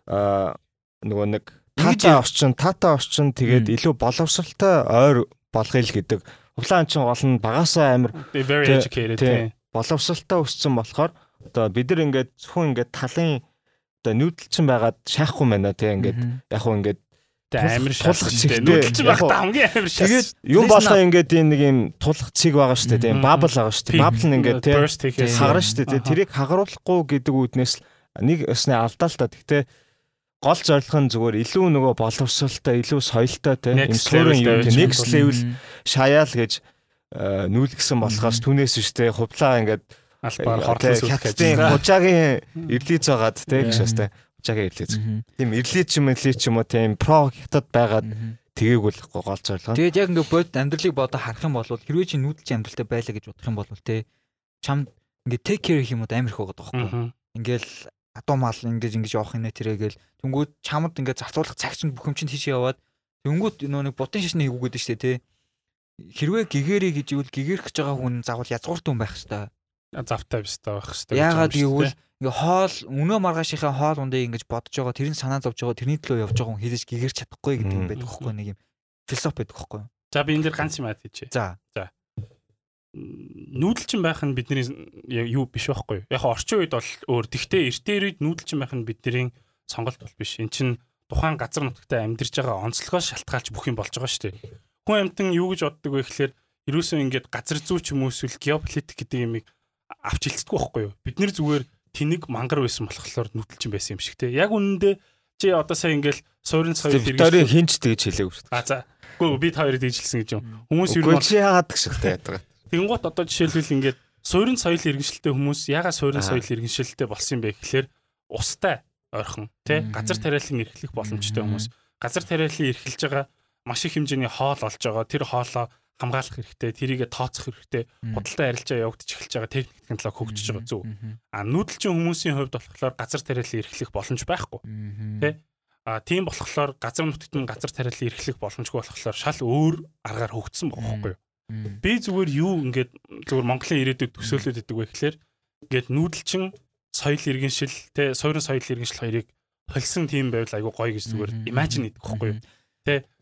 Speaker 2: аа нөгөө нэг тата орчин, тата орчин тэгээд илүү боловсралтай ойр болгоё л гэдэг. Хувлаан чин гол нь багасаа амир
Speaker 1: very educated.
Speaker 2: тий.
Speaker 1: тий.
Speaker 2: боловсралтай өссөн болохоор одоо бид нар ингээд зөвхөн ингээд талын одоо нүүдэлчин байгаад шаахгүй байна тий ингээд яг хөө ингээд цэгтэй.
Speaker 1: нүүдэлчин
Speaker 2: Яг
Speaker 1: байхдаа хамгийн амар шалсан
Speaker 2: Тэгээд юм болоо ингээд энэ нэг юм тулах цэг байгаа шүү дээ. Тийм бабл байгаа шүү дээ. Бабл нь ингээд тийм хагарна шүү дээ. Тэрийг хагаруулахгүй гэдэг үүднээс л нэг өснө алдаа л та. Гэхдээ гол зорилго нь зүгээр илүү нөгөө боловсралтай, илүү соёлтой тийм юм суурин юм тийм next level шаяал гэж э, нүүлгсэн болохоос түүнээс шүү дээ хувлаа ингээд
Speaker 1: албаар
Speaker 2: тий,
Speaker 1: хорлон сүлэх
Speaker 2: хятадын хужаагийн ирлиз байгаад тий
Speaker 1: Yeah.
Speaker 2: гэж хэвчээ хужаагийн ирлиз. Тийм ирлиз ч юм ирлиз ч юм уу тийм про хятад байгаад тгээгүүлэхгүй гол зорилго.
Speaker 3: Тэгээд яг ингээ бод амьдралыг бодо харах юм бол хэрвээ чи нүүдэлч амьдралтай байлаа гэж бодох юм бол те чам ингээ take care гэх юм уу амар их байгаа байхгүй. Ингээл адуу мал ингэж ингэж явах юм нэ тэрэгэл тэнгүүд чамд ингээ зарцуулах цаг чинь бүх юм чинь тийш яваад тэнгүүд нөө нэг бутын шишний хийгүү гэдэг штэ те хэрвээ гэгэрээ гэж ивэл гэгэрх гэж байгаа хүн заавал язгуурт хүн байх хэвээр
Speaker 1: завтай бистаа байх хэрэгтэй.
Speaker 3: Яагаад гэвэл ингээ хоол өнөө маргаашийнхаа хоол ундыг ингэж бодож байгаа тэрийг санаа зовж байгаа тэрний төлөө явж байгаа хүн хизэж гэгэрч чадахгүй гэдэг юм байдаг байхгүй нэг юм философи байдаг байхгүй.
Speaker 1: За би энэ дэр ганц юм аачих.
Speaker 3: За.
Speaker 1: Нүүдэлчин байх нь бидний юу биш байхгүй? Яг орчин үед бол өөр. Тэгтээ эртээр үед нүүдэлчин байх нь бидний сонголт бол биш. Эн чинь тухайн газар нутагтаа амьдарч байгаа онцлогоос шалтгаалж бүх юм болж байгаа шүү дээ. Хүн амьтан юу гэж боддог вэ гэхээр ерөөсөө ингээд газар зүй ч юм уу эсвэл геополитик гэдэг юмыг авч хэлцдэггүй байхгүй юу? Бид нэр зүгээр тэнэг мангар байсан болохоор нүүдэлчин байсан юм шиг те. Яг үнэндээ чи одоо сая ингээл суурин соёл
Speaker 2: Викторийн хинч тэгж хэлээгүй шүү дээ.
Speaker 1: А за. Гэхдээ бид хоёрыг дийжилсэн гэж юм. Хүмүүс ер нь
Speaker 2: Үгүй чи яагаад гэж шилтэй яддаг.
Speaker 1: Тэнгуут одоо жишээлбэл ингээд суурин соёл иргэншилтэй хүмүүс ягаад суурин соёл иргэншилтэй болсон юм бэ гэхээр устай ойрхон тий газар тариалан эрхлэх боломжтой хүмүүс. Газар тариалан эрхэлж байгаа маш их хэмжээний хоол олж байгаа. Тэр хоолоо хамгаалах хэрэгтэй тэрийгэ тооцох хэрэгтэй. Худалдаа арилжаа явагдаж эхэлж байгаа техник технологи хөгжиж байгаа зүг а нүүдэлчин хүмүүсийн хувьд болохоор газар тариалан эрхлэх боломж байхгүй Тэ? а тийм болохоор газар нутагт нь газар тариалан эрхлэх боломжгүй болохоор шал өөр аргаар хөгжсөн байгаа байхгүй юу Би зүгээр юу ингээд зүгээр Монголын ирээдүйд төсөөлөд идэг вэ гэхээр ингээд нүүдэлчин соёл иргэншил те суурин соёл иргэншил хоёрыг холсон тийм байвал айгу гоё гэж зүгээр имажин идэх байхгүй юу.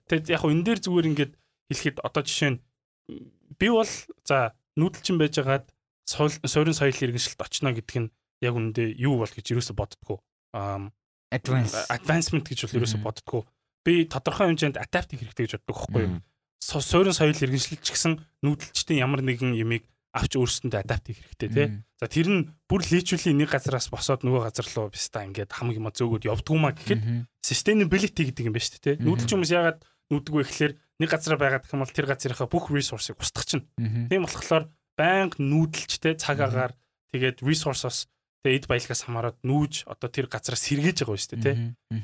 Speaker 1: Тэгэд яг хөө энэ дээр зүгээр ингээд хэлэхэд одоо жишээ нь би бол за нүүдэлчин байжгаад суурин соёл иргэншилд очно гэдэг нь яг үүндээ юу бол гэж юусо боддгоо. Advancement гэж бол юусо боддгоо. Би тодорхой хэмжээнд адаптив хэрэгтэй гэж боддог байхгүй юу суурин соёл иргэншилч гэсэн нүүдэлчдийн ямар нэгэн ямиг авч өөрсөндөө адапт хийх хэрэгтэй тий. За тэр нь бүр личүүлийн нэг газараас босоод нөгөө газар руу бистаа ингээд хамаг юм зөөгөөд явдгуумаа гэхэд sustainability гэдэг юм байна шүү дээ тий. Нүүдэлч хүмүүс яагаад нүүддэг вэ гэхээр нэг газараа байгаад гэх юм бол тэр газрынхаа бүх resource-ыг устгах чинь. Тийм болохоор байнга нүүдэлчтэй цаг агаар тэгээд resource-оос тэгээд эд баялгаас хамаарат нүүж одоо тэр газараа сэргээж байгаа шүү дээ тий.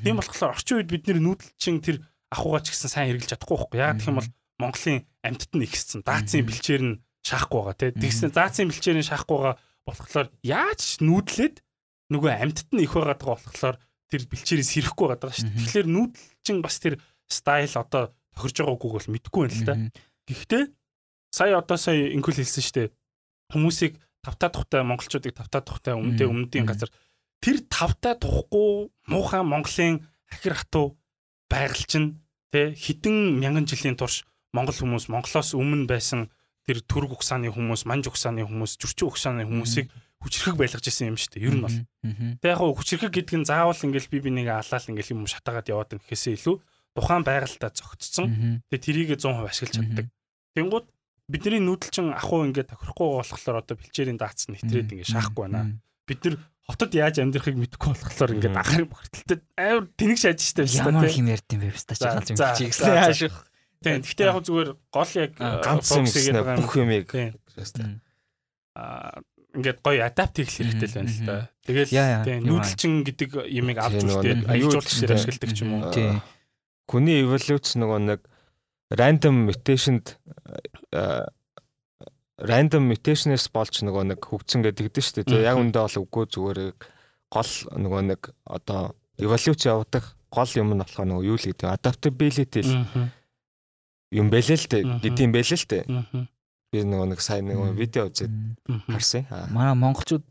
Speaker 1: Тийм болохоор орчин үед бид нүүдэлчин тэр ахуйгаа ч гэсэн сайн хэрэгжилж чадахгүй байхгүй. Яагаад гэх юм бол Монголын амьтад нь ихссэн. Даацын бэлчээр нь шаахгүй байгаа тий. Тэгсэн даацын бэлчээр нь шаахгүй байгаа болохоор яаж нүүдлээд нөгөө амьтад нь их байгаад байгаа болохоор тэр бэлчээрийг сэрхгүй байгаад байгаа шүү дээ.
Speaker 3: Мгм.
Speaker 1: Тэгэхээр нүүдэлчин бас тэр стайл одоо тохирж байгаагүй бол мэдэхгүй байна л да. Гэхдээ сая одоо сая инкул хэлсэн шүү дээ. Хүмүүсийг тавтаа тухтай монголчуудыг тавтаа тухтай өмнөдөө өмнөдийн газар тэр тавтаа тухгүй муухай Монголын хахир хатуу байгаль чинь тэ хідэн мянган жилийн турш монгол хүмүүс монголоос өмнө байсан тэр түрг угсааны хүмүүс, манж угсааны хүмүүс, жүрчин угсааны хүмүүсийг хүчрхэг байлгаж исэн юм шүү дээ. Ер нь бол. Тэг яг хүчрхэг гэдэг нь заавал ингээл би бинийгээ алаал ингээл юм шатаагаад яваад гэхээсээ илүү тухайн байгальтаа зогтцсон. Тэгээ тэрийг 100% ашиглаж чаддаг. Тэнгууд бидний нүүдэлчин ахуй ингээд тохирохгүй болохоор одоо бэлчээрийн даацсан нэтрээд ингээд шаахгүй байна. Бид нар хотод яаж амьдрахыг мэдэхгүй болохоор ингээд ахарын бохирдолтой амар тэнэг шааж штэ
Speaker 3: Ямар их юм ярьд юм бэ баста чи
Speaker 1: За,
Speaker 3: ганц юм чи хааших.
Speaker 1: Тийм. Гэхдээ яг зүгээр гол яг э,
Speaker 2: Ганц юм
Speaker 1: юм.
Speaker 2: бүх
Speaker 1: Тийм.
Speaker 2: Хэвчээ.
Speaker 1: Аа ингээд гоё адапт хийх хэрэгтэй л байна л да. Тэгэл тийм нүүдэлчин гэдэг ямиг авч дээр
Speaker 2: ч
Speaker 1: ашигладаг ч юм уу.
Speaker 3: Тийм.
Speaker 2: Хүний эволюц нөгөө нэг random mutation-д э, random mutation-ээс болж нөгөө нэг хөгжсөн гэдэг дээ шүү дээ. Тэгээ яг үндэ бол үгүй зүгээр гол нөгөө нэг одоо эволюц явагдах гол юм нь болохоор нөгөө юу л гэдэг adaptability л. Юм бэлээ л дээ
Speaker 1: Мгм.
Speaker 2: гэдэм бэлээ л.
Speaker 1: Мгм.
Speaker 2: Би нөгөө нэг сайн
Speaker 3: Мгм.
Speaker 2: видео үзээд харсан.
Speaker 3: Манай монголчууд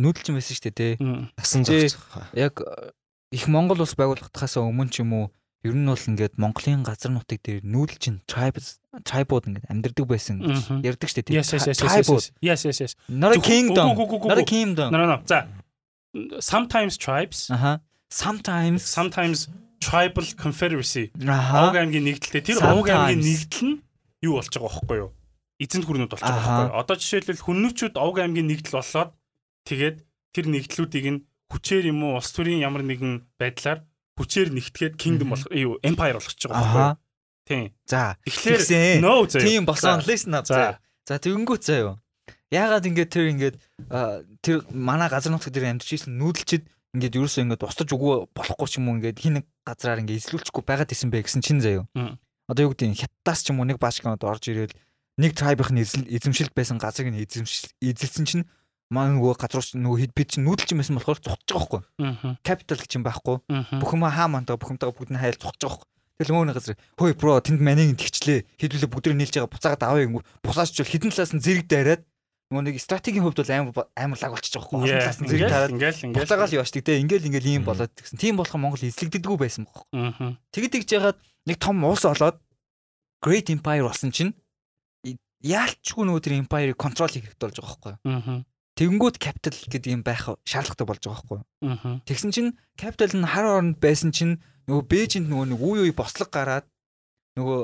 Speaker 3: нүүдэлчин байсан шүү дээ.
Speaker 1: Мгм.
Speaker 2: Насан зогсох.
Speaker 3: Яг э, их Монгол улс байгуулагдахаас өмнө ч юм уу ер нь бол ингээд Монголын газар нутаг дээр нүүдэлчин tribes tribe-ууд ингээд амьдардаг байсан гэж ярьдаг шүү дээ.
Speaker 1: Yes yes yes yes, yes. Yes.
Speaker 3: Not a kingdom. Not a kingdom.
Speaker 1: No no no. За. Sometimes tribes,
Speaker 3: Аха. Sometimes
Speaker 1: sometimes Tribal Confederacy. Овг аймгийн нэгдэлтэй тэр овг аймгийн нэгдэл нь юу болж байгаа байхгүй юу? Эзэнт гүрнүүд болж байгаа байхгүй юу? Одоо жишээлбэл хүннүүчүүд овг аймгийн нэгдэл болоод тэгээд тэр нэгдлүүдийг нь хүчээр юм уу улс төрийн ямар нэгэн байдлаар хүчээр нэгтгээд kingdom болох юу empire болгож байгаа байхгүй юу? Тийм.
Speaker 3: За. Тэгсэн.
Speaker 1: no заяа.
Speaker 3: Тийм болсон listen up.
Speaker 1: За.
Speaker 3: За. Тэгэнгүүт заяа. Яагаад ингээд тэр ингээд тэр манай газар нутаг дээр амьдарч ирсэн нүүдэлчд ингээд ерөөсөө ингээд устж үгүй болохгүй ч юм уу ингээд хин газраар ингээд эзлүүлчихгүй байгаад исэн бэ гэсэн чинь заяа.
Speaker 1: Мм.
Speaker 3: Одоо юу гэдэг нь хятадаас ч юм уу нэг баашганд орж ирээд нэг трайбын эзэмшилд байсан газрыг нь эзэмшил эзэлсэн чинь маа нөгөө чинь нөгөө хэд бид чинь нүүдэлч юм байсан болохоор цухаж байгаа байхгүй. Capital гэж юм байхгүй. Бүх юм хаа мантаа бүх юмтайгаа бүгд нь хайл цухаж байгаа. Тэгэл нөгөө нэг газар хөөе бро тэнд манийг тэгчлээ. Хэдүүлээ бүгд нэлж байгаа буцаагаад авъя гингүү. Бусаач хідэн талаас нь зэрэг дайраад нөгөө нэг стратегийн хувьд бол амар амар лаг болчихж байгаа байхгүй. Олон талаас нь зэрэг
Speaker 1: Ингээл
Speaker 3: таараад
Speaker 1: ингээл ингээл.
Speaker 3: буцаагаал яваачдаг те. Ингээл ингээл ийм болоод тэгсэн. Тийм болох Монгол эзлэгддэггүй байсан.
Speaker 1: Мгм.
Speaker 3: Тэгэд тэгж ягаад нэг том улс олоод Great Empire болсон чинь яалчгүй нөгөө тэр Empire-ыг контрол хийх хэрэгтэй болж байгаа.
Speaker 1: Мгм.
Speaker 3: Тэгэнгүүт capital гэдэг юм байх шаардлагатай болж байгаа.
Speaker 1: Мгм.
Speaker 3: Тэгсэн чинь capital нь хар оронд байсан чинь нөгөө Бээжинд нөгөө нэг үе үе бослог гараад нөгөө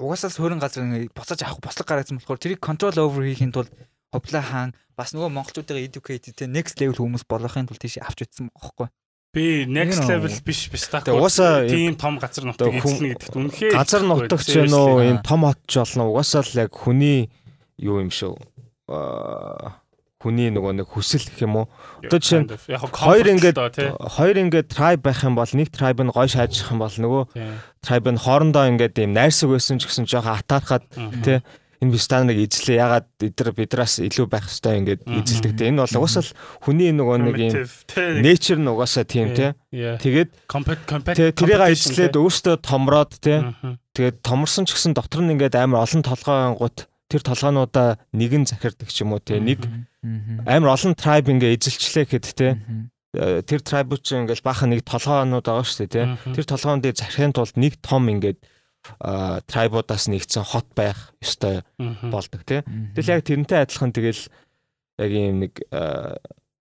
Speaker 3: угаасаа суурин газар ингээ буцааж авах бослог гараадсан болохоор тэрийг control over хийхин тулд Ховлаа хаан бас нөгөө монголчуудаа educated те next level хүмүүс болгохын тулд тийш авч утсан байхгүй.
Speaker 1: Би next level биш биш та.
Speaker 2: Угаасаа
Speaker 1: тийм том газар
Speaker 2: хүн-
Speaker 1: эзлэнэ гэдэгт үнэхээр
Speaker 2: газар байна уу?
Speaker 3: Аа.
Speaker 2: Ийм том хотч болно. Угаасаа л яг хүний юу юм шүү. Аа хүний нөгөө нэг хүсэл гэх юм уу? Одоо жишээ нь Хоёр ингээд хоёр ингээд tribe байх юм бол нэг tribe нь гой шаажих юм бол нөгөө tribe нь хоорондоо ингээд ийм найрсаг байсан ч гэсэн жоохон атаархаад
Speaker 1: Мгм.
Speaker 2: Тий. Энэ би станыг эзлээ. Ягаад эдгээр бидраас илүү байх хэвээр ингээд эзэлдэг. Тэ энэ бол угаасаа л хүний нөгөө нэг
Speaker 1: тий.
Speaker 2: nature нь угаасаа тийм тий.
Speaker 1: Yeah.
Speaker 2: Тэгээд тэрийг эзлээд өөртөө томроод.
Speaker 1: Мгм.
Speaker 2: Тэгээд томорсон ч гэсэн дотор нь ингээд амар олон толгой ангууд тэр толгойнуудаа нэгэн захирдаг ч юм уу тий. Нэг амар олон tribe ингээ эзэлчлээ гэхэд тий. Э, Тэр tribe ч ингээл баахан нэг толгойнууд байгаа шүү дээ.
Speaker 1: Мгм.
Speaker 2: Тэр толгойн дээр захирахын тулд нэг том ингээд а трибуудаас нэгдсэн хот байх ёстой болдог тий. Тэгэл яг тэрнтэй адилхан тэгэл яг юм нэг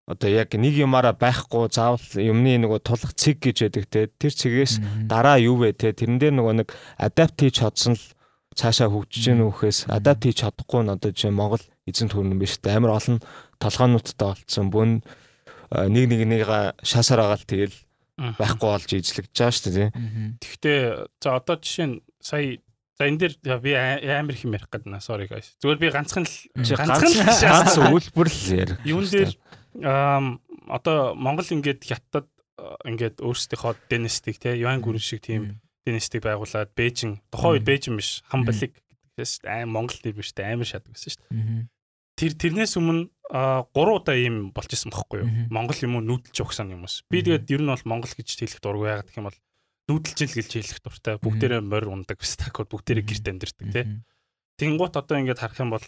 Speaker 2: одоо яг нэг юмараа байхгүй заавал юмны нөгөө тулах цэг гэж байдаг те тэр цэгээс дараа юу вэ те тэрэн дээр нөгөө нэг адапт хийж чадсан л цаашаа хөгжиж гэнэ үхээс адапт хийж чадахгүй нь одоо жишээ Монгол эзэн төрнөн биш те амар олон толгоонуудтай болцсон бүүн нэг нэг нэгээ шасаар агаал тэгэл байхгүй болж ижлэгдэж байгаа шүү дээ.
Speaker 1: Гэхдээ за одоо жишээ нь сая за энэ дээр би амар их юм ярих гэдэг наа sorry guys. Зүгээр би ганцхан л ганцхан л
Speaker 2: ганц үйлбэр л ярих.
Speaker 1: Юун дээр одоо Монгол ингээд хятад а, ингээд өөрсдийнхөө династиг те Юан гүрэн шиг тийм династиг байгуулад Бээжин тухайн үед Бээжин биш Хамбалиг гэдэгээс аим Монгол нэр биш те амар шат гэсэн шүү дээ. Тэр тэрнээс өмнө а, гурван удаа ийм болж исэн бохгүй юу? Монгол юм уу нүүдэлж өгсөн хүмүүс. Би
Speaker 3: Мгм.
Speaker 1: тэгээд ер нь бол Монгол гэж хэлэх дургүй яагаад гэх юм бол нүүдэлжил гэж хэлэх дуртай. Бүгдээрээ морь ундаг, стакууд бүгдээрээ гэрт амьдэрдэг те. Тэнгуут одоо ингээд харах юм бол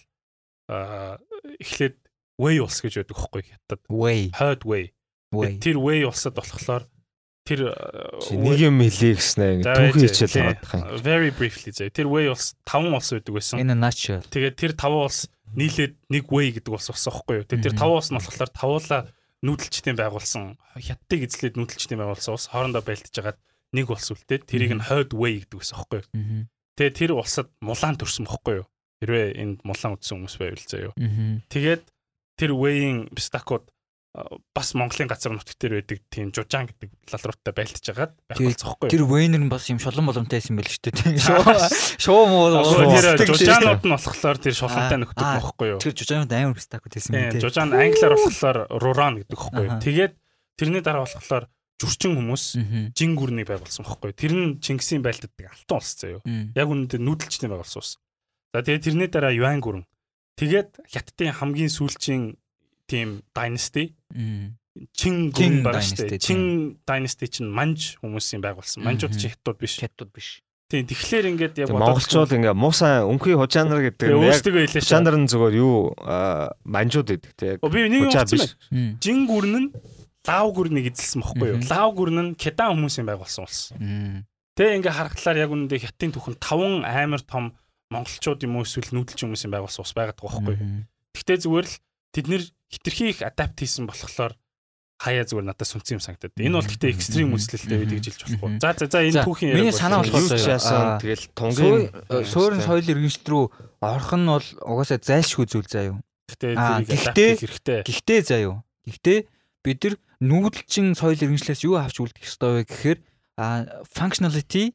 Speaker 1: эхлээд way улс гэж байдаг хөхгүй хятад.
Speaker 3: Way
Speaker 1: Хойд way. Тэр way улсад болохоор тэр
Speaker 2: Чи нэг юм хэлээ гэснэ
Speaker 1: За,
Speaker 2: түүхий хичээл
Speaker 1: тий.
Speaker 2: гараад байгаа
Speaker 1: very briefly зөө. Тэр way улс 5 улс байдаг байсан.
Speaker 3: A nutshell.
Speaker 1: Тэгээд тэр 5 улс нийлээд нэг way гэдэг улс болсон байхгүй юу? Тэр. 5 улс нь болохоор тавуулаа нүүдэлчдийн байгуулсан хятадыг эзлээд нүүдэлчдийн байгуулсан улс хоорондоо байлтж хагаад нэг улс үлдээд тэрийг нь хойд way гэдэг юу?
Speaker 3: Мгм.
Speaker 1: Тэгээд тэр улсад мулаан төрсөн байхгүй юу? Хэрвээ энд мулаан үтсэн хүмүүс байвал.
Speaker 3: Мгм.
Speaker 1: Тэгээд тэр way-ийн стакууд бас Монголын газар нутг дээр байдаг тийм жужаан гэдэг лалруудтай байлтж хагаад байх юу?
Speaker 3: Тэр Wayne нь бас юм шолон боломжтой байсан байл шүү дээ. Шуу муу
Speaker 1: тэр жужаанууд нь болохоор тэр
Speaker 3: Аа,
Speaker 1: нөхдөг байхгүй юу?
Speaker 3: Тэр жужаанууд амар стакууд байсан
Speaker 1: Тийм,
Speaker 3: юм тий.
Speaker 1: жужаан англиар болохоор руран гэдэг байхгүй юу? Тэгээд тэрний дараа болохоор жүрчин хүмүүс жин гүрнийг байгуулсан байхгүй? Тэр нь Чингисийн байлддаг алтан улс заяа.
Speaker 3: Мм.
Speaker 1: Яг үнэндээ нүүдэлчний байгуулсан улс. За тэгээд тэрний дараа Юан гүрэн. Тэгээд Хятадын хамгийн сүүлчийн тийм dynasty. Чин гүрэн байгаа шүү дээ. Чин dynasty чинь манж хүмүүсийн байгуулсан. Манжууд
Speaker 3: Мгм.
Speaker 1: чинь хятад биш.
Speaker 3: Хятад биш.
Speaker 1: Тийм тэгэхээр ингээд яг
Speaker 2: монголчууд ингээ муусан өнхий хужаанар гэдэг нь яг хужаанар нь зүгээр юу манжууд гэдэг
Speaker 1: О би нэг юм хэлсэн. Жин гүрэн нь лав гүрнийг эзэлсэн бохгүй юу? Лав гүрэн нь кедан хүмүүсийн байгуулсан улс.
Speaker 3: Мм.
Speaker 1: Тэгээ ингээ харахтлаар яг үнэндээ хятадын түүхэн таван амар том монголчууд юм уу эсвэл нүүдэлч хүмүүсийн байгуулсан ус байгаад байгаа байхгүй юу? Гэхдээ зүгээр л тэд нэр хитрхи их адапт хийсэн болохоор хаяа зүгээр надад сүнцэн юм санагдаад. Энэ бол гэхдээ экстрим үзлэлтэй үед гэж хэлж болохгүй. За за за энэ түүхийн
Speaker 3: миний
Speaker 1: яриаг
Speaker 3: санаа
Speaker 1: бол-
Speaker 3: болохоор
Speaker 2: юу ч
Speaker 3: Аа,
Speaker 2: яасан тэгэл тунгийн
Speaker 3: суурин соёл иргэншил рүү орох нь бол угаасаа зайлшгүй зүйл юу.
Speaker 1: Гэхдээ тэрийг
Speaker 3: гэхдээ-
Speaker 1: хийх хэрэгтэй.
Speaker 3: Гэхдээ юу. Гэхдээ бид нар нүүдэлчин соёл иргэншлээс юу авч үлдэх ёстой вэ гэхээр functionality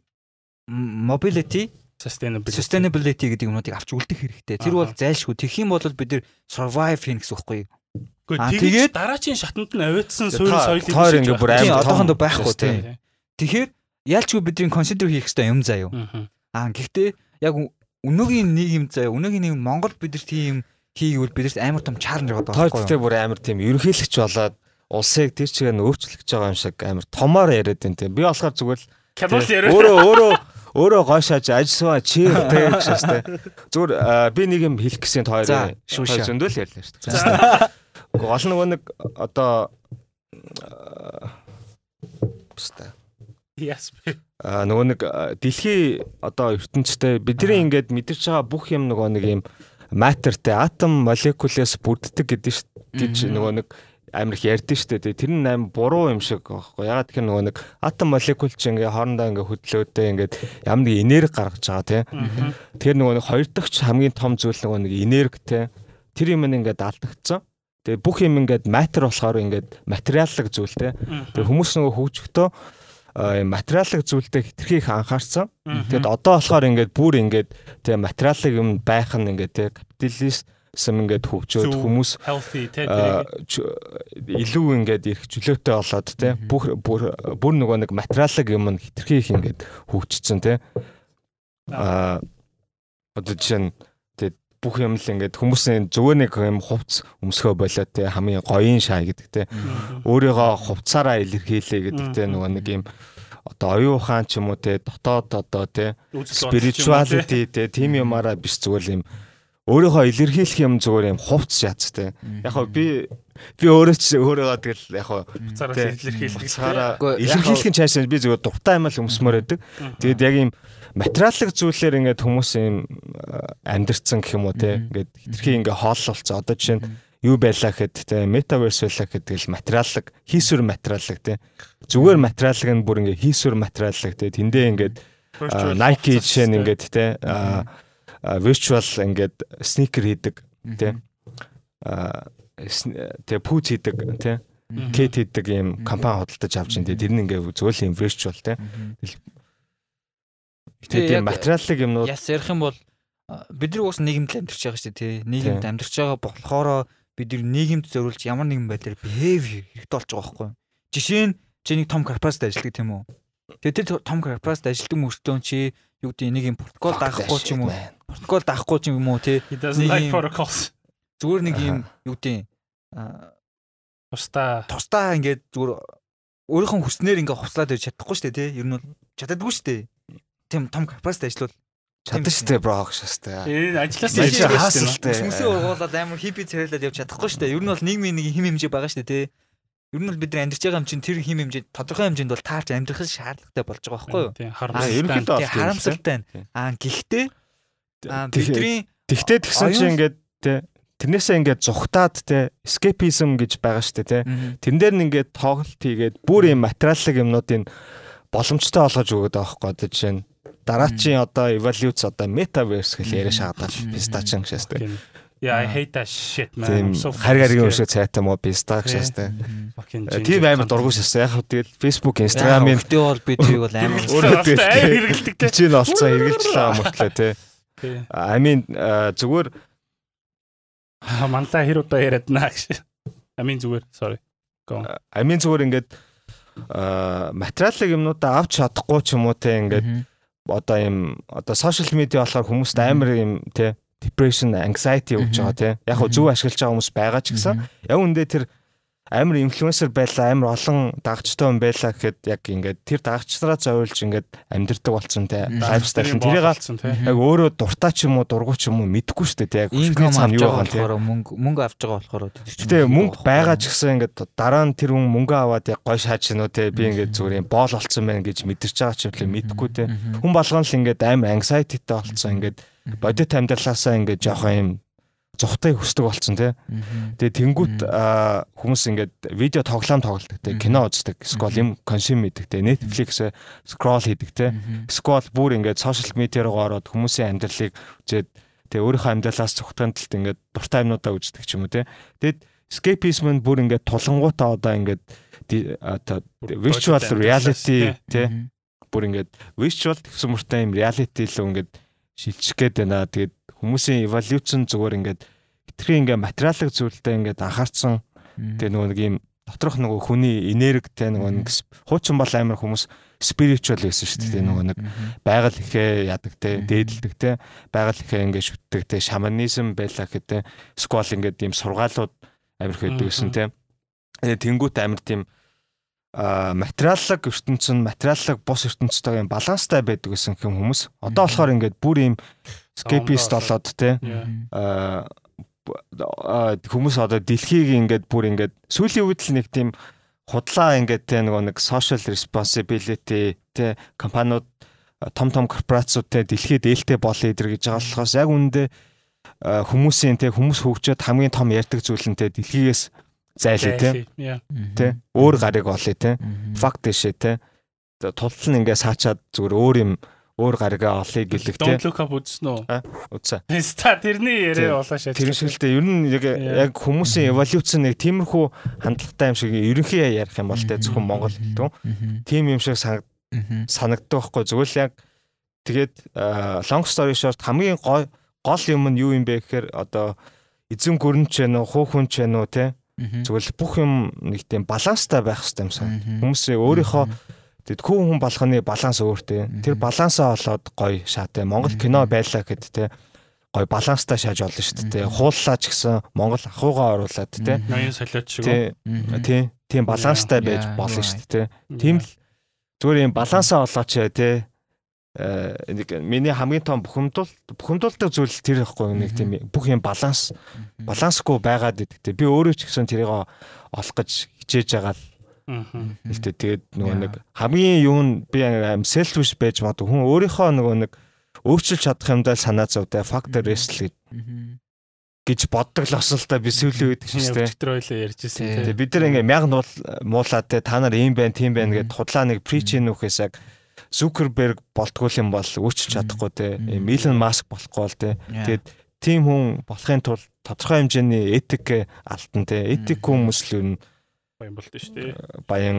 Speaker 3: mobility
Speaker 1: Sustainability.
Speaker 3: sustainability гэдэг юмнуудыг авч үлдэх хэрэгтэй. Тэр бол зайлшгүй. Тэгэх юм бол бид нар survive хийн гэсэн үг байхгүй
Speaker 1: тэгээд дараачийн шатанд нь авиадсан
Speaker 2: Та-
Speaker 1: суурин соёлыг
Speaker 2: тоор ингээ бүр
Speaker 3: Тийм, одоохондоо
Speaker 2: том
Speaker 3: байхгүй тийм. Тэгэхээр яалчгүй бидний consider хийх ёстой юм заа юу.
Speaker 1: Аа.
Speaker 3: Гэхдээ яг өнөөгийн нийгэм заа. Өнөөгийн нийгэм Монгол бид нар тийм хийгвэл бидэрт амар том чаленж байгаа байхгүй
Speaker 2: тэгтээ бүр амар тийм ерөнхийлөгч болоод улсыг тэр чигээр нь өөрчлөх гэж байгаа юм шиг амар томоор яриад байна тийм. Би болохоор зүгээр л
Speaker 1: Кабул
Speaker 2: тий,
Speaker 1: яриа.
Speaker 2: өөрөө өөрөө өөрөө гойшааж ажилласаа чи тэг гэж шээ. Зүгээр аа, би нэг юм хэлэх гэсэн хоёр
Speaker 3: шүүшээ.
Speaker 2: зөндөл ярьлаа шүү дээ. Гол нөгөө нэг одоо Бста.
Speaker 1: Яс.
Speaker 2: А нөгөө нэг дэлхий одоо ертөнцтэй бидний ингээд мэдэрч байгаа бүх юм нөгөө нэг юм матертэй атом молекулээс бүрддэг гэдэг ш- гэж
Speaker 3: Мгм.
Speaker 2: нөгөө нэг амар их ярьдэн штэ. Тий тэр нь амар буруу юм шиг байхгүй ягаад гэхээр нөгөө нэг атом молекул чинь ингээ хоорондоо ингээ хөдлөөдөө ингээд ямар нэг энерги гаргаж байгаа тий тэр нөгөө нэг хоёр дахь хамгийн том зүйл нөгөө нэг энерги тий тэр юм нь ингээд алдагдсан. Тэгээ бүх юм ингээд матер болохоор ингээд материаллык зүйл тий тэгээ хүмүүс нөгөө хөгжөхдөө материаллык зүйлдээ хитрхи их анхаарсан Тэгэд одоо болохоор ингээд бүр ингээд тэгээ материалын юм байх нь ингээд тэгээ капитализм ингээд хөгжөөд хүмүүс
Speaker 1: те
Speaker 2: илүү ингээд ирэх чөлөөтэй болоод те бүх бүр нөгөө нэг материалын юм хитрхи их ингээд хөгжсөн те а одоо жишээ нь тэгээ бүх юм л ингээд хүмүүсийн зүгээр нэг юм хувц өмсгөө болоо те хамгийн гоён шаа гэдэг те өөрийгөө хувцаараа илэрхийлээ гэдэг те нөгөө нэг юм одоо оюун ухаан ч юм уу те дотоод одоо те spirituality те тийм юмараа биш зүгээр л юм өөрийгөө илэрхийлэх юм зүгээр юм хувц те. Яг хоо би би өөрөө ч өөрийгөө тэгэл яг хоо
Speaker 1: цараас илэрхийлэх
Speaker 2: цаараа илэрхийлэх нь чаашаа би зүгээр дуртай юм л өмсмөр байдаг. Тэгээд яг юм материаллык зүйлээр ингээд хүмүүс юм амьдрцсан гэх юм уу те. Ингээд хитрхи ингээд хооллолцсон одоо жишээ нь юу байлаа гэхэд те метаверс байлаа гэхэд тэгэл материаллык хийсвэр материаллык те. Зүгээр материаллык нь бүр ингээд хийсвэр материаллык те. Тэндээ ингээд Nike жишээ нь ингээд те virtual ингээд sneaker хийдэг те а, сн- те пүүц хийдэг те кет хийдэг юм компани худалдаж авч ин те тэр нь ингээд зөвөл юм virtual
Speaker 3: Тэгээ
Speaker 2: тэгээд тийм материаллык юмнууд
Speaker 3: Яс ярих юм бол бид нар уус нийгэмд амьдарч байгаа шүү дээ тий. Нийгэмд амьдарч байгаа болохоро бид нар нийгэмд зориулж ямар нэгэн байдлаар behave хэрэгтэй болж байгаа байхгүй юу? Жишээ нь чи нэг том корпорацид ажилладаг тийм үү? Тэгээд тэр том корпорацид ажилладаг мөртлөө чи юу гэдэг нэг юм протокол даахгүй ч юм уу? Протокол даахгүй ч юм уу тий? Нэг. Зүгээр нэг юм юу гэдэг а
Speaker 1: Тусдаа
Speaker 3: тусдаа ингээд зүгээр өөрийнхөө хүснээр ингээ хувцлаад байж чадахгүй шүү дээ тий. Ер нь бол чаддаггүй шүү дээ. Тийм том корпорацид ажиллавал
Speaker 2: чадсан шүү дээ бро шээ.
Speaker 1: энэ ажлаас
Speaker 2: Яаж
Speaker 1: ирж байгаа
Speaker 2: хаасал
Speaker 1: шүү дээ.
Speaker 2: Тэ.
Speaker 3: Хүмүүсээ ургуулад амар хиппи царайлаад явж чадахгүй шүү дээ. Ер нь бол нийгмийн нэг хим хэмжээ байгаа шүү дээ тий. Ер нь бол бид нар амьдарч байгаа юм чинь тэр хим хэмжээ тодорхой хэмжээнд бол таарч амьдрах шаардлагатай болж байгаа байхгүй юу?
Speaker 1: Тийм харамсалтай.
Speaker 3: харамсалтай. Аа гэхдээ бидний
Speaker 2: Тэгтээ тэгсэн чинь ингээд те тэрнээсээ ингээд зүхтаад те escapism гэж байгаа дээ те Тэрэн дээр нь ингээд тоглолт хийгээд бүр юм материаллык юмнуудыг боломжтой болгож өгöd байгаа байхгүй жишээ нь дараачийн одоо evaluate одоо metaverse гэж яриа шаагаад
Speaker 3: Мгм.
Speaker 2: пистачин гэж шээ.
Speaker 1: Тийм. Yeah, I hate that shit man.
Speaker 2: Тийм
Speaker 1: I'm so
Speaker 2: харь гаргийн
Speaker 1: fucking
Speaker 2: өмшөө цайтай мó пистаг
Speaker 1: Тий.
Speaker 2: шээ.
Speaker 1: fucking
Speaker 2: Тийм
Speaker 1: ginger
Speaker 2: амар дургуй шээ. Яг хөө тэгэл Facebook,
Speaker 3: Instagram
Speaker 2: Instagram-ийн
Speaker 3: гэдэг бол би тэрийг бол амар
Speaker 1: Өөрөө хэрэгэлдэг те.
Speaker 2: чинь олцсон хэрэгжилээ мөртлөө.
Speaker 1: Тий.
Speaker 2: I mean э, зүгээр
Speaker 1: Аа, Манлаа хэр удаа яриад наа гэж. I mean зүгээр sorry. Go. on.
Speaker 2: I mean зүгээр ингээд а материалын юмнуудаа авч чадахгүй ч юм уу те ингээд одоо юм одоо сошиал медиа болохоор хүмүүст амар юм те depression anxiety өгж байгаа те яг хөө зөв ашиглаж байгаа хүмүүс байгаа ч гэсэн яг үндэ тэр амар инфлюенсер байлаа амар олон дагагчтай хүн байлаа гэхэд яг ингээд тэр дагагчнараа зовиулж ингээд амьдрдаг болсон те лайфстайл нь тэрийг
Speaker 1: боолцсон, те.
Speaker 2: яг өөрөө дуртай ч юм уу дургуй ч юм уу мэдгүй шүү дээ те яг хүчний цаана юу
Speaker 3: байгаа
Speaker 2: те
Speaker 3: мөнгө мөнгө авч байгаа болохоор
Speaker 2: Гэтэ
Speaker 3: мөнгө байгаа
Speaker 2: ч гэсэн ингээд дараа нь тэр хүн мөнгө аваад яг гой шаач гинөө те би ингээд зүгээр юм боол олцсон байна гэж мэдэрч байгаа ч юм мэдхгүй те
Speaker 3: Мгм.
Speaker 2: хүн болгон л ингээд амар anxietyтэй болцсон ингээд бодит амьдралаасаа ингээд жоохон юм зүхтыг хүсдэг болцсон тий. Тэгээ тэнгуут хүмүүс ингээд видео тоглоом тоглодог тий. Кино үздэг. Скол юм консюм хийдэг тий. Netflix scroll хийдэг тий. Скол бүр ингээд social media руу ороод хүмүүсийн амьдралыг үзээд тэгээ өөрийнхөө амьдралаас зүхтаанд талд ингээд дуртай юмнуудаа үздэг ч юм уу тий. Тэгэд escapism нь бүр ингээд тулангуудаа одоо ингээд virtual reality тий бүр ингээд virtual гэсэн мөртэй юм reality лөө ингээд шилжих гээд байна. Тэгээд хүмүүсийн evolution зүгээр ингээд хитрхи ингээд материалын зүйлтэй ингээд анхаарсан. Тэгээд нөгөө нэг юм доторх нөгөө хүний энергитэй нөгөө нэг хуучин бол амар хүмүүс spiritual байсан шүү дээ нөгөө нэг байгаль ихээ ядаг те дээдэлдэг те байгаль ихээ ингээд шүтдэг те шаманизм байла гэдэг сквал ингээд ийм сургаалууд амир хөдөг гэсэн те. Тэнгүүт амир тийм а материаллог ертөнцийн материаллог бус ертөнцтэйгээ баланстай байдаг гэсэн хэм хүмүүс. Одоо болохоор ингээд бүр ийм скепист болоод те. Хүмүүс одоо дэлхийг ингээд бүр ингээд сүүлийн үед л нэг тийм худлаа ингээд те нөгөө нэг social responsibility те компаниуд том том корпорацуудтай дэлхийд ээлтэй болоо идэр гэж байгаа болохоос яг үүндээ хүмүүсийн те хүмүүс хөгжөөд хамгийн том ярьдаг зүйл нь те дэлхийгээс зайлээ те. тэ өөр гарыг олъё те. Факт дэшээ те. Тултал нь ингээ саачаад зүгээр өөр юм өөр гаригаа олъё гэлэг те.
Speaker 1: Don't look up үзсэн үү?
Speaker 2: үзсэн.
Speaker 1: Ста тэрний яриа улаа шаач.
Speaker 2: Тэр шилдэ ер нь яг яг хүмүүсийн эволюцийн нэг тиймэрхүү хандлагатай юм шиг ерөнхий ярих юм бол те зөвхөн Монгол хэлтэн. Тим юм шиг санагддаг байхгүй. Зүгээр л яг тэгээд long story short хамгийн гол юм нь юу юм бэ гэхээр одоо эзэн гүрэн ч вэ нөө хуухун ч вэ нөө те Зүгээр л бүх юм нэг тийм баланстай байх хэрэгтэй юмсан. Хүмүүсээ өөрийнхөө тэгэд хүн хүн болгоны баланс өөртэй. Тэр балансаа олоод гоё шаатай. Монгол кино байлаа гэд те гой баланстай шааж олно шүү дээ. Хууллаа ч гэсэн Монгол ахуйгаа оруулаад те.
Speaker 1: Ноён солиод шиг.
Speaker 2: Тий. Тийм баланстай байж болно шүү дээ. Тийм л зүгээр юм балансаа олооч те. Э, нэг миний хамгийн том бухимдал бухимдалтай зүйл тэр ихгүй нэг тийм бүх юм баланс балансгүй байгаад идэг. Би өөрөө ч гэсэн тэрийг олох гэж хичээж байгаа л. Илтээ тэгээд нөгөө нэг хамгийн юу нь би аим selfish байж магадгүй хүн өөрийнхөө нөгөө нэг өөрчилж чадах юмдаа санаа зовдоо factor wrestle гэж боддог л осолтой би сүүлийн үед гэж
Speaker 1: тийм өчтөр ойлоо ярьж ирсэн
Speaker 2: тийм бид нар ингээ мянга муулаад те та нар ийм байна тийм байна гэд худлаа нэг preach нөхөөс яг Зукерберг болтгол юм бол өөрчилж чадахгүй те. Илон Маск болохгүй бол те. Тэгээд тийм хүн болохын тулд тодорхой хэмжээний этик алтан те. Этик хүмүүс л юу
Speaker 1: баян болт шүү дээ.
Speaker 2: Баян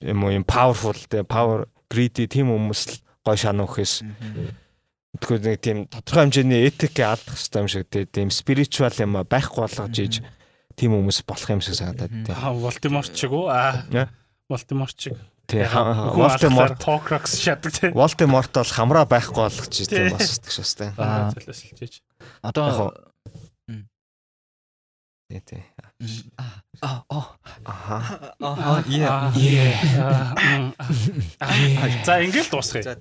Speaker 2: юм уу юм powerful те. Power greedy тийм хүмүүс л гой өгөхөөс. Тэгэхээр нэг тийм тодорхой хэмжээний этик алдах хэрэгтэй юм шиг те. Тийм spiritual юм байхгүй болгож ийж тийм хүмүүс болох юм шиг санагдаад те.
Speaker 1: Аа Волтиморч шиг үү? Аа. Волтиморч шиг.
Speaker 2: Тий. Волтеморт
Speaker 1: Токрокс шатдаг тий.
Speaker 2: Волтеморт бол хамраа байхгүй болгож тийм бас гэж бас тий.
Speaker 3: Одоо
Speaker 2: тий тий.
Speaker 3: Аа оо
Speaker 2: Аха.
Speaker 3: аа яа.
Speaker 1: За ингээл дуусгая.